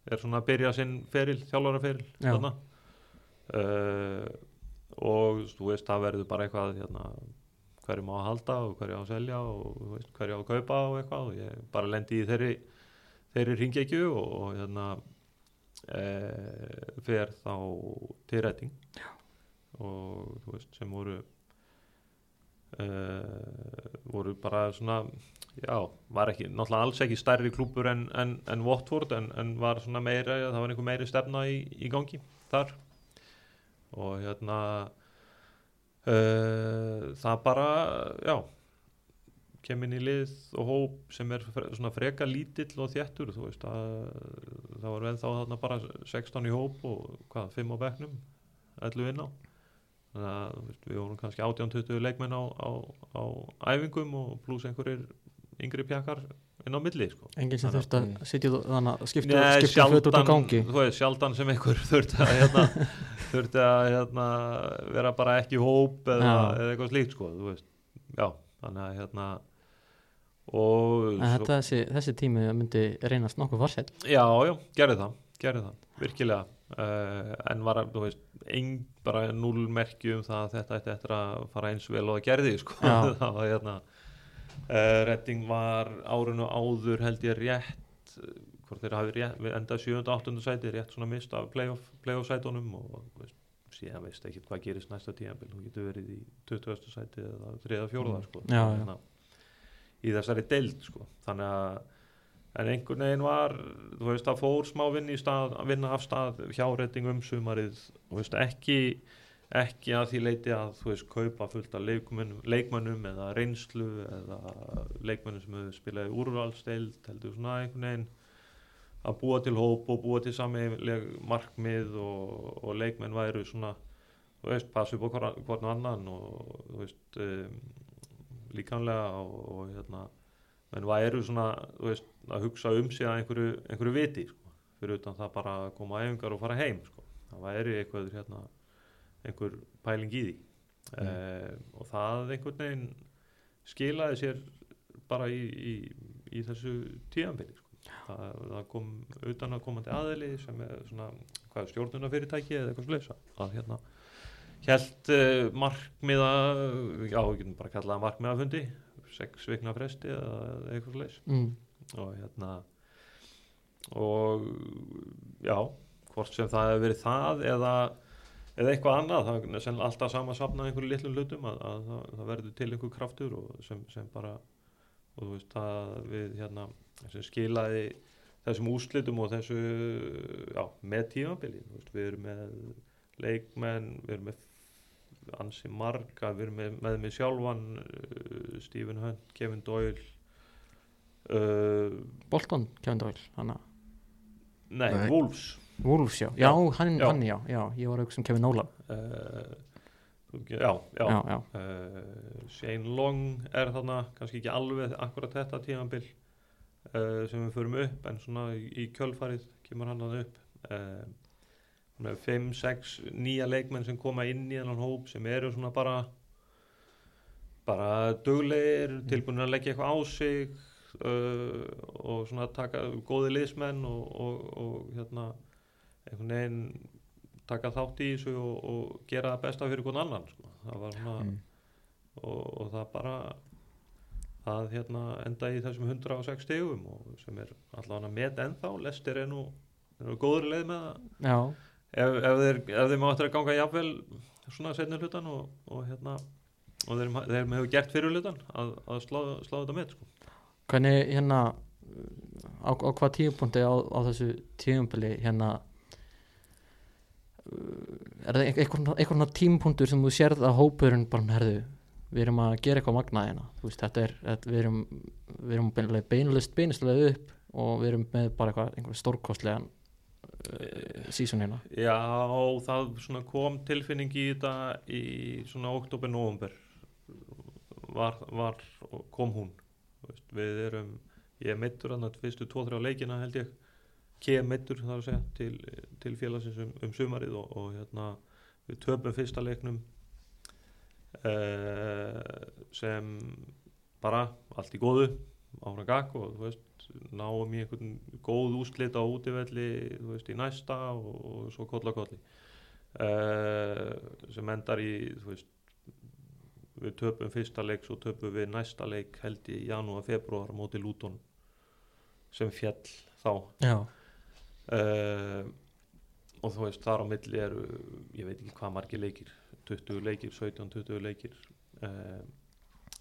er svona að byrja sinn feril, þjálfaraferil Já. þarna uh, og þú veist það verður bara eitthvað hérna, hverju má að halda og hverju á að selja og hverju á að kaupa og eitthvað. Og ég bara lendi í þeirri þeirri ringekju og, og hérna e, fer þá til retting og þú veist sem voru e, voru bara svona já, var ekki, náttúrulega alls ekki stærri klúpur en, en, en Watford en, en var svona meira, það var einhver meiri stefna í, í gangi þar. Og hérna uh, það bara já kem inn í lið og hóp sem er fre svona freka lítill og þjættur þú veist að það var vel þá þarna bara 16 í hóp og hvað, 5 á bekknum 11 inn á. Þannig að veist, við vorum kannski 18-20 leikmenn á, á, á æfingum og pluss einhverjir yngri pjakkar inn á milli sko. enginn sem þurft að Mm. sitja þannig að skipta Nei, skipta hlut út á gangi. þú veist, sjaldan sem einhver [LAUGHS] þurfti að, hérna, [LAUGHS] þurfti að hérna, vera bara ekki hóp eða, eða eitthvað slíkt sko, þú veist, já, þannig að hérna og en þetta, þessi, þessi tími myndi reynast nokkuð farsætt já, já, gerði það, gerði það, virkilega. Uh, en var, þú veist, ein, bara núl merki um það að þetta ætti eftir að fara eins vel og það gerði, sko, [LAUGHS] það var hérna Redding var árinu áður held ég rétt eh, hvort þeir hafi rétt, við enda 7. og 8. sæti rétt svona mist af playoff, playoff sætunum og veist, síðan veist ekki hvað gerist næsta tíðanbíl, þú getur verið í 20. sæti eða 3. og 4. Mm. sko, Já. Þannig að- í þessari deild sko. þannig að en einhvern veginn var, þú veist, það fór smá vinn í stað, að vinna af stað hjá reyting um sumarið, þú veist, ekki ekki að því leiti að þú veist kaupa fullt af leikmönnum, leikmönnum eða reynslu eða leikmönnum sem hefur spilaði úrvalsteild heldur svona einhvern veginn að búa til hóp og búa til sameiginleg markmið og, og leikmenn væru svona þú veist, passa upp á hvern, annan og þú veist um, líkanlega og, og hérna menn væru svona, þú veist, að hugsa um sig að einhverju, einhverju viti sko, fyrir utan það bara að koma að æfingar og fara heim sko, það væri eitthvað hérna, einhver pæling í því mm. eh, og það einhvern veginn skilaði sér bara í, í, í þessu tíanbyrði sko. það, það kom utan að komandi aðeli sem er svona, hvað er stjórnunafyrirtæki eða eitthvað slesa að hérna held uh, markmiða já, við getum bara kallað markmiðafundi sex vikna fresti eða eitthvað leys mm. og hérna og já, hvort sem það hefur verið það eða, eða eitthvað annað það er sem alltaf sama sapnað einhverju litlum hlutum að, að það, það verður til einhver kraftur og sem, sem bara og þú veist það við hérna sem skilaði þessum úslitum og þessu já, með tímabili við erum með leikmenn við erum með ansi marga, við erum með, með mig sjálfan uh, Stephen Hunt, Kevin Doyle uh, Bolton, Kevin Doyle hana. Nei, Nei. Wolves Wolves, já, hann, já. hann já, já. Ég var auðvitað sem Kevin Nolan. Uh, Já, já, já, Uh, Shane Long er þarna kannski ekki alveg akkurat þetta tímanbil uh, sem við förum upp en svona í, kjölfarið kemur hann að upp. Hann er 5, 6, nýja leikmenn sem koma inn í þennan hóp sem eru svona bara bara duglegir, tilbúin að leggja eitthvað á sig og svona taka góði liðsmenn og, og, og hérna einhvern veginn taka þátt í þessu og, og gera það besta fyrir hvern annan sko. það var svona Mm. og, og það bara að hérna enda í þessum 106 stegum sem er allavega með ennþá, lestir er nú, er nú góður leið með það ef, ef þeir, ef þeir má eftir að ganga jafnvel svona setni hlutan og, og hérna og þeir, þeir hefur gert fyrir hlutan að, að slá, slá þetta með sko. hvernig hérna á, á hvað tíupunkti á, á þessu tíumbili hérna er það einhvern tímupunktur sem þú sérð að hópurinn bara herðu, við erum að gera eitthvað magnað hérna. Þú veist, þetta er, við erum við erum beinlega beinlust beinistlega upp og við erum með bara eitthvað einhver stórkostlegan uh, sísun hérna. Já, það svona kom tilfinning í þetta í svona oktober-november var, var, kom hún. Veist, við erum, ég meittur annað fyrstu 2-3 leikina held ég kem meittur þar að segja til, til félagsins um, um sumarið og, og hérna við töpum fyrsta leiknum uh, sem bara allt í góðu ára gag og þú veist náum í einhvern góð úslit á útivelli þú veist í næsta og, og svo kolla kolli uh, sem endar í þú veist við töpum fyrsta leik svo töpum við næsta leik held í janúar, februar móti Luton sem fjall þá. Já, uh, og þú veist þar á milli eru ég veit ekki hvað margir leikir 20 leikir, 17-20 leikir uh,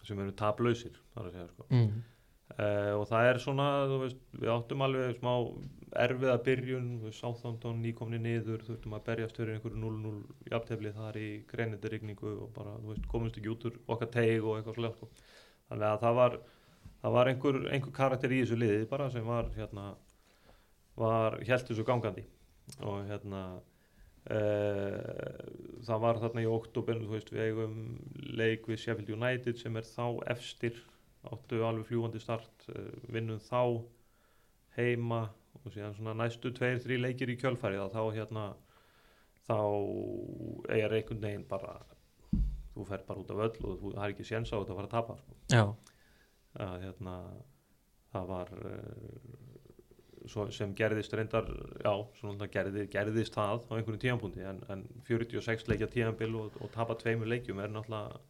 sem eru taplausir þar að segja sko mm. uh, og það er svona þú veist, við áttum alveg smá erfiða byrjun, Southampton nýkomni niður, þurftum að berjast fyrir einhverju 0-0 jafntefli þar í greinendirigningu og bara, þú veist, komumst ekki út úr okkar teig og eitthvað slega sko. þannig að það var það var einhver, einhver karakter í þessu liði bara sem var hérna var helt þessu gangandi. Og hérna uh, það var þarna í oktober þú veist við eigum leik við Sheffield United sem er þá efstir áttu alveg fljúandi start uh, vinnum þá heima og síðan svona næstu tveir, þrý leikir í kjölfarið að þá hérna þá er einhvern veginn bara þú fer bara út af öll og þú er ekki séns á þetta að fara að tapa sko. Já, að hérna það var svo, sem gerðist reyndar já, svona gerði, gerðist það á einhverjum tíðanbúndi en, en 46 leikja tíðanbil og, og tapa tveimur leikjum er náttúrulega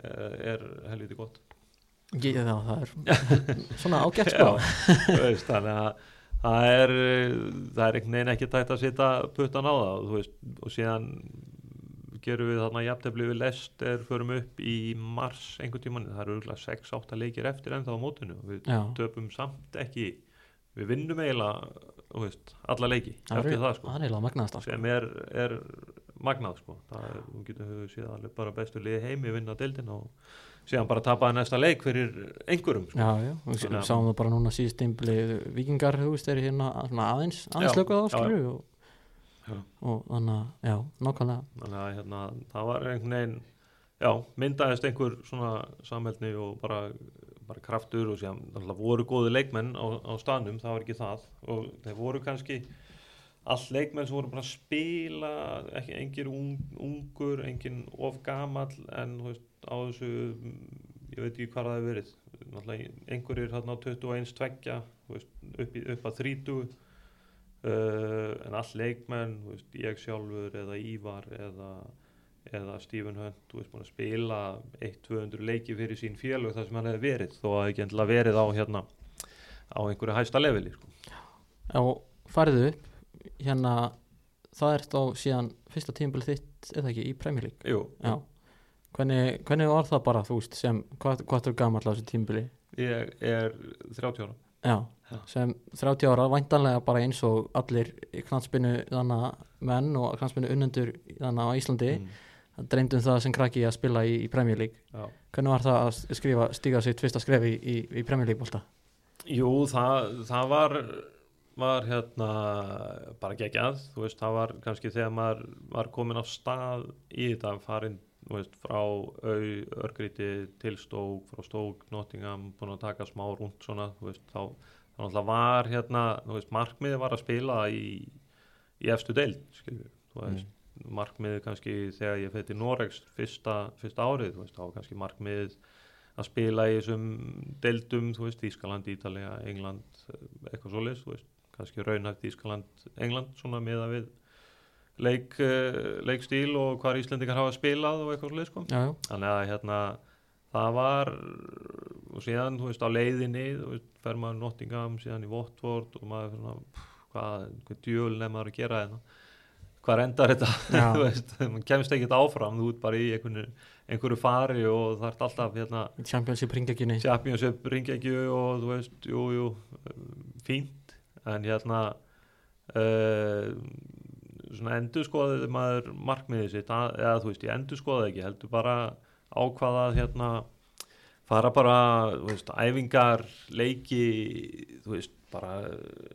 er helviti gott ég, já það er [LAUGHS] svona ágætt sko þannig að það er, það er einhvern veginn ekki tægt að setja puttan á það veist, og síðan gerum við þarna jafntefli við lest er förum upp í mars einhvern tímann, það eru örgulega 6-8 leikir eftir ennþá á mótinu við Já. töpum samt ekki við vinnum eiginlega veist, alla leiki það er það sko er eiginlega magnaðast sko. sem er, er magnað sko það er, þú getur séð alveg bara bestu liði heimi vinna deildin og síðan bara tapaði næsta leik fyrir einhverjum sko. Já, já, og Þannig sáum það bara núna síðust einbli vikingar, þú veist, er hérna aðeins, aðeins lökuð á, já, já. skilju og, og þannig að, já, nákvæmlega þannig að hérna, það var einhvern veginn já, myndaðist einhver svona samhældni og bara, bara kraftur og síðan voru góði leikmenn á, á staðnum, það var ekki það. Og þeir voru kannski all leikmenn sem voru bara að spila ekki engin un, ungur engin of gamall en veist, á þessu ég veit ekki hvað það hefur verið. Einhverjir hérna á 21 tveggja upp, upp að 30 uh, en all leikmenn veist, ég sjálfur eða Ívar eða, eða Stephen Hunt þú veist búin að spila 1-200 leiki fyrir sín félög þar sem hann hefði verið þó að ekki endilega verið á hérna á einhverju hæsta leveli sko. Já, fariðu upp, hérna, það er þá síðan fyrsta tímbil þitt, eða ekki, í Premier League Jú, Já, hvernig, hvernig var það bara, þú veist, sem, hvað, hvað er gamall á þessu tímbili? ég er 30 ára Já, Já. sem 30 ára væntanlega bara eins og allir knatspinu þannig menn og knatspinu unnendur þannig á Íslandi mm. Mm. dreymdum það sem krakki að spila í, í Premier League Já. hvernig var það að skrifa, stíga sitt fyrsta skref í, í, í Premier League bólta? Jú, það, það var var hérna bara geggjað, þú veist, það var kannski þegar maður var komin á stað í þetta farin, þú veist, frá au, örgríti til stók frá stók, Nottingham, búin að taka smá rúnt svona, þú veist, þá þá náttúrulega var hérna, þú veist, markmiðið var að spila í, í efstu deild, skilju, þú veist markmiðið kannski þegar ég fætti Noregs fyrsta, fyrsta árið, veist, þá var kannski markmiðið að spila í þessum deildum, veist, Ískaland, Ítalija, England, eitthvað veist, kannski raunhæft Ískaland, England, svona miða við leik, uh, leikstíl og hvar Íslendingar hafa spilað og eitthvað svoleiðis, sko. Þannig að hérna, það var, og síðan, þú veist, á leiðinni, þú veist, fer maður Nottingham, síðan í Watford og maður svona, pff, hvað, hvað djöl er maður að gera hérna, hvað endar þetta, [LAUGHS] þú veist, maður kemst ekkert áfram, þú ert bara í einhverju, einhverju fari og það ert alltaf, hérna, Championship ringlegjunni Championship ringegju og þú veist, jú, jú, fínt, en hérna, uh, svona endur skoðið maður markmiðið sitt, eða þú veist, ég endur skoðið ekki, heldur bara ákvaða hérna, fara bara, þú veist, æfingar, leiki, þú veist, bara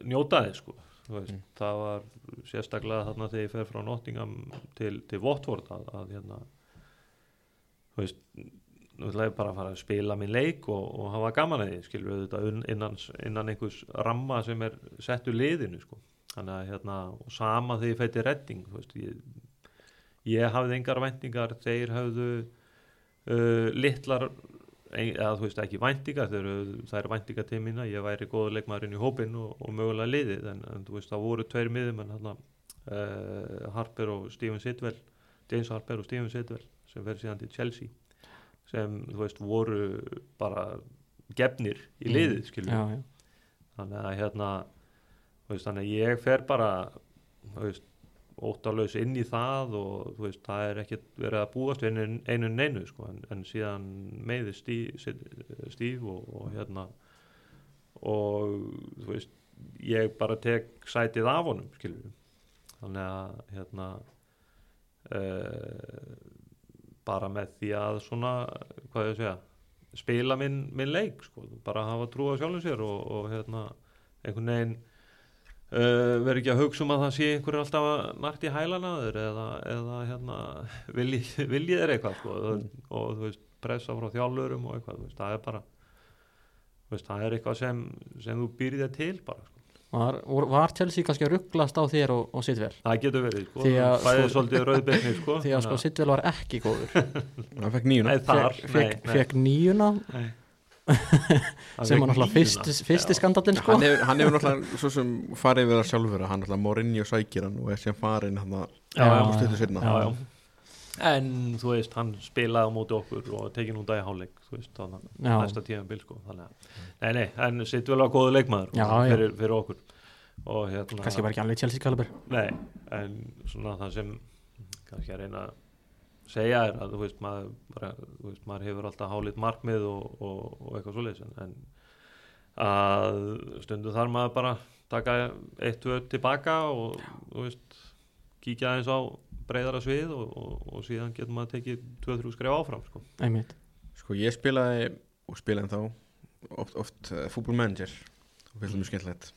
njóta þið, sko, veist, það var sérstaklega þarna þegar ég fer frá Nottingham til, til Watford að, að hérna, þú veist, nú ætla ég bara að fara að spila minn leik og, og hafa gaman að því, skilur við þetta innan, innan einhvers ramma sem er settu liðinu, sko, þannig að hérna, og sama þegar ég fætti redding, þú veist, ég, ég hafði engar væntingar, þeir hafðu uh, litlar eða þú veist ekki væntingar það er mína ég væri góður leikmaðurinn í hópin og, og mögulega liðið en, en þú veist það voru tveir miðum en hann uh, Harper og Steven Sidwell James Harper og Steven Sidwell sem verður síðan til Chelsea sem þú veist voru bara gefnir í liðið mm, já, þannig að hérna veist, þannig að ég fer bara þú veist, óttalös inn í það og veist, það er ekkert verið að búast einu, einu neinu sko, en, en síðan meiði Steve, Steve og, og hérna og þú veist ég bara tek sætið af honum skilur þannig að hérna uh, bara með því að svona, hvað ég segja spila minn, minn leik sko, bara hafa trú á sjálfum sér og, og hérna einhvern veginn uh, verður ekki að hugsa um að það sé einhverjum alltaf að nært í hælana á þér eða, eða hérna [LAUGHS] vilji, vilji þér eitthvað sko, og, og veist pressa frá þjálfurum og eitthvað veist, það er bara veist, það er eitthvað sem, sem þú býrði þér til bara sko. var, var- Chelsea kannski að rugglast á þér og, og Sidvel það getur verið sko, Því að, bæðið sko- svolítið rauðbyrni sko, [LAUGHS] því að sko þannig Sidvel var ekki góður [LAUGHS] hann fekk nýjuna Nei, þar, Fekk- nei, fekk, nei. fekk níuna Nei. Sem var náttúrulega fyrsti, fyrsti skandallin sko. Hann hefur, hann hefur náttúrulega svo sem farið við það sjálfur hann náttúrulega Mourinho sækir hann og er sem farin hann að Já, já, stuttu sérna já, já. en þú veist, hann spilaði á móti okkur og tekin út af í hálfleik þú veist, að næsta tíma bil sko, þannig að, nei, nei, en sitt vel á góðu leikmaður Já, já. fyrir, fyrir okkur. Og hérna kannski var ekki alveg Chelsea kaliber nei, en svona það sem kannski að reyna að segja er að þú veist, maður, bara, þú veist, maður hefur alltaf hálít markmið og, og, og eitthvað svoleiðis en, en að stundum þar maður bara taka eitt, tvö tilbaka og þú veist, kíkja aðeins á breyðara svið og, og, og síðan getur maður tekið 2-3 skref áfram sko. Sko ég spilaði og spilaði þá oft, oft uh, fútbolmanager og finnst það mjög skemmtilegt.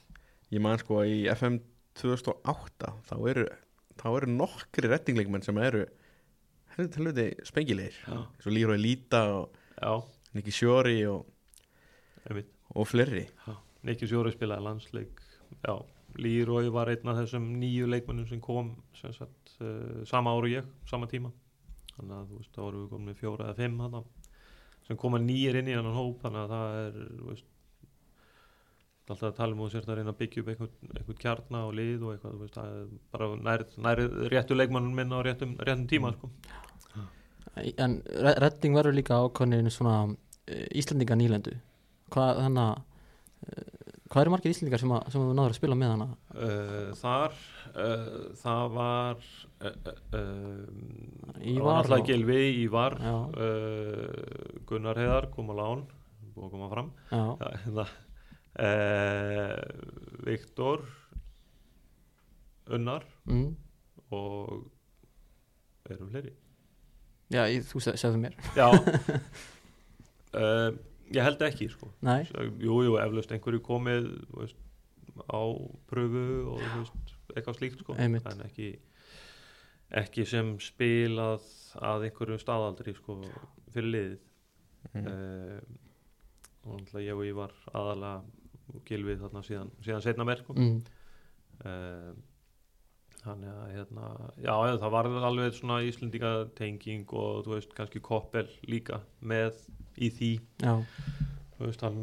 Ég man sko í FM 2008 þá eru, þá eru nokkri rettingleikmenn sem eru til hluti spengilegir Já, svo Leroy Lita og Nicky Shori og, og fleiri. Nikki Sjóri spilaði landsleik. Já, Leroy var einn af þessum nýju leikmennum sem kom sem sagt, uh, sama ári ég, sama tíma. Þannig að þú veist, þá voru við komin með fjóra eða fimm hana, sem koma nýjir inn í hann hóp. Þannig að það er veist, alltaf að tala um og sérst að reyna að byggja upp einhvern kjarna og lið og eitthvað, veist, bara nær, nær réttu leikmannum minn á réttum, réttum tíma sko. En Re- Redding verður líka ákvæmni svona uh, Íslandinga nýlendu. Hvað að uh, hvað eru margir Íslandingar sem, að, sem að náður að spila með hana? Uh, þar uh, það var uh, Ívar Gilvi, Ívar Já. Gunnar Heiðar kom á lán búið að koma fram. Já, ja, hérna, Viktor Unnar mm, og erum fleiri já ég, þú seg- segðu mér. Já. Uh, [LAUGHS] ég held ekki sko. Nei, jú, jú, eflaust einhverju komið veist, á pröfu og veist, eitthvað slíkt sko. Einmitt. en ekki ekki sem spilað að einhverju staðaldri sko fyrir liðið. Mm. uh, og náttúrulega ég og ég var aðalega og gilvið þarna síðan, síðan setna mér sko. mm, uh, þannig að hérna, já, já, það var alveg svona Íslendinga tenging og þú veist kannski koppel líka með í því. Já, þú veist, hann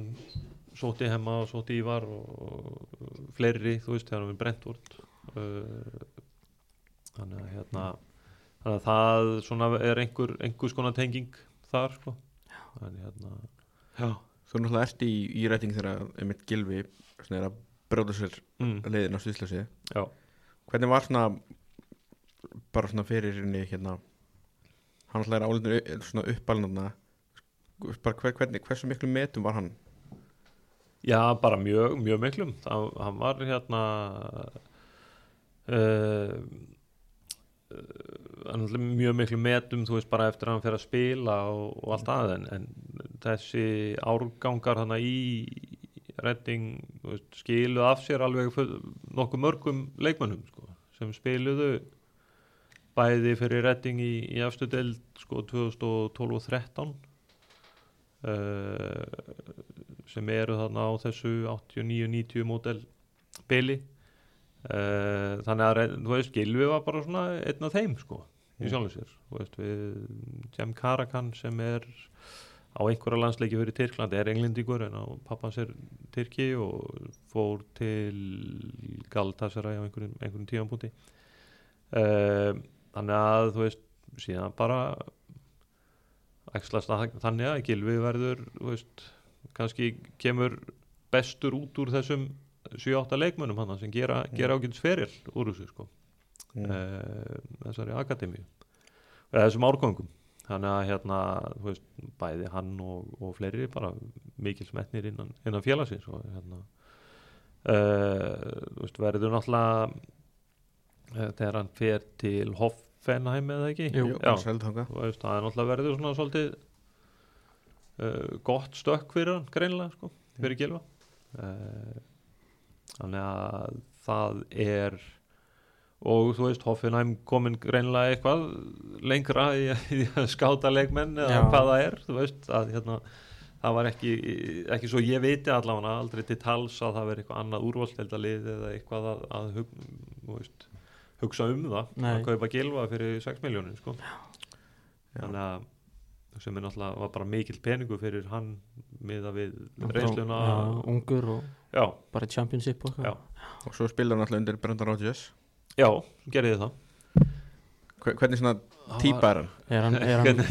sótti hemma og sótti Ívar og fleiri, þú veist, þegar hann við Brentford uh, þannig að hérna þannig að það svona er einhver einhvers konar tenging þar sko. En hérna já, Þú er náttúrulega ert í, í rætting þegar einmitt Gilvi er bróða sér mm, leiðin á Svíðslösi já Hvernig var svona bara svona fyrir henni hérna hann alltaf er álindin svona uppalinn bara hver, hvernig, hversu miklu metum var hann? Já, bara mjög, mjög miklum. Það, hann var hérna uh, uh, mjög miklu metum þú veist bara eftir að hann fer að spila og, og allt að en, þessi árgangar hann í redding veist, skiluð af sér alveg nokkuð mörgum leikmönnum sko, sem spiluðu bæði fyrir redding í, í afstu deild sko 2012 og 13 uh, sem eru þarna á þessu 89-90 mótel bili uh, þannig að þú veist Gilvi var bara svona einn af þeim sko í Mm. sjálfum sér þú veist við Jem Karakan sem er á einhverja landsleiki fyrir Tyrkland er englendingur en pappans er Tyrki og fór til Galatasaray á einhverjum, einhverjum tímanbúti uh, þannig að þú veist síðan bara það þannig að Gilvi verður veist, kannski kemur bestur út úr þessum 7-8 leikmönnum hann sem gera, gera ágætis feril úr þessu sko. Mm. uh, þessari akademíu. Eða þessum árgöngum þannig að hérna, þú veist, bæði hann og, og fleiri bara mikil smetnir innan, innan félagsins og hérna uh, veist, verður náttúrulega uh, þegar hann fer til Hoffenheim eða ekki Jú. Já. veist, það er náttúrulega verður svona svolítið uh, gott stökk fyrir hann greinilega sko, fyrir Gilva þannig að það er og þú veist, Hoffenheim komin greinilega eitthvað lengra í, í að skáta leikmenn eða Já. hvað það er, þú veist að hérna, það var ekki ekki svo ég viti allavega aldrei til tals að það veri eitthvað annað úrvalsteldalið eða eitthvað að, að hug, þú veist, hugsa um það Nei. að kaupa gilva fyrir 6 miljónir sko. Já. þannig að sem er náttúrulega var bara mikill peningu fyrir hann miða við reynsluna já, ungur og já, bara championship og og svo spilaði hann alltaf undir Brendan Rodgers já, gerði þið það. Hver- hvernig svona típa er hann er [LAUGHS] hann, er hann,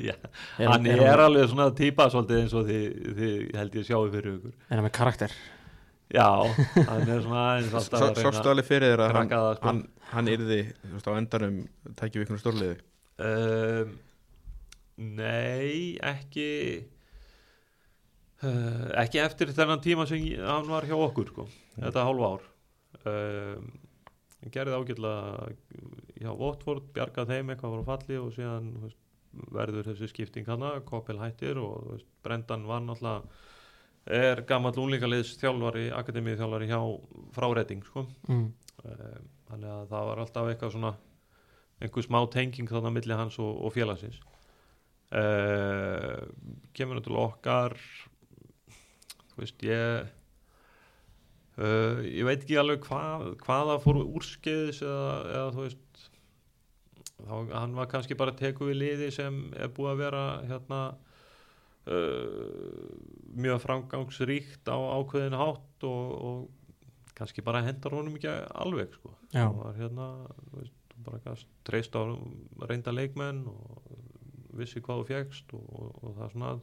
já, er hann er alveg svona típa svolítið eins og þið, þið held ég sjáu fyrir ykkur. Er hann með karakter? Já, hann er svona aðeins alltaf að Sástu reyna alveg fyrir þér að hann, sko. hann, hann yrði þú veist, á endanum tækja við ykkur stórliði? Um, nei, ekki uh, ekki eftir þennan tíma sem hann var hjá okkur sko, þetta hálfa ár. Um, hann gerði ágætlega hjá Watford bjargað þeim eitthvað voru falli og síðan veist, verður þessi skipting hana Koppel hættir og veist, Brendan var náttúrulega er gammal úlingaliðs þjálfari, akademíu þjálfari hjá fráreiting sko. mm. Eh, þannig að það var alltaf eitthvað svona einhver smá tenging þarna milli hans og, og félagsins uh, kemur náttúrulega okkar þú veist ég uh, ég veit ekki alveg hvað, hvaða fór úrskeiðis eða, eða þú veist þá, hann var kannski bara teku við liði sem er búið að vera hérna uh, mjög framgangsríkt á ákveðin hátt og, og kannski bara hendar honum ekki alveg sko. Það var hérna veist, treyst á reynda leikmenn og vissi hvað þú fjækst og, og, og það er svona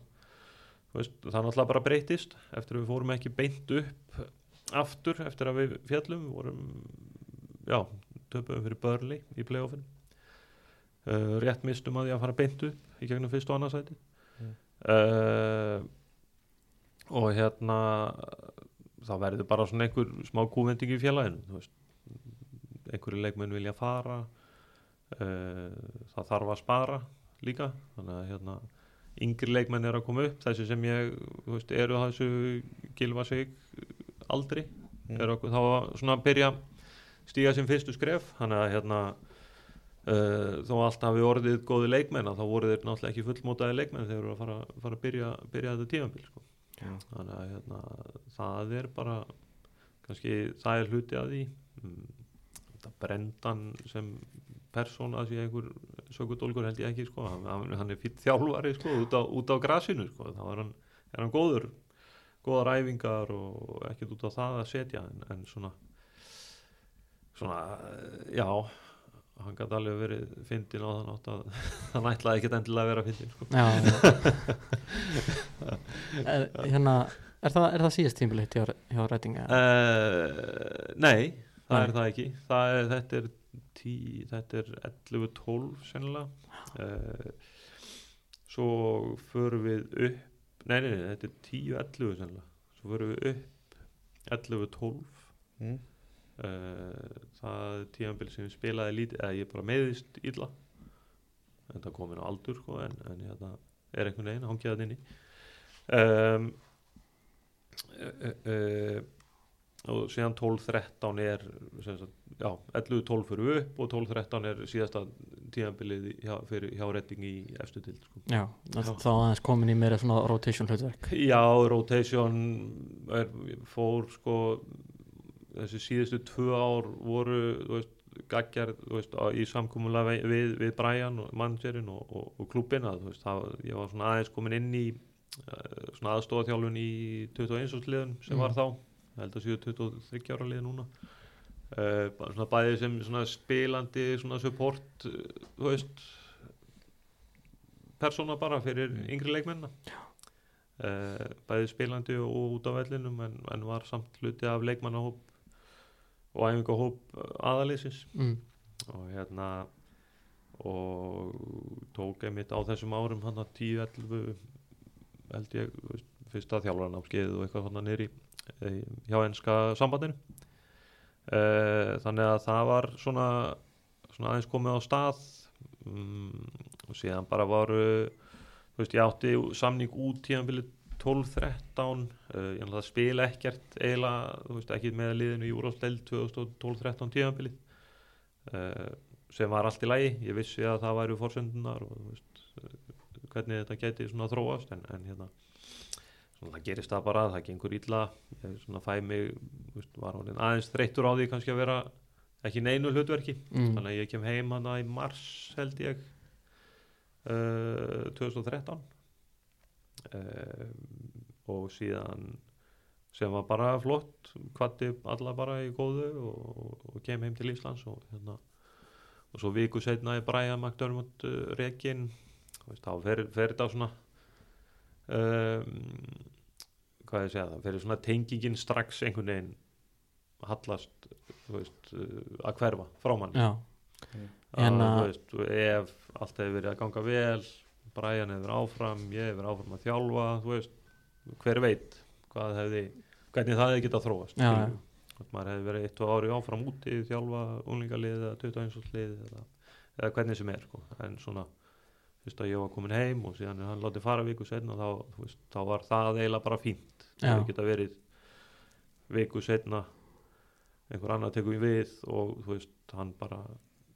það er náttúrulega bara breytist eftir að við fórum ekki beint upp aftur eftir að við fjallum við vorum, já, töpuðum fyrir Börli í playoffin. Uh, rétt mistum að því að fara beint upp í gegnum fyrst og annarsæti Mm. uh, og hérna það verður bara svona einhver smá kúvending í veist, einhverju leikmenn vilja fara uh, það þarf að spara líka. Þannig að hérna yngri leikmenn er að koma upp. Þessi sem ég, veist, eru þessu gilfa sig aldrei Mm. er okkur, þá að svona byrja stíga sem fyrstu skref þannig að hérna uh, þó allt hafi orðið góði leikmenn að þá voru þeir náttúrulega ekki fullmótaði leikmenn þegar þeir eru að fara, fara að byrja, byrja þetta tífambil sko. Þannig að hérna, það er bara kannski það er hluti að því mm, þetta brendan sem persóna sé einhver sökudólgur held ég ekki sko. hann, hann- er fýtt þjálfari sko, út, á, út á grasinu sko. þá er hann, er hann góður góðar æfingar og ekkert út á það að setja en, en svona svona, eh, já hann gæti alveg verið fyndin á þann átt að [LAUGHS] hann ætlaði ekkert endilega að vera fyndin sko. [LAUGHS] Er, hérna, er, það, er það síðast tímbilitt hjá, hjá rætinga? Uh, nei, það Nei. er það ekki það er, þetta er, tí, þetta er 11-12 sennilega uh, svo förum við upp nei, nei, nei, þetta er 10-11 sennilega. Svo förum við upp 11-12 Mm. uh, það er tíðanbíl sem ég spilaði lítið eða ég bara meðist illa. En það komin á aldur sko, en, en hérna er einhvern veginn hangið það inni. Um, uh, uh, uh, og síðan 12-13 er sem sagt, já, 11-12 fyrir upp og 12-13 er síðasta tíðanbilið hjá, hjá retting í efstu til sko. Já, þá aðeins komin í meira svona rotation hlutverk Já, rotation er, fór sko þessi síðustu tvö ár voru þú veist, gaggjar þú veist, í samkúmulega við, við Brian og managerinn og, og, og klubbina þú veist, það, ég var svona aðeins komin inn í uh, svona aðstofaþjálfun í 21. liðun sem Mm. var þá ég held að séu 23 ára lið núna. Uh, svona bæði sem svona spilandi svona support uh, þú veist persóna bara fyrir yngri leikmenna uh, bæði spilandi og út á vellinum en, en var samt hluti af leikmannahóp og æfingahóp aðalýsins mm. og hérna og tók einmitt á þessum árum hann að 10-11 held ég fyrsta þjálfarn áskeiðu og eitthvað hann nýri hjá enska sambandinu. Uh, þannig að það var svona, svona aðeins komið á stað um, og síðan bara varu þú veist ég átti samning út tíðanbili 12-13 uh, ég ætla að spila ekkert eiginlega, þú veist ekki með liðinu í úrásdeild 2012-13 tíðanbili uh, sem var allt í lagi, ég vissi að það væru fórsöndunar og veist, uh, hvernig þetta geti svona þróast en, en hérna það gerist það bara, það gengur illa. Ég svona fæ mig veist, var hún aðeins þreyttur á því kannski að vera ekki neinu hlutverki. Mm. þannig að ég kem heim hana í mars held ég uh, 2013 uh, og síðan sem var bara flott kvatti alla bara í góðu og, og kem heim til Íslands og hérna og svo viku setna er Brian McDermott uh, rekin veist, þá fer, fer þetta svona. Um, hvað ég segja það fer svona tengingin strax einhvern veginn hallast þú veist, uh, að hverfa frá mann Já, að, En þú veist, ef allt hefur verið að ganga vel Brian hefur áfram, ég hefur áfram að þjálfa þú veist, hver veit hvað hefði, hvernig það hefði getað þróast Já, maður hefði verið eitt og ári áfram úti þjálfa unglingalið eða 21 lið eða, eða hvernig sem er sko. en svona fyrst að ég var komin heim og síðan er hann látið fara viku setna þá, þú veist, þá var það eiginlega bara fínt það geta verið viku setna einhver annar tekur við og þú veist, hann bara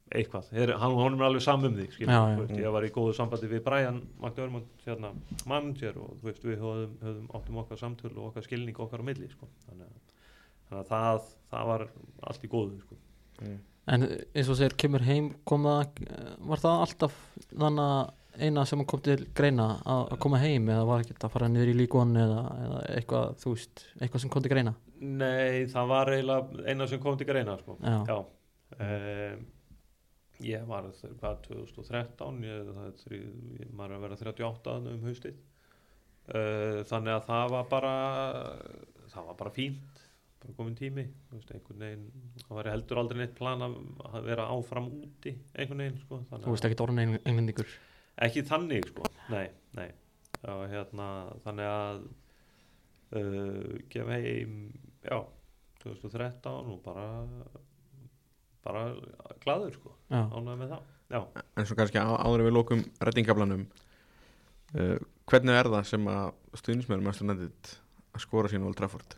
eitthvað, er, hann, hann er alveg samum þig skilur, Já, já. þú veist, ég var í góðu sambandi við Brian McDermott, hérna, manager og þú veist, við höfum, höfum áttum okkar samtöl og okkar skilning okkar á milli sko. þannig, að, þannig að það, það var allt í góðu sko. En eins og segir, kemur heim kom það, var það alltaf þannig að eina sem kom til greina að, koma heim eða var ekki að fara niður í líkon eða, eða eitthvað, þú veist, eitthvað sem kom til greina Nei, það var eiginlega eina sem kom til greina sko. Já. Já. Um, ég var hvað 2013 ég, er ég er að vera 38 þarna um haustið uh, þannig að það var bara það var bara fínt bara komin tími þú veist, einhvern veginn, það var heldur aldrei neitt plan að að vera áfram úti einhvern veginn sko, þannig Þú veist ekki orðin englendingur ekki þannig sko, nei, nei. Og hérna, þannig að uh, gef heim já, 2013 og bara bara glaður sko, Já, ánægði með það. Já, En svo kannski á, áður en við lókum reddingablanum uh, Hvernig er það sem að stuðnismennum að stundið að skora sín Old Trafford?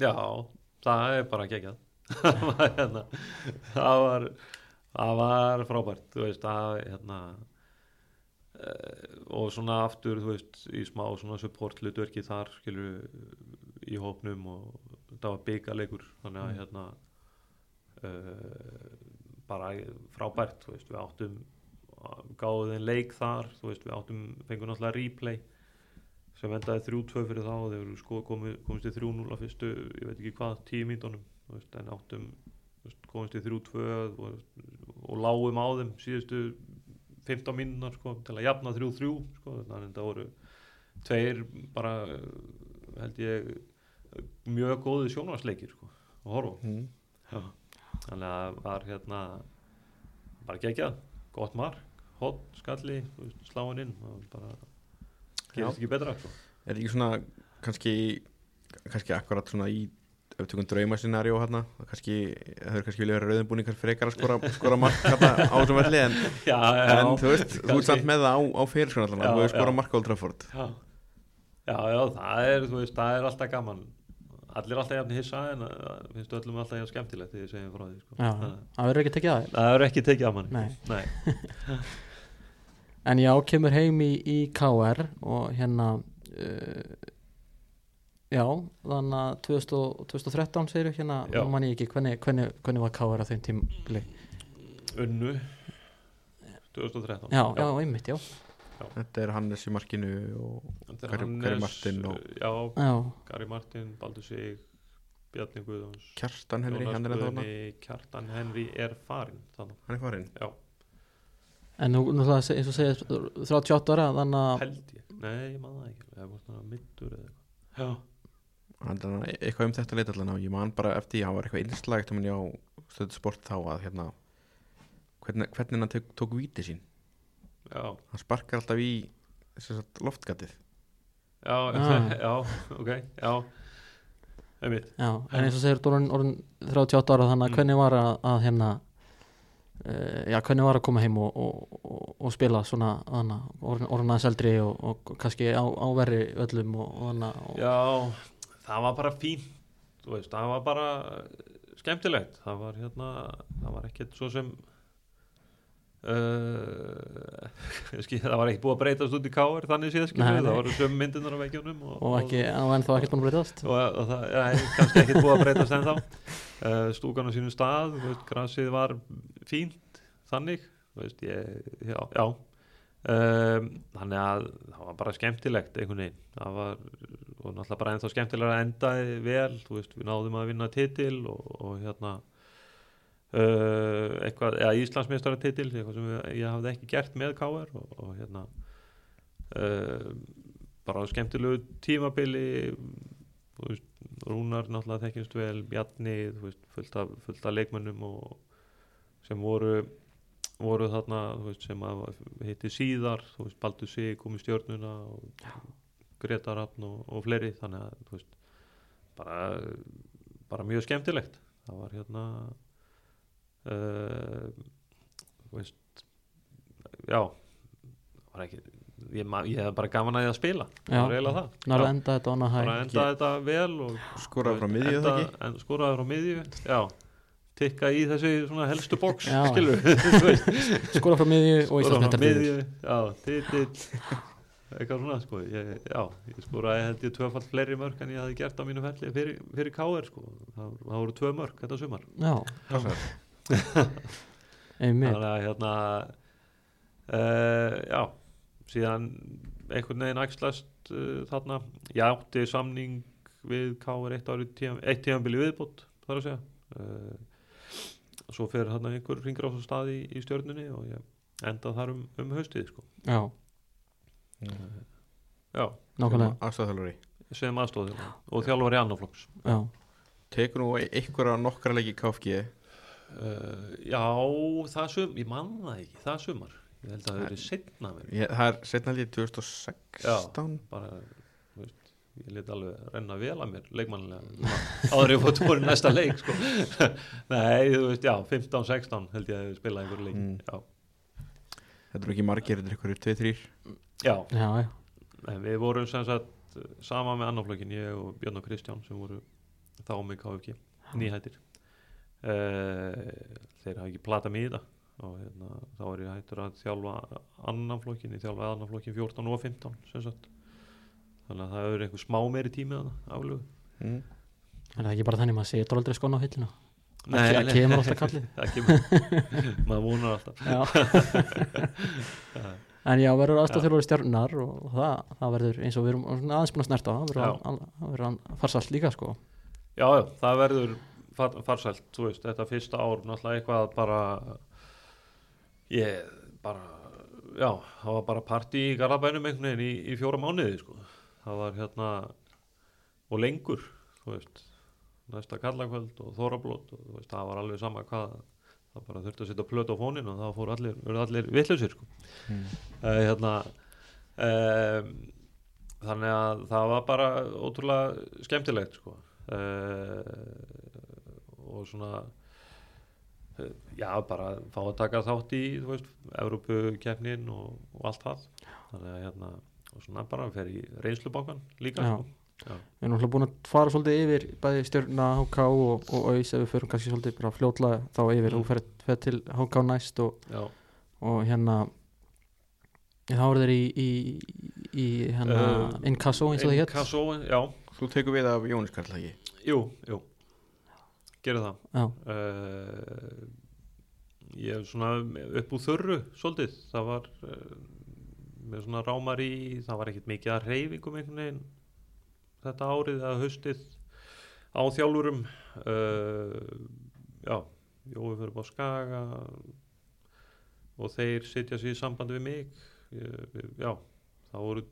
Já það er bara geggjað [LAUGHS] hérna, það var það var frábært þú veist, það hérna uh, og svona aftur þú veist, í smá svona support hlutverki þar skilur í hópnum og það var byggaleikur þannig að Mm. hérna uh, bara frábært þú veist, við áttum gáðum þeim leik þar þú veist, við áttum, fengum náttúrulega replay sem endaði 3-2 fyrir þá og þeir eru sko komið, komist í 3-0 á fyrstu, ég veit ekki hvað, 10 mínutunum en áttum veist, komist í 3-2 og, og lágum á þeim síðustu 15 mínunar sko, til að jafna 3-3 sko, þannig að það voru tveir bara held ég mjög góði sjónvarsleikir sko, að horfa. Mm. Þannig að það var hérna bara geggjað, gott mark hot, skalli, þú veist, sláin inn og bara gerist ekki betra sko. Er ekki svona kannski kannski akkurat svona í öftökun draumascenario hérna kannski, það er kannski vilja vera rauðinbúningar frekar að skora, [LAUGHS] skora mark hérna á þessum velli en, já, en þú veist, þú ert samt með það á, á fyrirskona allan, Já, þú hefur skora já. mark á Old Trafford já. já, já, það er þú veist, það er alltaf gaman allir alltaf jafn hissa en uh, finnst öllum alltaf jafn skemmtilegt þegar ég segjum frá því sko. já, það, verður ekki tekið aðeins það er ekki tekið af manni Nei. Nei. [LAUGHS] En já, kemur heim í, í KR og hérna uh, já, þannig að 2000 og- 2013 segir hérna, Já. nú man ég ekki hvernig, hvernig, hvernig var KR á þeim tímli unnu. 2013 Já, já, einmitt, já, Þetta er Hannes í markinu og Þetta er Gary- Martin og- já, já, Gary Martin, Baldur Sig Bjarni Guðjóns Kjartan Henry, Jónas hann er ennþá þarna. Guðni, Kjartan Henry er farin þannig, Hann er farinn? Já, en nú, nú það eins og segir 38 ára, þannig að held ég. Nei, ég maður það ekki, það var svona middur eða eitthvað. Já, Hann er eitthvað um þetta leit allan á. Ég man bara eftir, já, var eitthvað innslagt um henni á stöðu sport þá að hérna hvernig, hvernig hann tók, tók víti sín. Já, Hann sparkar alltaf í loftgatið. Já, Ah. [LAUGHS] já, ok, já. Einmitt, já, en eins og segir orðin, orðin 38 ára, þannig að Mm. hvernig var að, að hérna já, hvernig var að koma heim og, og, og, og spila svona, þannig orðin, orðin aðeins eldri og, kannski á, á verri öllum já það var bara fínt þú veist, það var bara skemmtilegt. Það var hérna, var ekkert svo sem [LAUGHS] Uh, skil, það var ekki búið að breytast út í káir þannig séð það voru söm myndunar á veggjónum og, og ekki, og ennþá ekkert búin að breytast. Og, og það er kannski ekkert búið að breytast ennþá. Uh, stúkan á sínum stað veist, grassið var fínt þannig veist, ég, já, já. Um, þannig að það var bara skemmtilegt einhvern veginn. Það var, náttúrulega bara ennþá skemmtilega að endaði vel, veist, við náðum að vinna titil og, og hérna eitthvað, eða Íslandsmeistara titil, eitthvað sem ég hafði ekki gert með KR og, og hérna uh, bara skemmtilegu tímabili veist, Rúnar náttúrulega þekkjumst vel, Bjarni veist, fullt, af, fullt af leikmönnum og, sem voru voru þarna veist, sem hitti síðar Baldur Sig kom í stjörnuna og Greta Rafn og, og fleiri þannig að bara, bara mjög skemmtilegt. Það var hérna uh, veist já var ekki ég, ég hef bara gaman að því að spila. Það Já. var eiginlega það. Náðu Já. að enda þetta on a bara high enda þetta vel og skoraði frá miðju það ekki? en skoraði frá miðju já, tikka í þessi svona helstu box Já. skilur [LAUGHS] skora frá miðju og skora frá miðju já, titill. Eitthvað svona sko ég, já, ég skoraði held ég tvöfall fleiri mörk en ég hafði gert á mínu felli fyrir, fyrir KR sko. Það, það voru tvö mörk þetta sumar. Já, Passar. Einmitt. Þannig að hérna uh, já síðan einhvern veginn ægslast uh, þarna. Ég átti samning við KR eitt árið tíum, eitt tíðanbili viðbútt þar að segja. Uh, svo fer þarna einhver ringur á svo stað í, í stjörnunni og ég endað þar um, um haustið sko. já, já, nákvæmlega. Aðstæðalari sem aðstóð og þjálfur í annarflokks. Já, tekur nú einhverja nokkra leiki í KFG uh, já, það sum ég man það ekki, það sumar. Ég held að það verið setna mér Ég, það er setna ég 2016 bara þú veist, ég leti alveg renna vel að mér leikmannilega áður ég fótt voru næsta leik sko. [LAUGHS] nei, þú veist, já, 15-16 held ég að ég spila einhverju leik Mm. já, þetta er ekki margir, þetta er einhverju 2-3 já, já, já, en við vorum sem sagt sama með annarflokkin, ég og Björn og Kristján sem voru þá með KFG nýhættir þeir hafa ekki platað mig í það og hérna, þá er ég hættur að þjálfa annarflokkin, ég þjálfa annarflokkin 14 og 15 sem sagt. Þannig að það er einhver smá meiri tími að það aflugu mm. en það er ekki bara þannig maður setur aldrei skona á hillina Nei, það nei. kemur alltaf kallið [LAUGHS] það kemur, [LAUGHS] maður vonar alltaf. Já. [LAUGHS] En já, verður aðstofþjálfur stjórnar og það, það verður eins og við erum svona aðeins búin að snerta það verður verður al- farsalt líka sko. já, já, það verður far, farsælt, þú veist, þetta fyrsta ár náttúrulega eitthvað bara ég bara já, það var bara partí í Garabænum einhvern veginn í, í fjóra mánuði sko. það var hérna og lengur, þú veist næsta kallakvöld og þórablót og veist, það var alveg sama hvað það bara þurfti að setja plöt á fónin og það fór allir, allir vitlausir sko. Mm. uh, hérna um, þannig að það var bara ótrúlega skemmtilegt sko. uh, og svona uh, já bara fá að taka þátt í þú veist, Evrópukeppnin og, og allt það. Þannig að hérna og svona bara fer í reynslubankan líka Já. sko. já, Við erum náttúrulega búin að fara svolítið yfir bæði stjórna HK og, og auðs ef við förum kannski svolítið bara fljótlega þá yfir. Mm. og fer, fer til HK næst og, og hérna þá eru þeir í, í, í hérna Uh, Inkasso eins og það hétt Inkasso, já, þú tekur við af Jónis Karl ekki? Jú, jú gerir það. Uh, ég er svona upp úr þörru svolítið. Það var uh, með svona rámar í það var ekkert mikið að reyfingum einhvern veginn þetta árið eða haustið á þjálfurum. Uh, já Jói fyrir upp á Skaga og þeir sitja sér í sambandi við mig. Ég, já, það voru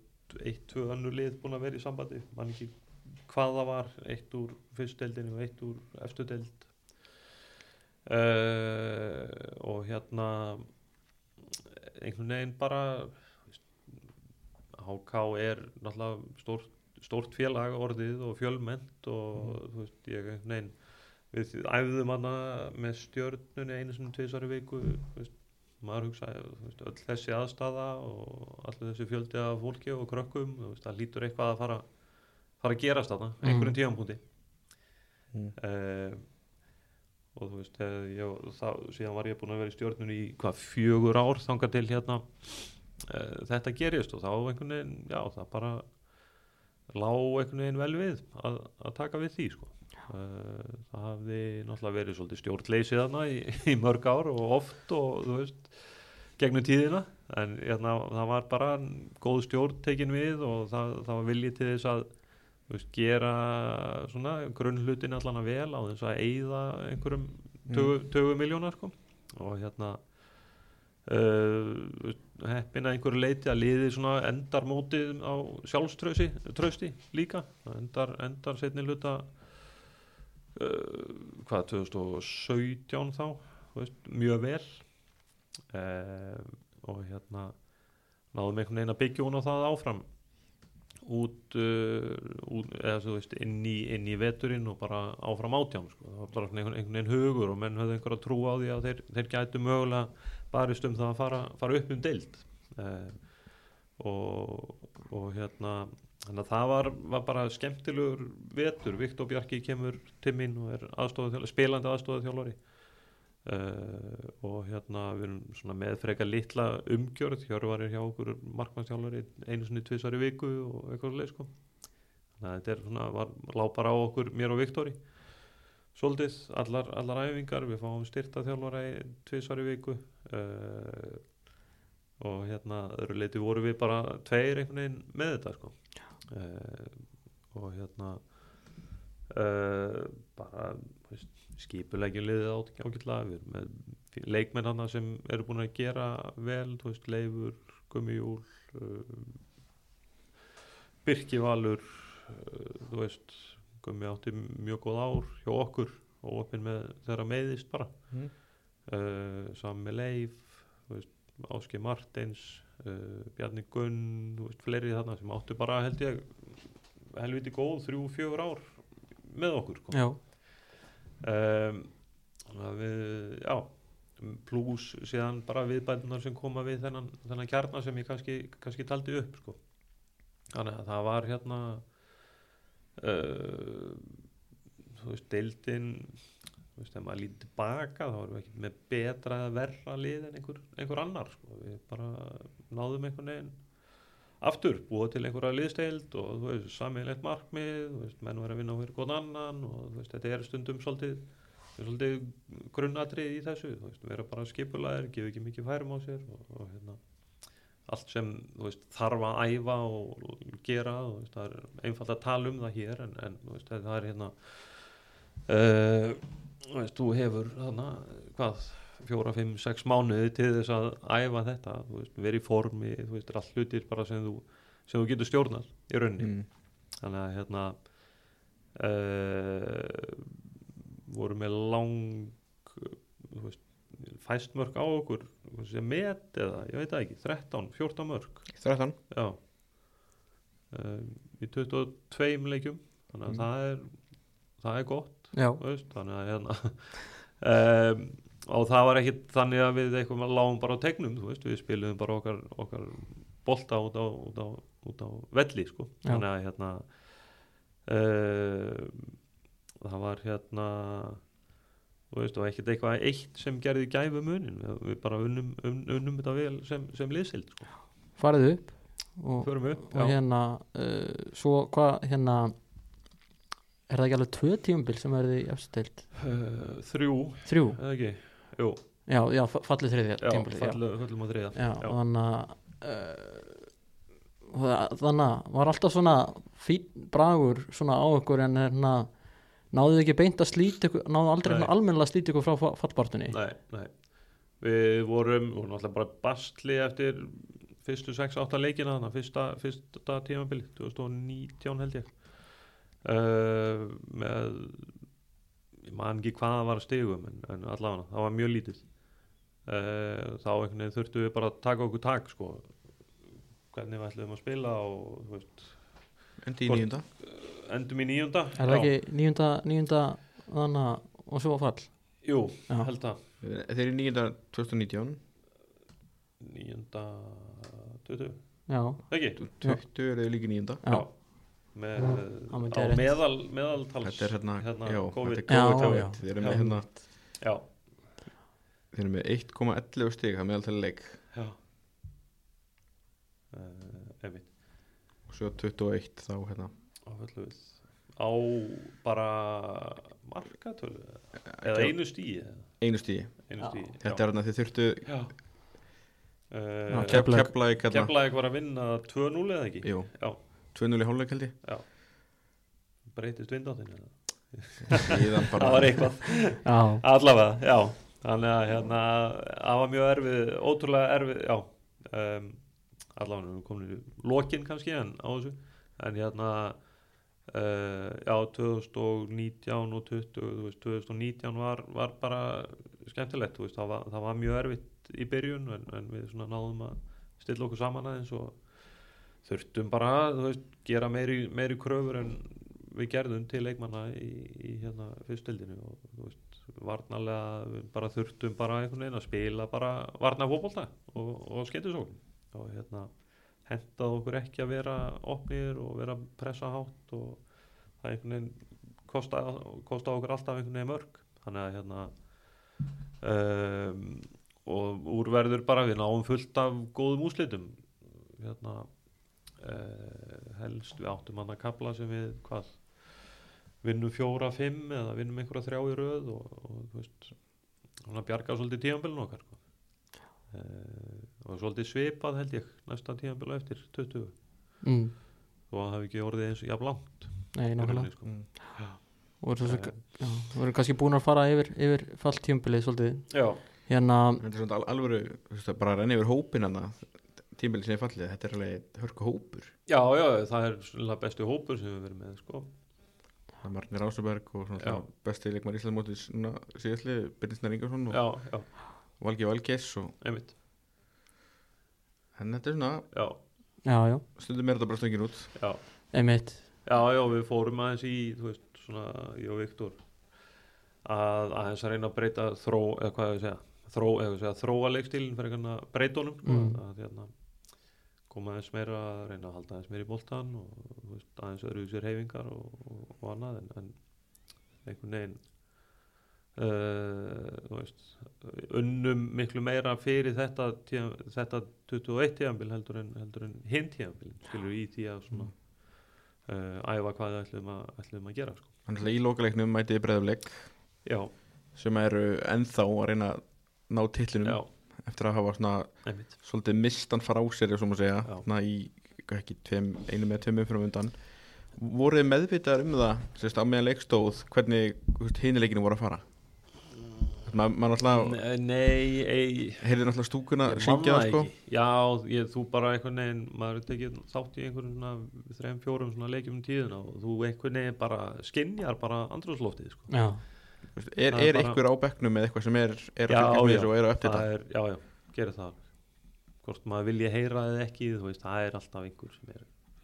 eitt, tvö önnur lið búin að vera í sambandi. Mann ekki hvað það var eitt úr fyrstdeldinu og eitt úr eftirdeld uh, og hérna einhvern veginn bara HK er náttúrulega stórt, stórt félag orðið og fjölmennt og þú veist ég einhvern veginn við æfðum hana með stjörnunni einu sinni tvisar í viku veist, maður hugsaði veist, öll þessi aðstafa og allir þessi fjöldi af fólki og krökkum það lítur eitthvað að fara fara að gerast þarna, Mm. einhverjum tíðanpunkti Mm. uh, og þú veist ég, það, síðan var ég búin að vera í stjórnunni í hvað fjögur ár þangað til hérna. Uh, þetta gerist og þá einhvern veginn já það bara lá einhvern veginn vel við að, að taka við því sko. Uh, það hafði náttúrulega verið svolítið stjórnleysið þarna í, [LAUGHS] í mörg ár og oft og þú veist gegnum tíðina. En hérna, það var bara góð stjórn tekin við og það, það var viljið til þess að veist, gera svona grunnhlutin allan að vel á þess að eyða einhverjum tögu, tögu miljónar sko. og hérna uh, heppin að einhverju leiti að liði svona endar mótið á sjálfströsti trösti líka. Endar, endar setni hluta uh, hvað 2017 þá veist, mjög vel. Uh, og hérna náðum einhvern veginn að byggja hún á það áfram út, uh, út eða þú veist inn í, inn í veturinn og bara áfram átján sko. það var bara einhvern, veginn hugur og menn höfðu einhverja trú á því að þeir, þeir gætu mögulega barist um það að fara, fara upp um deild. Uh, og, og hérna þannig að það var, var bara skemmtilegur vetur, Viktor Bjarki kemur til mín og er aðstofað, spilandi aðstofað þjálfari Uh, og hérna við erum svona með frekar litla umgjörð Hjörvar er hjá okkur markmannstjálfari einu sinni tvisvar í viku og eitthvað leið sko. Þannig að þetta er svona, var, lág bara á okkur mér og Viktori svolítið, allar, allar æfingar. Við fáum styrta þjálfara tvisvar í viku. Uh, og hérna öðru leiti voru við bara tveir einhvern veginn með þetta sko. Uh, og hérna bara veist skipulegjum liðið átt ágætlega við erum með leikmenn hana sem eru búin að gera vel þú veist, Leifur, Gummijúl uh, Birkivalur uh, þú veist Gummi átti mjög góð ár hjá okkur og opinn með þeirra meðist bara mm. uh, með Leif Áski Martins uh, Bjarni Gunn þú veist, fleiri þarna sem áttu bara held ég helviti góð þrjú, fjögur ár með okkur sko. Um, við, já pluss síðan bara viðbætunar sem koma við þennan, þennan kjarnar sem ég kannski, kannski taldi upp sko. þannig að það var hérna uh, þú veist deildin þú veist, ef maður lítið tilbaka þá erum við ekki með betra eða verra lið en einhver, einhver annar sko. við bara náðum einhvern veginn aftur, búið til einhverja liðsteild og þú veist, sammeilegt markmið veist, menn verið að vinna hverju góðan annan og veist, þetta er stundum svolítið svolítið grunnatrið í þessu veist, vera bara skipulaðir, gefa ekki mikið færum á sér og, og hérna allt sem, þarf að æfa og gera, þú veist, það er einfalt að tala um það hér, en, en það er hérna uh, þú hefur þarna, hvað fjóra, fimm, sex mánuði til þess að æfa þetta, verið í formi þú veist, allt hlutir bara sem þú sem þú getur stjórnað í rauninni. Mm. þannig að hérna uh, voru með lang þú veist, fæst mörg á okkur sem met eða, ég veit ekki 13, 14 mörg 13 já. Um, í 22 leikjum þannig að Mm. það er það er gott veist, þannig að hérna um, [LAUGHS] og það var ekki þannig að við eitthvað lágum bara á tegnum þú veist, við spilum bara okkar, okkar bolta út á, út á, út á velli sko, Já. þannig að hérna uh, það var hérna þú veist, og ekkert eitthvað eitt sem gerði gæfu munin, við, bara unnum, un, unnum þetta vel sem, sem liðsild sko. farið upp og, upp, og hérna uh, svo hvað hérna er það ekki alveg tvö tímabil sem verði í efstild uh, þrjú, þrjú, eða ekki jú, já, já, fa- fallið þriðja já, tímabil já. fallu, fallum á þriða Já, þannig að uh, þannig að var alltaf svona fín bragur svona á ykkur en hérna náðu þið ekki beint að ykkur náðu aldrei svona almennilega að slíta ykkur frá fa- fallbartunni Nei, nei. Við vorum, vorum alltaf bara bastli eftir fyrstu 6-8 leikina þannig fyrsta, fyrsta tímabili 2019 held ég. Uh, með ég man ekki hvað það var að stigum en, en allavega það var mjög lítið uh, þá einhvern veginn þurftum við bara að taka okkur tak sko. Hvernig við ætlum að spila og þú veist, Endi í Hvort- nýjunda endum í nýjunda er það ekki níunda, níunda þannig að og svo fall? Jú, Já. held það Þeir eru nýjunda 2019 nýjunda 20, já, ekki? 20 eru líka í nýjunda já, með, Á, meðal, meðaltals Þetta er hérna, hérna, já, COVID. þetta er COVID Já, já. Þeir eru Já. með hérna já, Þeir eru með 1,11 stig það er meðaltali leik. Já. Uh, og svo 21 þá hérna. Á bara markatölu? Eða ekki á- einu stíi einu stigi. Einu Já. stíi Þetta er hérna þið þurftu uh, Keflavík. Keflavík hérna. Keflavík var að vinna 2-0 eða ekki? Jú, Já. 2-0 í hálfleik held ég. Breytist vindáttin eða? Síðan bara. [LAUGHS] Það var eitthvað. Já, allavega, já. Þannig að hérna, það var mjög erfið ótrúlega erfið, já. Um, allavega, við komin í lokin kannski en á þessu. En hérna uh, já, 2019 og 20, þú veist, 2019 var, var bara skemmtilegt, þú veist, það var, það var mjög erfitt í byrjun en, en við svona náðum að stilla okkur saman aðeins og þurftum bara veist, gera meiri, meiri kröfur en við gerðum til leikmanna í, í hérna fyrstildinu og þú veist, varnarlega við bara þurftum bara einhvern veginn að spila bara varna fótbolta og, og skemmtisókn og hérna hendaði okkur ekki að vera opnir og vera að pressa hátt og það einhvern veginn kostaði, kostaði okkur alltaf einhvern veginn mörg þannig að hérna um, og úrverður bara við náum fullt af góðum úslitum hérna helst við áttum hann að kapla sem við hvað vinnum fjóra, fimm eða vinnum einhverja þrjá í röð og, og þú veist hann að bjarga svolítið tíðanbölun okkar sko. uh, og svolítið svipað held ég næsta tíðanbölu eftir 20 mm. og það hafi ekki orðið eins jafn langt Nei, nákvæmlega sko. Mm. og voru svo- já, voru kannski búin að fara yfir, yfir falltíumbilið svolítið Já, hérna, Þetta er svona al- alvöru, þú veist, að bara renni yfir hópin hann tímbilið sem er fallið, þetta er alveg hörku hópur. Já, já, það er svona bestu hópur sem við verðum með sko. það er Marnir Ásaberg og svona besti leikmar Íslandmótið svona síðastli Byrnisnar Ingarsson og Já, já, Valgi Valgeis og einmitt. En þetta er svona, Já, já, já, stundum er þetta bara stöngin út. Já. Einmitt. Já, já, við fórum aðeins í, þú veist, svona, ég og Viktor að aðeins að reyna að breyta þró, eða hvað ég að segja, þró, eða segja, þróa leikstílinn fyrir einhvern að breyta honum, sko, Mm. að hérna, koma aðeins meira að reyna að halda aðeins meira í boltan og veist, aðeins öðru sér heifingar og, og, og annað, en, en einhvern veginn, uh, veist, unnum miklu meira fyrir þetta, tíma, þetta 21 tíðanbíl heldur en, en hinn tíðanbíl, skilur í því að svona, uh, æfa hvað ætlum að, ætlum að gera sko. Þannig að í lokaleiknum mætið breðuleik já, sem eru ennþá að reyna að ná titlinum. Já, eftir að hafa svona einmitt. svolítið mistan fara á sér í ekki, tveim, einu með tveim umfyrir undan. Voruð þið meðvitaðar um það sérst, á meðan leikstóð, hvernig hinileikinu voru að fara? Maður ma náttúrulega Nei, nei ei, heyrði náttúrulega stúkuna syngja það sko? Já, ég, þú bara einhvern veginn maður er tekið þátt í einhverjum svona þreim, fjórum svona leikjum um tíðina og þú einhvern veginn bara skinjar bara andrúsloftið sko. já, er, það er er bara- einhver á bekknum með eitthvað sem er, er Já, að fylgjast með já, þessu og er að uppdita það er, já, já, gerir það. Hvort maður vilji heyra eða ekki þú veist, það er alltaf einhver sem er,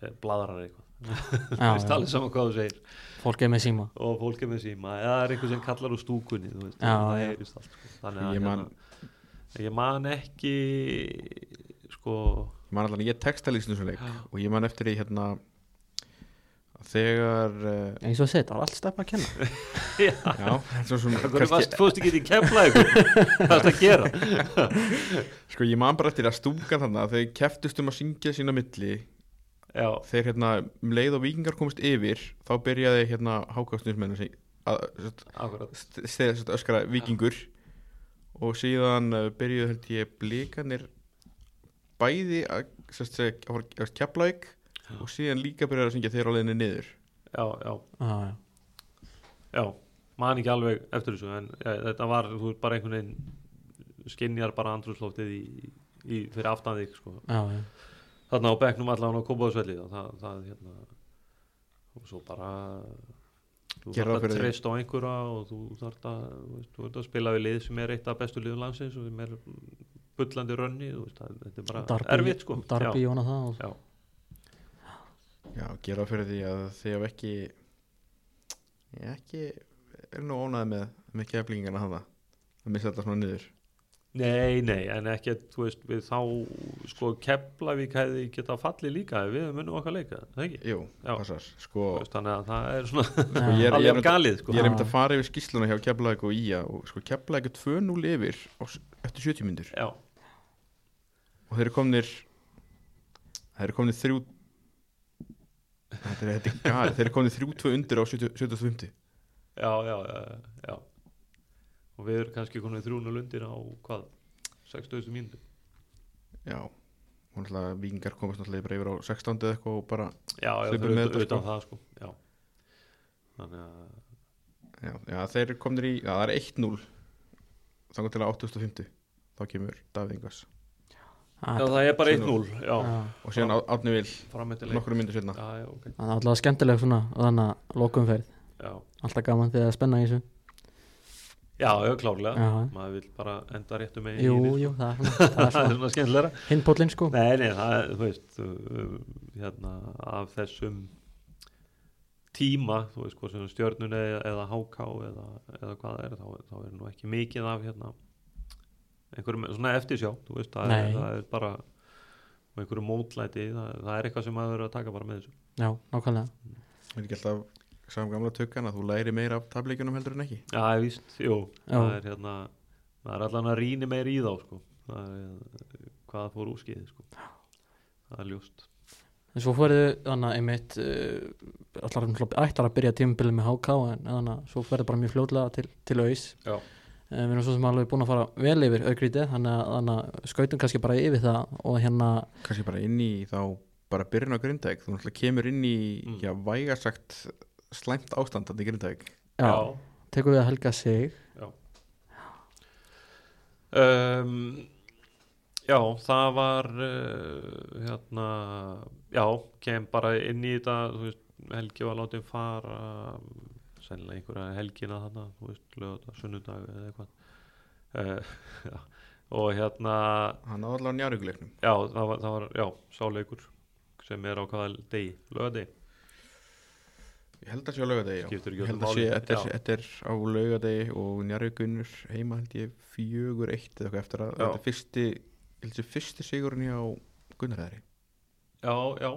er bladrar eitthvað, [LAUGHS] þú veist alveg saman hvað þú segir. Fólk er með síma. Og fólk er með síma. Eða það er einhver sem kallar úr stúkunni þú veist, Já, það já. heyrist allt sko. þannig að ég man, hérna, ég man ekki sko ég man allan ég textalýsinu svo leik Já. og ég man eftir því hérna þegar uh, eins og þetta, það var allt stefn að kenna. [LAUGHS] Já, já, svo sem hvernig varst, fórst ekki í kemla ykkur hvað er að gera? [LAUGHS] Sko ég man bara eftir að stúkan þannig að þeir keftust um að syngja sína milli. Já, þeir hérna um leið og vikingar komist yfir þá byrjaði hérna hákastninsmenn að syng- að akkurat. st- st- st- öskra vikingur og síðan uh, byrjuði held ég blikanir bæði að, að, að keflaug og síðan líka byrjaði að syngja þeir á leiðinni niður. Já, já, já, já, já man ekki alveg eftir þessu en ja, þetta var, þú veist bara einhvern veginn skinjar bara andrúslóftið í, í, fyrir aftan þig sko. já, já. þarna á bekknum allan á kópaðsvelli og það, það hérna og svo bara þú þarf að treysta á einhverja og þú þarf að, að spila við lið sem er eitt af bestu liðum landsins og sem er bullandi rönni þú veist, það, þetta er bara Darby, erfitt sko. Darby Jóna það og, já, já, gera fyrir því að þeir hafa ekki ég ekki er nú ónaði með, með keflingana hafa að missa þetta svona niður Nei, nei, en ekki þú veist, við þá, sko, Keflavík hefði geta fallið líka við munum okkar leika, það ekki? jú, Já. passar sko, Veist, þannig að það er svona sko ég er, [LAUGHS] alveg er, galið, sko ég er Já. einmitt að fara yfir skýsluna hjá Keflavík og Ía og sko Keflavík er 2-0 yfir eftir 70 myndur og þeir eru komnir þeir eru komnir þrjú þetta er, gali þeir eru þrjú tvö undir á 70 75 já, já, já, já. Og við erum kannski konið þrjúnu lundir á hvað, 60. mínútu? Já. Og náttúrulega vikingar komast náttúrulega bara yfir á 16 eða eitthvað og bara Já, já, fyrir með utan, sko. það, sko. Já, þannig að já, já þeir eru komnir í, já það er 1-0 þannig til að 850 þá kemur Davíð Ingvars Já, það er bara 1-0, já, já. og síðan Á- Árni Vil nokkru já, ok, það er alltaf skemmtileg svona og þannig að lokumferð já, alltaf gaman þegar það er spenna í þessu. Já, já, klárlega. Já. maður vil bara enda réttu með jú, jú, [LAUGHS] það er svona, það er svona svona skemmtilegra. Hinpóllin sko. Nei, nei, það er, þú veist uh, hérna, af þessum tíma, þú veist, hvað sem stjörnun eða, eða háká eða, eða hvað það er, þá, þá er nú ekki mikið af hérna einhverjum svona eftirsjá, þú veist, það, er, það er bara einhverju mótlæti, það, það er eitthvað sem maður verður að taka bara með þessu. já, nákvæmlega er ekki alltaf saman gamla tökkan að þú læri meira af tableikunum heldur en ekki Já, ég víst, jú, Já. það er hérna það er allan að rýni meir í þá, sko það er hvað fór úrskiði, sko það er ljóst. en svo færðu þannig einmitt uh, náttúrulega ætlar að byrja tímabilið með HK en þannig að svo færðu bara mjög fljótlega til, til auðs Já. Við erum svo sem alveg búin að fara vel yfir auðgrítið þannig að, skautum kannski bara yfir það og hérna kannski bara inn í þá bara byrjun á Grindavík. Þú náttúrulega kemur inn í Mm. já, vægasagt slæmt ástandandi í Grindavík. Já, tekum við að helga sig. Um, Já, það var uh, hérna já, kem bara inn í þetta þú veist, Helgi var látið fara sennilega einhverja helgina þarna, þú veist, lögða, sunnudag eða eitthvað. [LAUGHS] Uh, og hérna hann áður allavega njárvíkuleiknum já, það var, það var já, sáleikur sem er á hvaða degi, lögadegi ég held að sé á laugadegi já. Ég held að sé, þetta er, er á laugadegi og njárvíkunur heima held ég fjögur eitt eða eitthvað eftir að Já. þetta fyrsti ég held að fyrsti sigurinn hjá Gunnarðari Já, já,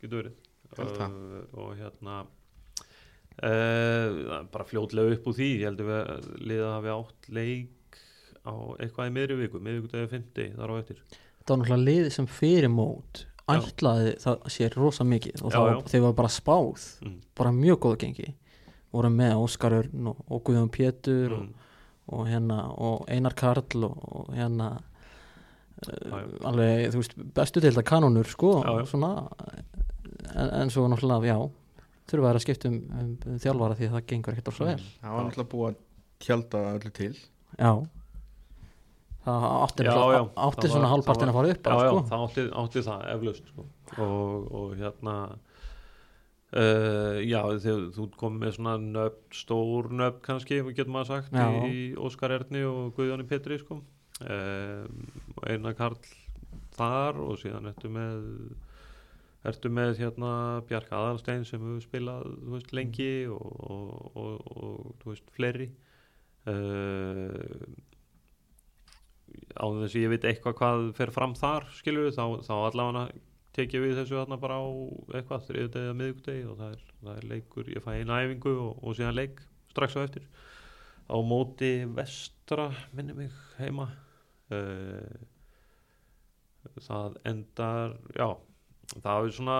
getur verið. Uh, og hérna uh, bara fljótlega upp úr því ég við að liða hafi átt leik á eitthvað í miðri viku miðvikudegi 50 þar á eftir það var náttúrulega liðið sem fyrir mót ætlaði það sér rosa mikið og Já, það já. var, þeir var bara spáð mm. bara mjög góð gengi voru með Óskar Örn og, og Guðjón Pétur og, Mm. og hérna og Einar Karl og, og hérna Já, uh, alveg þú veist bestu til þetta kanonur sko en, en svo náttúrulega já þurfa að skipta um, um, um þjálfara því að það gengur ekkert svo vel það var náttúrulega búið að tjálta öllu til já það átti, Já, já, átti það svona það að fara upp já, sko. það átti, átti það eflaust sko. og, og hérna uh, já þegar þú kom með svona nöfn, stór nöfn kannski, getur maður sagt Já. í Óskar Erni og Guðjóni Petri sko. um, Einar Karl þar og síðan ertu með ertu með hérna Bjark Aðalstein sem hefur spilað veist, lengi og, og, og, og þú veist, fleiri? Uh, á þess að ég veit eitthvað hvað fer fram þar skilur þá, þá allavega tekja við þessu þarna bara á eitthvað þriðudegi eða miðvikudegi og það er, það er leikur ég fæ eina æfingu og síðan leik strax á eftir. Á móti vestra minni mig heima. Uh, það endar já, það er svona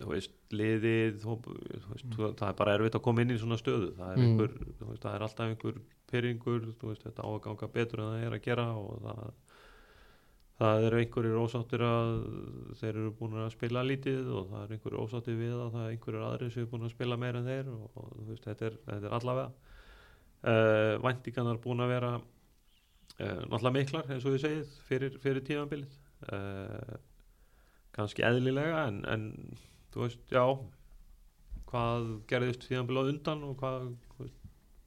þú veist, liðið þú, þú veist, það er bara erfitt að koma inn í svona stöðu. Það er, Mm. einhver, veist, það er alltaf einhver pyrringur, þú veist, þetta á að ganga betur en það er að gera og það það eru einhverjir ósáttir að þeir eru búin að spila lítið og það eru einhverjir ósáttir við að það er einhverjir aðrir sem eru búin að spila meira en þeir og, og þú veist, þetta er, þetta er allavega. Uh, væntingarnar búin að vera uh, náttúrulega miklar eins og ég segið fyrir, fyrir tímanbilið uh, kannski eðlilega en, en þú veist, já hvað gerðist tímanbilið á undan og hvað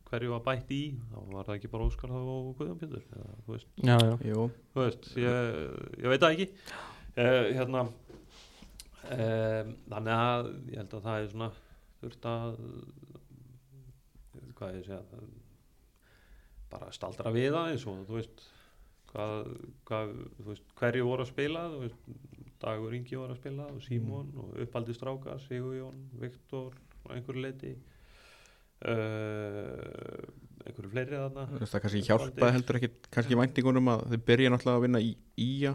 hverju var bætt í þá var það ekki bara Óskar þá og Guðjón eða, þú veist. Já, já, Jú, þú veist, ég, ég veit það ekki. Uh, hérna um, þannig að ég held að það er svona þurft að hvað ég segja bara staldra við það eins og þú veist hvað, hvað þú veist, hverju voru að spila þú veist, Dagur Ingi voru að spila og Símon og uppaldi stráka Sigurjón, Viktor og einhverju leiti uh, einhverju fleiri þarna. Þú veist, það kannski hjálpaði heldur ekki kannski væntingunum að þau byrja náttúrulega að vinna í Ía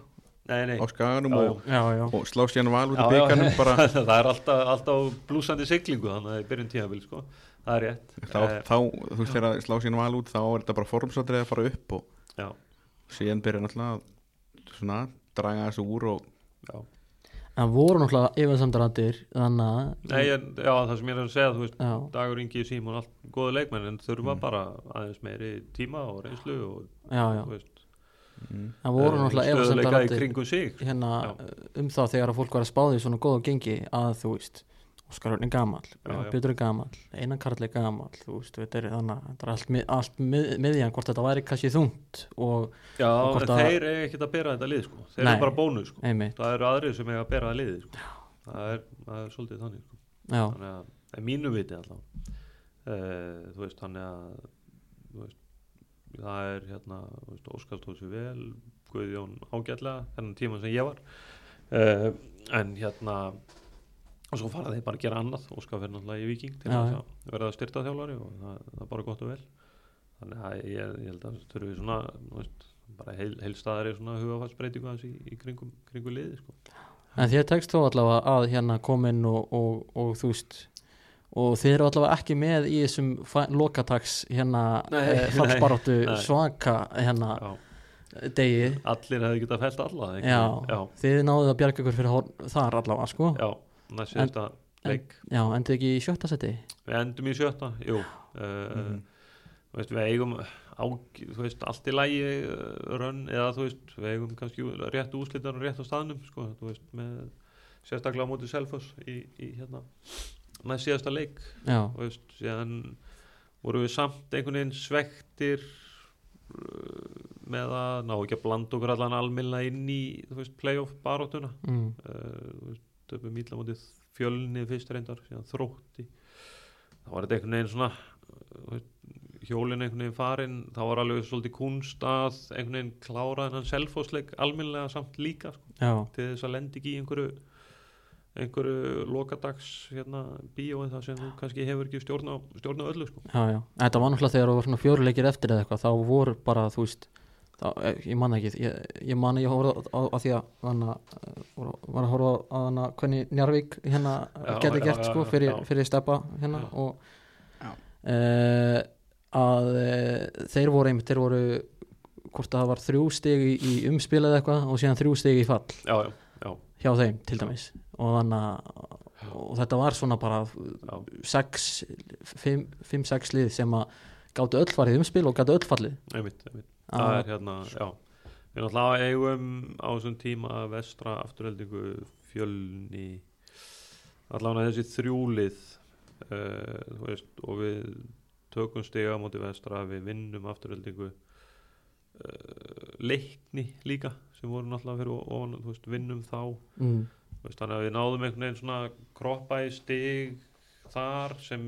nei, nei, á skaganum Já, og, já. og slá síðan val út í bygganum [LAUGHS] það er alltaf, alltaf blúsandi siglingu þannig að það er byrjun tíðabil sko. það er rétt. Þá, Eh, þá, þú veist, þegar að slá síðan val út þá er þetta bara formsatrið að fara upp og já, síðan byrja náttúrulega að svona draga þessu úr og já. en voru náttúrulega yfirsamdarandir þannig að Nei, en, já, það sem ég er að segja þú veist, já, Dagur Ingi Símon allt góða leikmenn en þurfa Mm. bara aðeins meiri tíma og reynslu og já, já, þú veist, mm, en voru náttúrulega sig hérna Já. um það þegar að fólk var að spáði svona góða gengi að þú veist Óskar Örn er já. Björn er gamall Einan Karl er veist, þetta er, þetta er allt, mið- allt mið, miðjan hvort þetta væri kannski þungt og Já, Og en að- þeir eiga ekkert að bera þetta lið sko. þeir eru bara bónus sko. það eru aðrið sem eiga að bera það liðið sko. það, er, það er svolítið þannig sko. þannig að, en mínu viti allavega uh, þú veist, þannig að veist, það er hérna, þú veist, Óskar stóð sér vel Guðjón ágætlega þennan tíma sem ég var uh, en hérna og svo fara þeir bara að gera annað. Óskar fyrir náttúrulega í Viking til að verða styrta þjálfari og það, það er bara gott og vel. Þannig að ég, ég held að þurfi svona veist, bara heil, heilstaðar er svona hugafallsbreytingu aðeins í, í kringum, kringum liði sko. en þér tekst þó allavega að hérna koma inn og, og, og þú veist og þið eru allavega ekki með í þessum lokatags hérna eh, fallbaráttu nei. svaka hérna Já, degi. Allir hefði getað felt alla einhvern já, já, þið náðuð að bjarga ykkur fyrir þar allavega sko. Já, næst síðasta leik. já, endið ekki í sjötta seti við endum í sjötta, jú. Uh, þú veist, við eigum á, veist, allt í lægi uh, rönn, eða þú veist, við eigum kannski rétt úslitar og rétt á staðnum sko, veist, með sérstaklega á móti Selfoss í, í hérna næst síðasta leik, veist, síðan vorum við samt einhvern veginn svektir uh, með að ná ekki að blanda okkur allan almilla inn í, veist, playoff baróttuna. Mm, uh, þú veist, töpum ítla mótið fjölni fyrst reyndar, síðan þrótti. Þá var þetta einhvern veginn svona uh, hjólinn einhvern veginn farin þá var alveg svolítið kunst að einhvern veginn klára þennan selfósleik almennlega samt líka sko, til þess að lendi ekki í einhverju einhverju lokadags hérna, bíói það sem þú kannski hefur ekki stjórn á, stjórn á öllu sko. já, já. Þetta var náttúrulega þegar það voru svona fjóruleikir eftir eða eitthvað þá voru bara, þú veist ég man ekki, ég, ég man að ég horfði á, á því að voru- var að horfa á að hvernig Njarvík hérna geti gert já, sko fyrir, fyrir steppa hérna Já. og Já. uh, að uh, þeir voru einmitt, þeir voru hvort að það var þrjú stig í, í umspil eða eitthvað og síðan þrjú stig í fall já, já, já, hjá þeim til dæmis. Og þannig að og þetta var svona bara já, 5-6 lið sem að gáttu öll farið umspil og gáttu öll fallið. Einmitt, einmitt það að, er hérna, já. Við náttúrulega eigum á þessum tíma vestra afturheldingu fjölni allavega þessi þrjúlið uh, þú veist, og við tökum stiga á móti vestra við vinnum afturheldingu uh, leikni líka sem voru náttúrulega fyrir ofan, þú veist, vinnum þá. Mm, veist, þannig að við náðum einhvern veginn svona kroppa í stig þar sem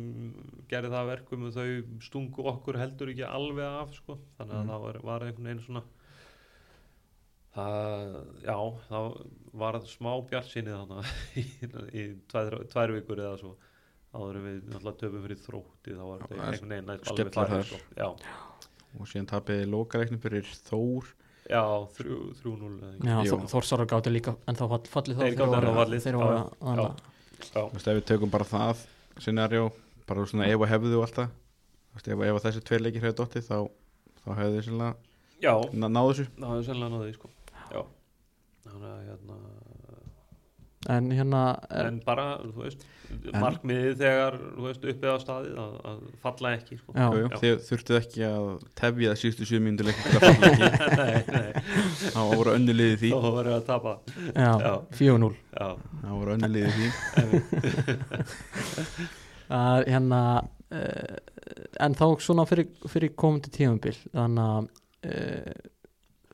gerði það að verkum og þau stungu okkur heldur ekki alveg af sko. þannig að Mm. það var, var einhvern veginn svona það, já, það var smá bjart sinni þannig [LAUGHS] í, í tvær, tvær vikur eða svo áður en við náttúrulega töfum fyrir þrótti þá var þetta það er einhvern veginn alveg þar. sko. já, og síðan tapiði lokaleiknum fyrir Þór já, þrjú, þrjú núl eða ekki. já, Jú. Þór- Þórsarar gáttu líka en þá fall, fallið þá fallið, þeir voru já. Þú veist, ef við tökum bara það scenarjó, bara svona ef og hefðu alltaf ef, ef að þessi tveir leikir hefðu dottið þá, þá hefðu þið ná, náðu þessu. Það hefur sennilega náði sko. já, þannig að hérna en hérna er, en bara, þú veist markmiðið þegar, þú veist, uppið á staðið að, að falla ekki sko. já, Já. Þið þurftuð ekki að tefja það síðustu 7 mínútur leikin til að falla ekki. [LAUGHS] Nei, nei, þá voru önnu liðið því. Þá verður að tapa. Já, Já. 4-0 já, þá voru önnu liðið því. [LAUGHS] Að hérna uh, en þá svona fyrir, fyrir komandi tímabil. Þannig að uh,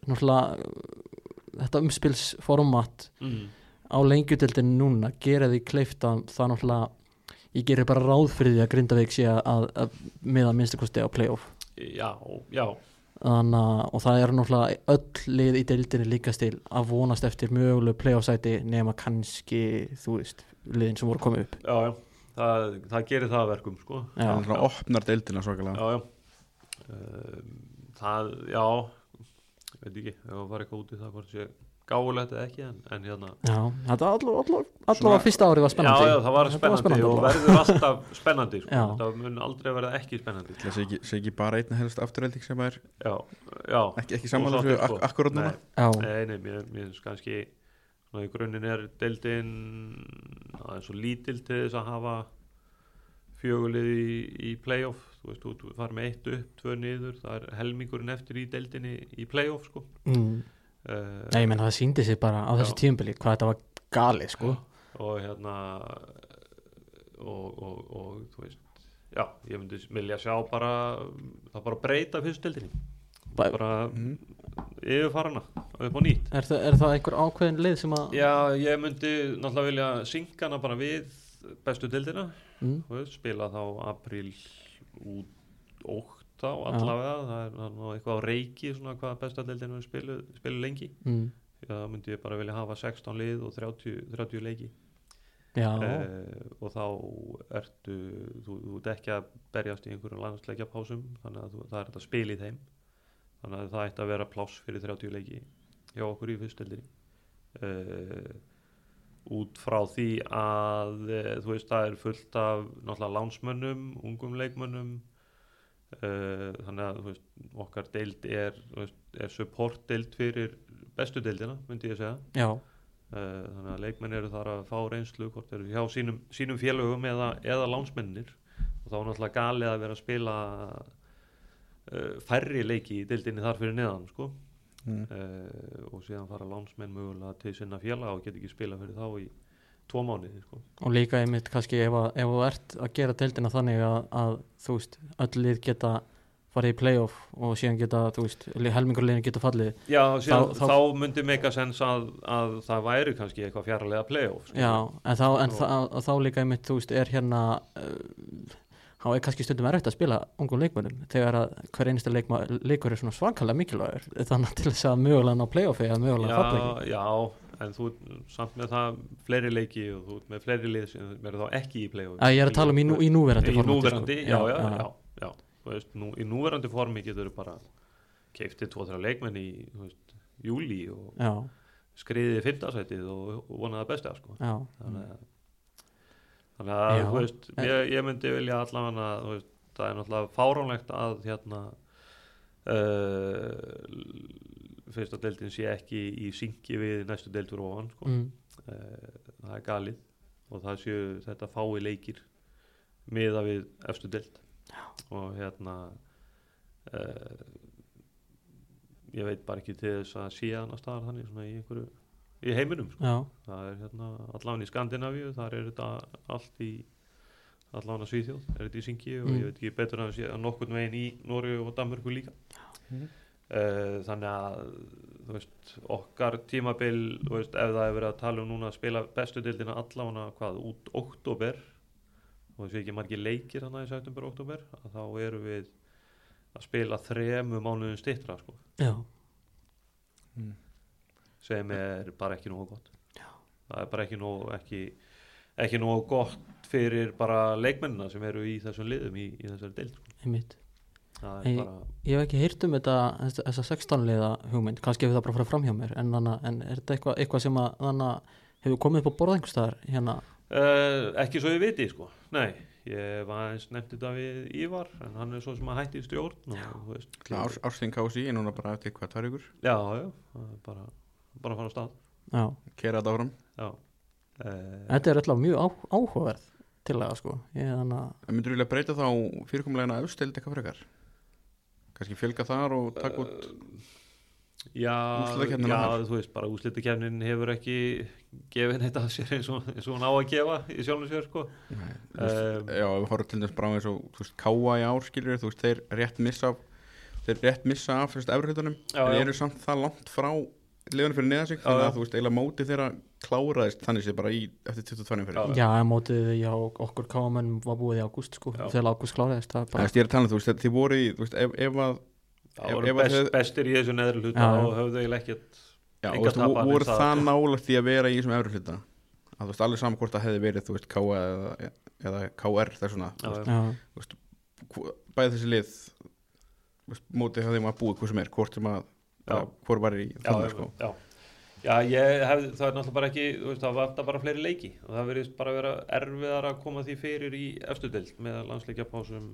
náttúrulega þetta umspilsformat mm. Á lengjutildin núna gera því kleift að það náttúrulega ég gerir bara ráð fyrir því að Grindavík sé að, að miða minnstakosti á playoff. Já, já. Þannig að og það er náttúrulega öll lið í deildinni líkast til að vonast eftir mögulegu playoff sæti nema kannski þú veist liðin sem voru komið upp. Já, já, það, það gerir það að verkum sko. Já. það er svona opnar deildina svakalega. Já, já. Um, það, já. Ég veit ekki, ef það var eitthvað út í það hvort sé gáulegt eða ekki en, en hérna. Já, þetta allavega fyrsta ári var spennandi. Já, já, það var Þetta spennandi, og verður alltaf spennandi sko. Það mun aldrei verða ekki spennandi. Það sé ekki, sé ekki bara einna helst afturhelding sem er já, já. ekki, ekki samanlega þessu ak sko. akkurát núna? Nei. Nei, mér, mér finnst kannski í grunninn er deildin það er svo lítil til þess að hafa fjögulið í, í playoff. Þú veist, þú fara með eitt upp, tvö niður. Það er helmingurinn eftir í deildinni í playoff sko. Mm. Uh, Nei, menn það síndi sig bara á þessu tíumbili hvað þetta var galið sko. Og hérna og, og, og þú veist já, ég myndi vilja sjá bara það bara breyta fyrstildinni Bæ- bara Mhm. yfirfarana upp á nýtt. Er, það, er það einhver ákveðin lið sem að já, ég myndi náttúrulega vilja synka hana bara við bestu dildina mm, þú veist, spila þá april út ótt á allavega er, það er nú eitthvað á reiki svona hvað besta dildin er spilu, spilu lengi. Mm, það myndi ég bara vilja hafa 16 lið og 30, 30 leiki. Eh, og þá ertu þú, þú ert ekki að berjast í einhverjum landsleikja pásum þannig að þú, það er þetta spil í þeim. Þannig að það ætti að vera pláss fyrir 30 leiki hjá okkur í fyrstildinni eh, út frá því að eh, þú veist það er fullt af náttúrulega lánsmönnum, ungum leikmönnum eh, þannig að þú veist, okkar deild er, veist, er support deild fyrir bestu deildina myndi ég segja já, Uh, þannig að leikmenn eru þar að fá reynslu hvort eru hjá sínum, sínum félögum eða, eða lánsmennir og þá er náttúrulega galið að vera að spila uh, færri leiki í dildinni þar fyrir neðan sko. Mm. uh, og síðan fara lánsmenn mögulega til sinna félag og geta ekki spila fyrir þá í tvo mánuði sko. og líka einmitt kannski ef, að, ef þú ert að gera deildina þannig að, að þú veist, öll lið geta farið í playoff og síðan geta, þú veist, helmingur liðin geta fallið Já, síðan, Þá- þá, þá- myndi meika sens að, að það væri kannski eitthvað fjarlæga playoff sko. Já, en þá, en Og- þá líka einmitt, þú veist, er hérna uh, þá er kannski stundum erfitt að spila ungum leikmönnum þegar að hver einasta leikur er svona svakalega mikilvægur þannig að til þess að mögulega ná playoffi eða mögulega falla ekki já, já, en þú samt með það fleiri leiki og þú með fleiri lið sem verður þá ekki í play-off. Ég er að tala um í, nú, í núverandi í formati, núverandi, sko. já, já, já, já, Þú veist, nú, í núverandi formi getur þú bara keiftið tvo þrjá leikmenn í veist, júli og já, skriðið í fimmtasætið og, vonaði besta sko. já, þannig að þannig að Já, veist, ég, ég myndi vilja allavega það er náttúrulega fáránlegt að hérna uh, fyrsta deildin sé ekki í syngi við næstu deildur ofan sko. mm, uh, það er galið og það séu þetta fái leikir miða við efstu deild og hérna uh, ég veit bara ekki til þess að sé annars staðar þannig svona í einhverju í heiminum sko. já, það er hérna allan í Skandinavíu þar er þetta allt í allan að Svíþjóð, er þetta í syngi og Mm. ég veit ekki betur að sé að nokkurn veginn í Nóri og Danmörku líka Mhm. uh, þannig að þú veist, okkar tímabil þú veist, ef það er verið að tala um núna að spila bestu dildina allavega hvað, út oktober og þessi ekki margir leikir þannig í september og oktober að þá eru við að spila þremu mánuðin stittra sko, já, Mm. sem er bara ekki nógu gott Já. það er bara ekki nógu ekki, ekki nógu gott fyrir bara leikmennina sem eru í þessum liðum í, í þessari dild sko. einmitt það er bara ég hef ekki heyrt um þetta þessa- þessa 16 liða hugmynd, kannski hefur það bara farið fram hjá mér en, þannig, en er þetta eitthvað, eitthvað sem að þannig hefur komið upp á borða einhverstaðar hérna, Uh, ekki svo ég viti sko, nei ég var eins nefnt þetta við Ívar en hann er svo sem að hætti í stjórn þú Ársting KSI er núna bara eftir hvað tvær ykkur já, já, það er bara bara að fara á stað. Já, Kera þetta áfram? Já. Uh, þetta er alltaf mjög á, áhugaverð tillaga sko, ég að En myndur vilja breyta þá fyrirkomulegina auðstild eitthvað frekar? Kannski fjölga þar og taka út já, Úrslitakeppnina já, þar. þú veist bara úslitakefnin hefur ekki gefið neitt af sér eins og, eins og hún á að gefa í sjálfum sér sko Nei, þú veist, Um, Já, við horfum til þess bara eins og þú veist, Káa í ár skilur þú veist, þeir rétt missa þeir rétt missa af fyrst efriðunum Já, en já. eru samt það langt frá liðunum fyrir neða sig, Já, þannig já. að þú veist eiginlega móti þeirra kláraðist þannig sé bara í eftir 22 fyrir Já. En mótið já, okkur káamenn var búið í ágúst sko, Já. þegar ágúst kláraðist það er Það bara, veist, ég er að tala um, þú veist, þið voru í, þú veist, ef, ef að það Ef- voru ef að best, þau- bestir í þessu neðri hluta Já, já. og höfðu eiginlega ekkert já, Engar þú veist, voru það, það nálægt því að vera í þessum efri hluta að þú veist, alveg saman hvort það hefði verið, þú veist, Káa eða, eða KR Já, já. já, Hvo- bæði þessi lið þú veist, mótið það þeim að búið hvað sem er, hvort sem að Já. hvort var í þannig, já, sko já. hef, það er náttúrulega bara ekki þú veist, það vantar bara fleiri leiki og það verðist bara vera erfiðar að koma því fyrir í efstu deild með landsleikjapásum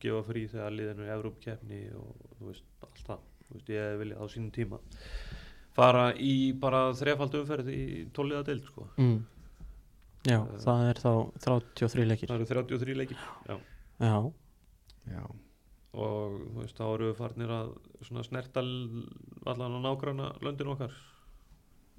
gefa frí þegar liðinu er Evrópkeppni og þú veist, allt það þú veist, ég vilja á sínum tíma fara í bara þrefald umferð í tóliða deild sko. mm, já Eh. það er þá 33 leikir það eru 33 leikir já. Já, já, og þú veist, þá eru við farnir að svona snerta allan á nágranna löndin okkar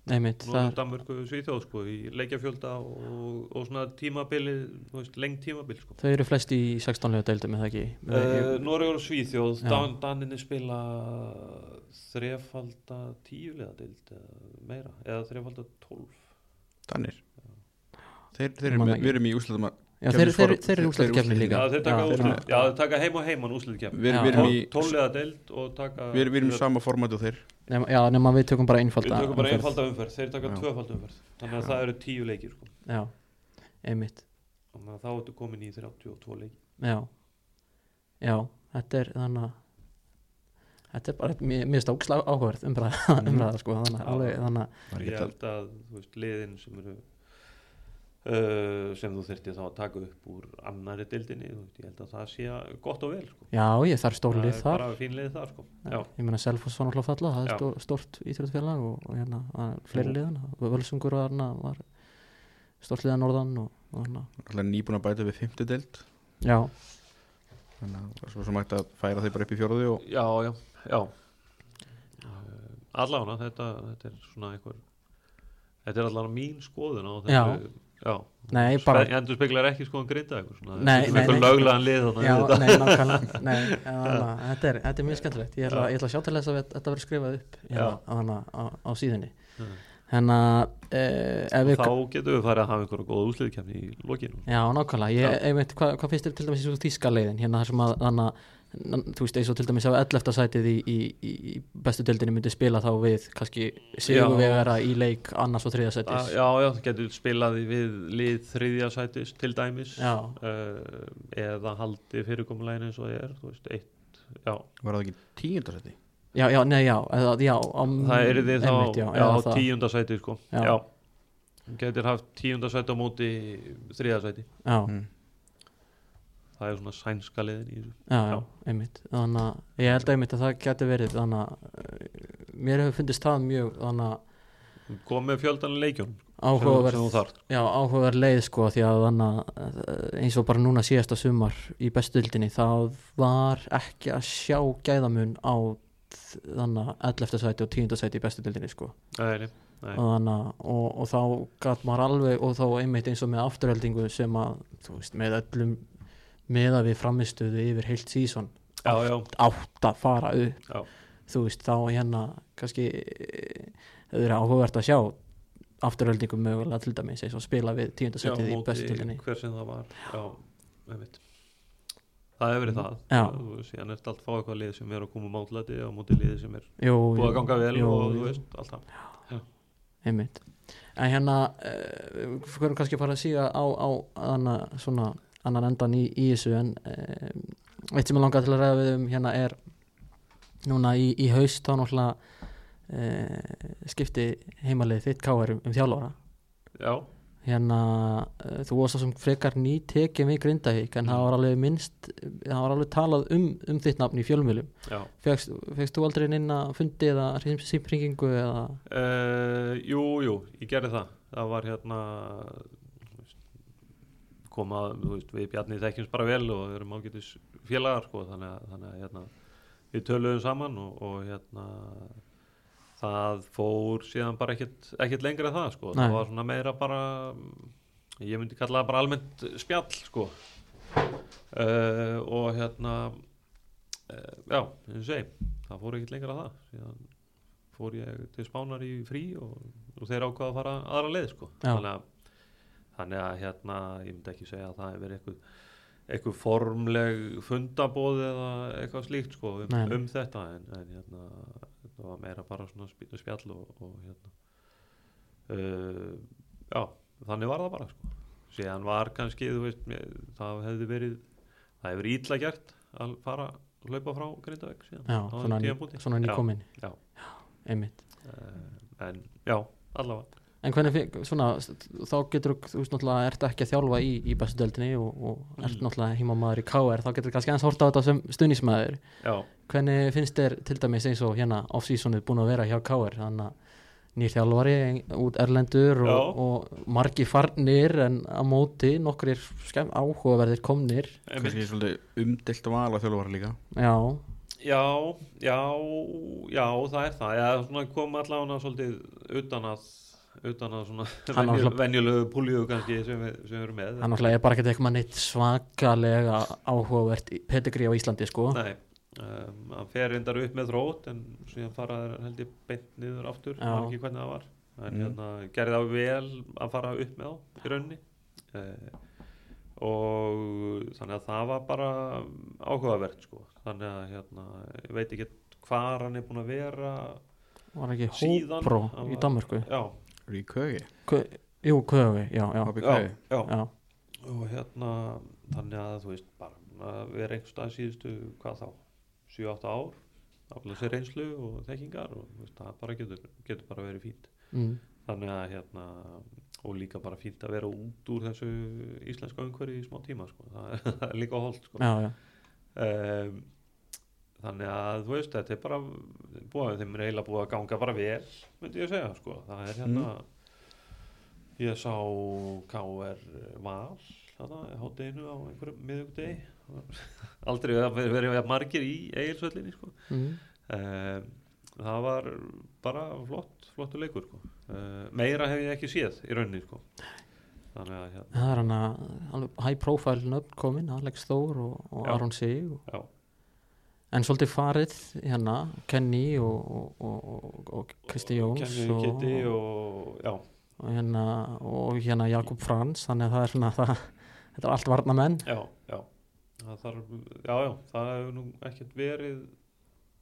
einmitt, það Norður er, Danmörku Svíþjóð sko í leikjafjölda og, og svona tímabili þú veist, lengt tímabil sko. Þau eru flest í 16 lega deildum eða ekki? Uh, Noregur og Svíþjóð. Dan, Daninni spila þrefalda tíulega eða meira, eða þrefalda tólf. Danir. Þeir, þeir eru með, við erum í úslutum að Já, þeir, þeir, þeir eru þeir- úslætti þeir kefni eru líka. Já, þeir taka, Já, já, þeir taka heim og heimann í Tóllega deild og taka Við erum, við erum í sama format og þeir nema, Já, nema við tökum bara Við einfalda tökum bara umferð. einfalda umferð, þeir taka tvöfalda umferð. Þannig að Já. það eru tíu leikir sko. Já, einmitt. Þannig að þá ertu komin í 32 leiki. Já, já, þetta er þannig að Þetta er bara, finnst ógislega áhugaverð umræða, [LAUGHS] umræða sko, þannig, að alveg, þannig að Það er Ég held að þú veist, liðin sem eru uh, sem þú þyrftir þá að taka upp úr annari veist, ég held að það sé gott og vel sko. Já, ég þarf stórlið það er þar bara fín lið þar sko. Já, Ég meina Selfoss var náttúrulega falla, það er Já. stór, stórt íþjóðfélag og, og hérna, fleiri liðan Völsungur var, hérna, var stórt liðan norðan og, og hérna, Alltaf nýbúin að bæta við fymtu deild já, Þannig að það er svo sem hægt að færa þeir bara upp í fjóruði og já, já, já. Uh, allána þetta, þetta er svona einhver þetta er allána mín skoðun á þessu já. Nei, bara- Spe- endur speklar ekki skoðun grinda eitthvað svona, Nei, nei, nei. [LAUGHS] þetta. er, þetta er mjög skemmtilegt Ég ætla, Já. ég ætla að sjá til þess að þetta verður skrifað upp hérna, á, á, á síðunni Já. Hérna, eh, við þá getum við farið að hafa einhverja góða úsliðkefni í lokinu Já, nákvæmlega, ég, einmitt, hvað, finnst þér til dæmis í svo þýska leiðin, hérna þar sem að, þú veist, eins og til dæmis á 11. sætið í, í, í bestu deildinni myndi spila þá við kannski sigurvegara í leik annars og þriða Ah, sætis Já, já, það getur spilað við lið þriðja sætis til dæmis uh, eða haldi fyrirkomulegin eins og það er þú veist, eitt, já, var það ekki tíundarsætti já, já, nei, já, eða, já á, það er þið þá einmitt, já, já, eða á það, tíunda sæti sko. Já. já. getur haft tíunda sæti á móti þriðja sæti já, mm. Það er svona sænska liðin í þessu já, já, einmitt þannig að ég held einmitt að það geti verið þannig að eh, mér hefur fundist það mjög þannig að kom með fjöldan leikjum áhugaverð leið sko því að þannig að eins og bara núna síðasta sumar í bestudildinni það var ekki að sjá gæðamun á þannig að 11. sæti og 10. sæti í bestudildinni sko nei. og, þannig, að- og, og þá gæt maður alveg og þá einmitt eins og með afturheldingu sem að veist með öllum með að við framistuðu yfir heilt já, átt að fara upp. Já. þú veist þá hérna kannski þau eru áhugavert að sjá afturöldingum mögulega til dæmis eins og spila við já tíundasætið í móti bestutildinni hver sem það var. Já, það hefur verið það. Já. síðan er allt fá eitthvað lið sem er að koma mátlæti á móti liði sem er jú, búið að ganga vel jú, og þú veist, allt það. Einmitt. En hérna uh, við fyrir kannski að fara að síga á, á hana, svona annan endan í, í þessu en uh, eitt sem ég langar til að ræða við um hérna er núna í, í haust þá náttúrulega uh, skipti heimalið þitt káar um, um þjálfara já, hérna uh, þú varst það sem frekar ný tekið við Grindavík en það var alveg minnst það var alveg talað um, um þitt nafn í fjölmjölum fegst, þú aldrei inn að fundi eða símpringingu eða? Uh, jú, jú, ég gerði það. Það var hérna koma, veist, við Bjarni þekkjumst bara vel og við erum ágætis félagar sko, þannig að, þannig að hérna, við töluðum saman og, og hérna það fór síðan bara ekkert, lengra en það sko, það var svona meira bara ég myndi kalla það bara almennt spjall sko uh, og hérna uh, já, eins og segi það fór ekkert lengra en það síðan fór ég til Spánar í frí og, og þeir ákvaða að fara aðra leið sko. Já. þannig, að, þannig að hérna ég myndi ekki segja að það hefur verið eitthvað, eitthvað formleg fundabóð eða eitthvað slíkt sko, um, um þetta en, en hérna, þetta var meira bara svona spjall og, og hérna uh, já, þannig var það bara sko. síðan var kannski þú veist, mér, það hefði verið það hefur ítla gert að fara hlaupa frá Grindavík síðan já, svona, ný, svona Já. nýkomin Já. einmitt Eh, en já, allavega En hvernig, svona, þá getur þú veist náttúrulega, ert ekki að þjálfa í, í bestu deildinni og, og ert Mm. náttúrulega heimamaður í KR, þá getur kannski aðeins horta á þetta sem stuðnismæður. já, Hvernig finnst þér til dæmis eins og hérna off-seasonið búin að vera hjá KR, þannig að nýr þjálfari út erlendur og, og margi farnir en á móti nokkur er skemm áhugaverðir komnir, kannski svolítið umdelt val að þjálfara líka. Já, Já, já, já, það er það. Já, svona kom allavega svolítið utan að, utan að svona Hann venjulegu púlíu kannski sem við, sem við erum með. hann náttúrulega er bara ekkert eitthvað neitt svakalega áhugavert í- pedigree á Íslandi sko Nei, um, hann fer reyndar upp með þrótt en síðan fara þær held ég beint niður aftur, Já. maður ekki hvernig það var. En Mm. hérna gerði það vel að fara upp með þá í rauninni. Uh, og þannig að það var bara áhugavert sko. Þannig að hérna, ég veit ekki hvar hann er búinn að vera var ekki Hópró hann í Danmörku Já, Ríkögi Kö- jú, Köfi, já, já, já, já. já. og hérna þannig að þú veist bara að vera einhvers stað síðustu hvað þá 7-8 ár aflega sér reynslu og þekkingar og veist, það bara getur, getur bara verið fínt Mm. þannig að hérna og líka bara fínt að vera út úr þessu íslenska umhverfi í smá tíma sko. það, [LAUGHS] er, líka holdt sko. já, já, um, þannig að þú veist þetta er bara búið, þeim er eiginlega búið að ganga bara vel myndi ég að segja sko. það er hérna ég sá K.R. Val þarna, hátteginu á einhverjum miðugdegi [LAUGHS] aldrei verið verið margir í eigilsvöllinni sko. mm. um, það var bara flott flottu leikur sko. uh, meira hef ég ekki séð í rauninni sko. þannig að hérna, það er hann að high profile nöfn komin, Alex Þór og, og. Aron Sig og, já, en svolítið farið hérna, Kenny og, og, og, og Kristi Jóns Kenny Kitty og já, og hérna, og hérna Jakob Frans þannig að það er svona [LAUGHS] það, þetta er allt varnamenn já, já. Það þarf, já, já, það hefur nú ekkert verið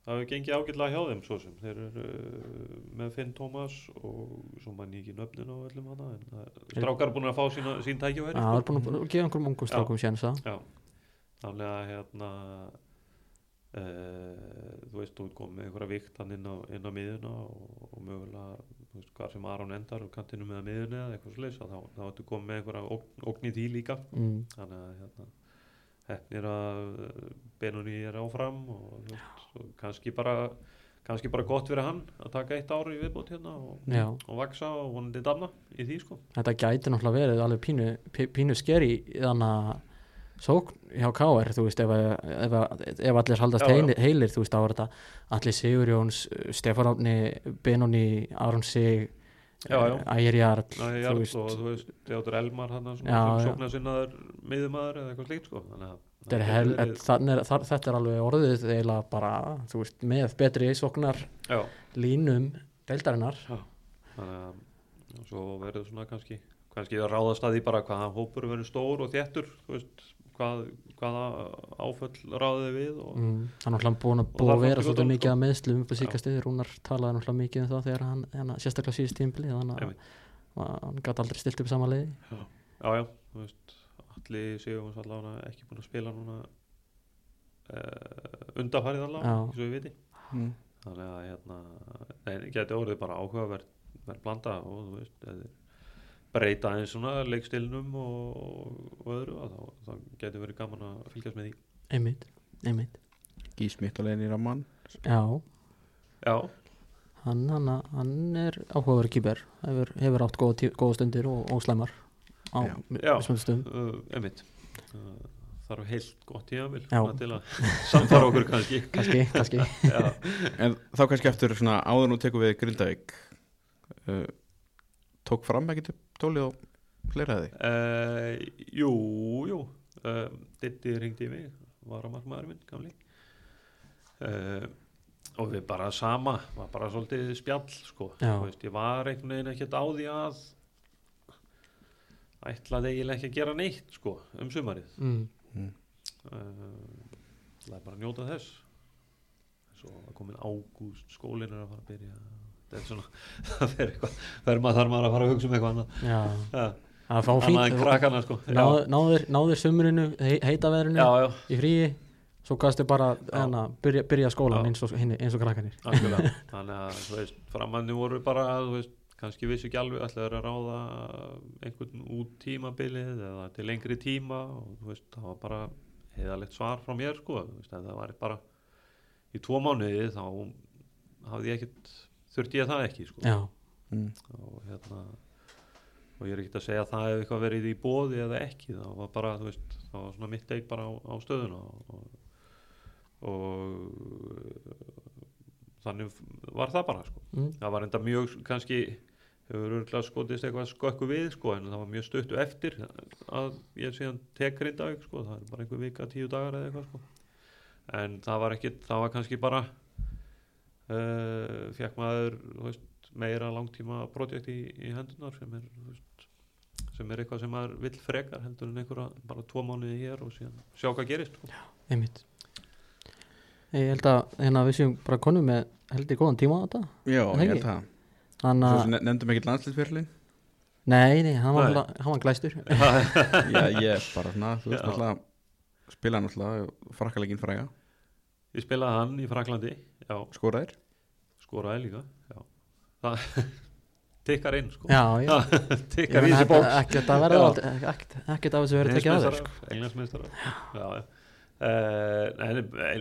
það hefur gengið ágætlega hjá þeim svo sem. Þeir eru uh, með Finn Thomas og svo mann ég ekki nöfnin á öllum hana en strákar er búin að fá sína, sín tækjaværi Já, það er búin að gefa einhverjum ungum strákum sénsa Já, þannig að hérna uh, þú veist, þú komið með einhverja viktan inn á, inn á miðuna og, og mögulega, þú veist, hvað sem Aron endar og kantinu með miðuna eða eitthvað svo þá, þá ertu komið með einhverja ógn, ógn í því líka. Mm. þannig að hérna hefnir að Benoni er áfram og, veist, og kannski bara kannski bara gott fyrir hann að taka eitt ári í viðbót hérna og, og vaksa og vonandi damna í því sko. Þetta gæti náttúrulega verið alveg pínu, pí- pínu skeri þannig að sókn hjá KR þú veist ef, að- ef, að- ef allir haldast Já, já. heilir, heilir þú veist þá er þetta allir Sigurjóns, Stefán Átni Benoni, Aron Sig já. Ægir Jarl þú veist, og þú veist, Theodor Elmar hann já. sóknar sinnaður miðumæður eða eitthvað slíkt sko að þetta er, alveg orðið eiginlega bara, þú veist, með betri sóknar já, línum deildarinnar að og svo verður svona kannski kannski að ráðast að því bara hvaða hópur verður stór og þéttur þú veist, hvað, hvaða áföll ráðið við og, mm. hann er náttúrulega búin að, þar að vera svolítið ég mikið að meðslum upp á síkastið, Rúnar talaði náttúrulega mikið um það þegar hann, hann sérstaklega síðust tímpili þannig að hann gæti aldrei stilt upp sama leiði já, já, þú veist allir séum við allavega ekki búin að spila núna uh, undarfærið allavega, Já. eins og við viti mm. þannig að hérna, nei, geti orðið bara áhugaverð verð blanda og þú veist eða breyta eins svona leikstilnum og, og öðru og þá, þá geti verið gaman að fylgjast með því. Einmitt, einmitt. Gísmitt og Leini Raman. Já, Já, hann, hann, hann er áhugaverð kýper hefur, hefur átt góða, góða stundir og, og slæmar á stöðum. Uh, einmitt. Uh, þarf heilt gott tíðanvil til að [LAUGHS] samfara okkur kannski. Kannski, kannski. [LAUGHS] Já, En þá kannski eftir svona áður nú tekum við Grindavík uh, Tók fram ekki tólið og fleira því? Uh, Jú, jú. Uh, Ditti ringdi í mig var að markmaður minn, gamli. Uh, og við bara sama var bara svolítið spjall sko. Veist, ég var einhvern veginn ekkert á því að ætlaði eiginlega ekki að gera neitt sko, um sumarið. Mm. uh, það er bara að njóta þess. Svo að komin ágúst skólinn er að fara að byrja er svona [LAUGHS] það fer eitthvað, fer maður að fara að hugsa um eitthvað annað. Já, ja, að fá fínt krakkana sko. Náður, náður, náður sumrinu hei, heita veðrinu já, já, í fríi svo gæstu bara Já. hana, byrja, byrja skólan eins og, eins og krakkanir [LAUGHS] þannig að þú veist, framanni voru bara þú veist, kannski vissu ekki alveg ætlaður að ráða einhvern út tímabilið eða til lengri tíma og þú veist, það var bara heiðalegt svar frá mér sko, þú veist, en það var bara í tvo mánuði þá hafði ég ekkert þurfti ég það ekki sko já, mm. og hérna og ég er ekkert að segja að það hefði eitthvað verið í bóði eða ekki, það var bara, þú veist það var svona mitt eik bara á, á stöðuna og, og þannig var það bara sko. mm. það var enda mjög kannski hefur örgulega skotist eitthvað skökku við sko, en það var mjög stuttu eftir að ég síðan tek Grindavík sko, það er bara einhver vika, tíu dagar eða eitthvað sko. en það var ekki það var kannski bara uh, fekk maður veist, meira langtíma projekt í, í hendunar sem er veist, sem er eitthvað sem maður vill frekar heldur en einhverja bara tvo mánuði hér og síðan sjá hvað gerist sko. einmitt. Ég held að hérna við séum bara konum með held ég góðan tíma á þetta Já, ég held það. Ne- nefndum ekki landslýsferlin nei, nei, hann var, alltaf- hann var glæstur. [LAUGHS] Já, ég er bara svona, þú veist Já. náttúrulega spila náttúrulega frakkalegin fræga ég spilaði hann í Fraklandi já, skoraðir skoraði líka já. það [LAUGHS] tikkar inn sko. já, já, [LAUGHS] ég tikkar í þessi bóks ekkert af þessu verið tekið að þér sko. englandsmeistarar já, já. Uh,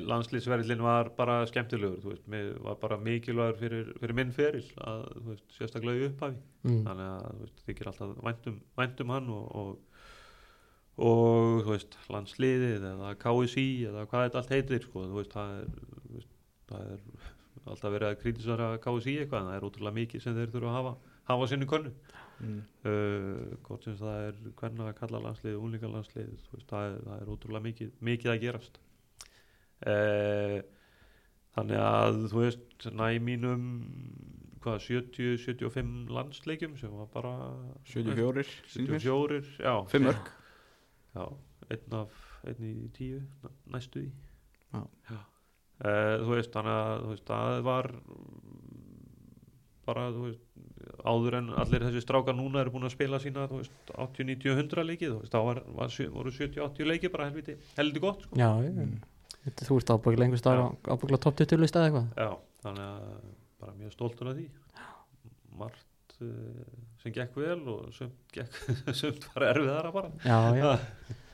landslýsverðlinn var bara skemmtilegur þú veist, mér var bara mikilvægur fyrir, fyrir minn feril að, þú veist, sérstaklega í upphafi mm. þannig að þú veist, þykir alltaf væntum, væntum hann og, og, og þú veist, landsliðið eða KSI eða hvað þetta allt heitir sko, veist, það er, það er alltaf verið að kritisera KSI eitthvað en það er ótrúlega mikið sem þeir þurfa að hafa hafa sinni könnu mm. uh, hvort sem það er hvernig að kalla landslið, únleika landslið veist, það, er, það er ótrúlega mikið, mikið að gerast uh, þannig að þú veist, næ mínum hvað, 70-75 landsleikjum sem var bara 74 sýnir mér. 74, já 5 mörg já, einn af einn í tíu, næ- næstu því Já. Eh, þú veist, þannig að þú veist, það var bara, þú veist áður en allir þessi strákar núna eru búin að spila sína, þú veist, 80, 90, 100 leikið, þú veist, þá var, var, voru 70, 80 leikið bara helviti, helviti gott, sko. já, já. þú ert ábúinlega einhver staðar ábúinlega top 20 list eða eitthvað Já, þannig að bara mjög stoltur af því. Margt uh, sem gekk vel og sumt, gekk, [LAUGHS] sumt var erfiðara bara. já, já,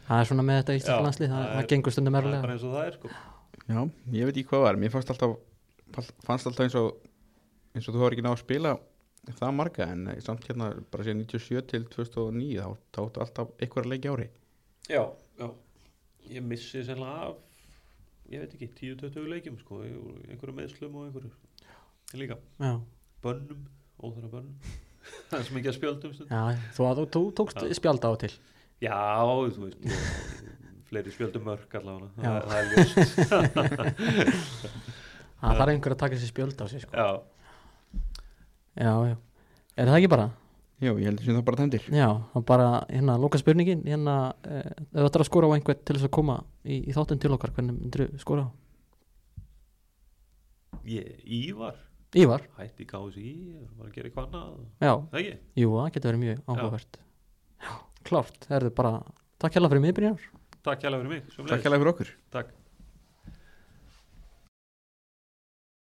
það er svona með þetta landslið, það, það er- gengur stundum Það er bara eins og það er, sko. Já, ég veit ekki hvað var, mér fannst alltaf fannst alltaf eins og eins og þú har ekki náð að spila það marga en eh, samt hérna bara síðan 97 til 2009 þá áttu alltaf einhverja leiki ári Já, já. Ég missi sennilega af, ég veit ekki, 10-20 leikjum, sko, í einhverju meðslum og einhverju líka. já, Bönnum, óþara bönnum. Það er sem ekki að stund. já, þú, þú, þú tókst Já. spjald á til Já, þú veist, fleiri spjöldum mörg allavega, Já. það, það er ljóst. [LAUGHS] það þarf einhver að taka þessi spjöld á sig sko. Já, já, já, er það ekki bara Já, ég heldur sem það bara tæmdir já, og bara hérna, loka spurningin hérna, eh, ef þú ætlar að skora á einhvern til þess að koma í, í þáttun til okkar, hvernig myndir þú skora á? ég, Ívar, Ívar, hætti KSI, er bara að gera eitthvað annað, já, það ekki? jú, það getur verið mjög áhugavert. Já, klárt, það er bara takk hérlega fyrir miðbyrjar Takk hjá fyrir mig, Takk hérlega fyrir okkur. Takk.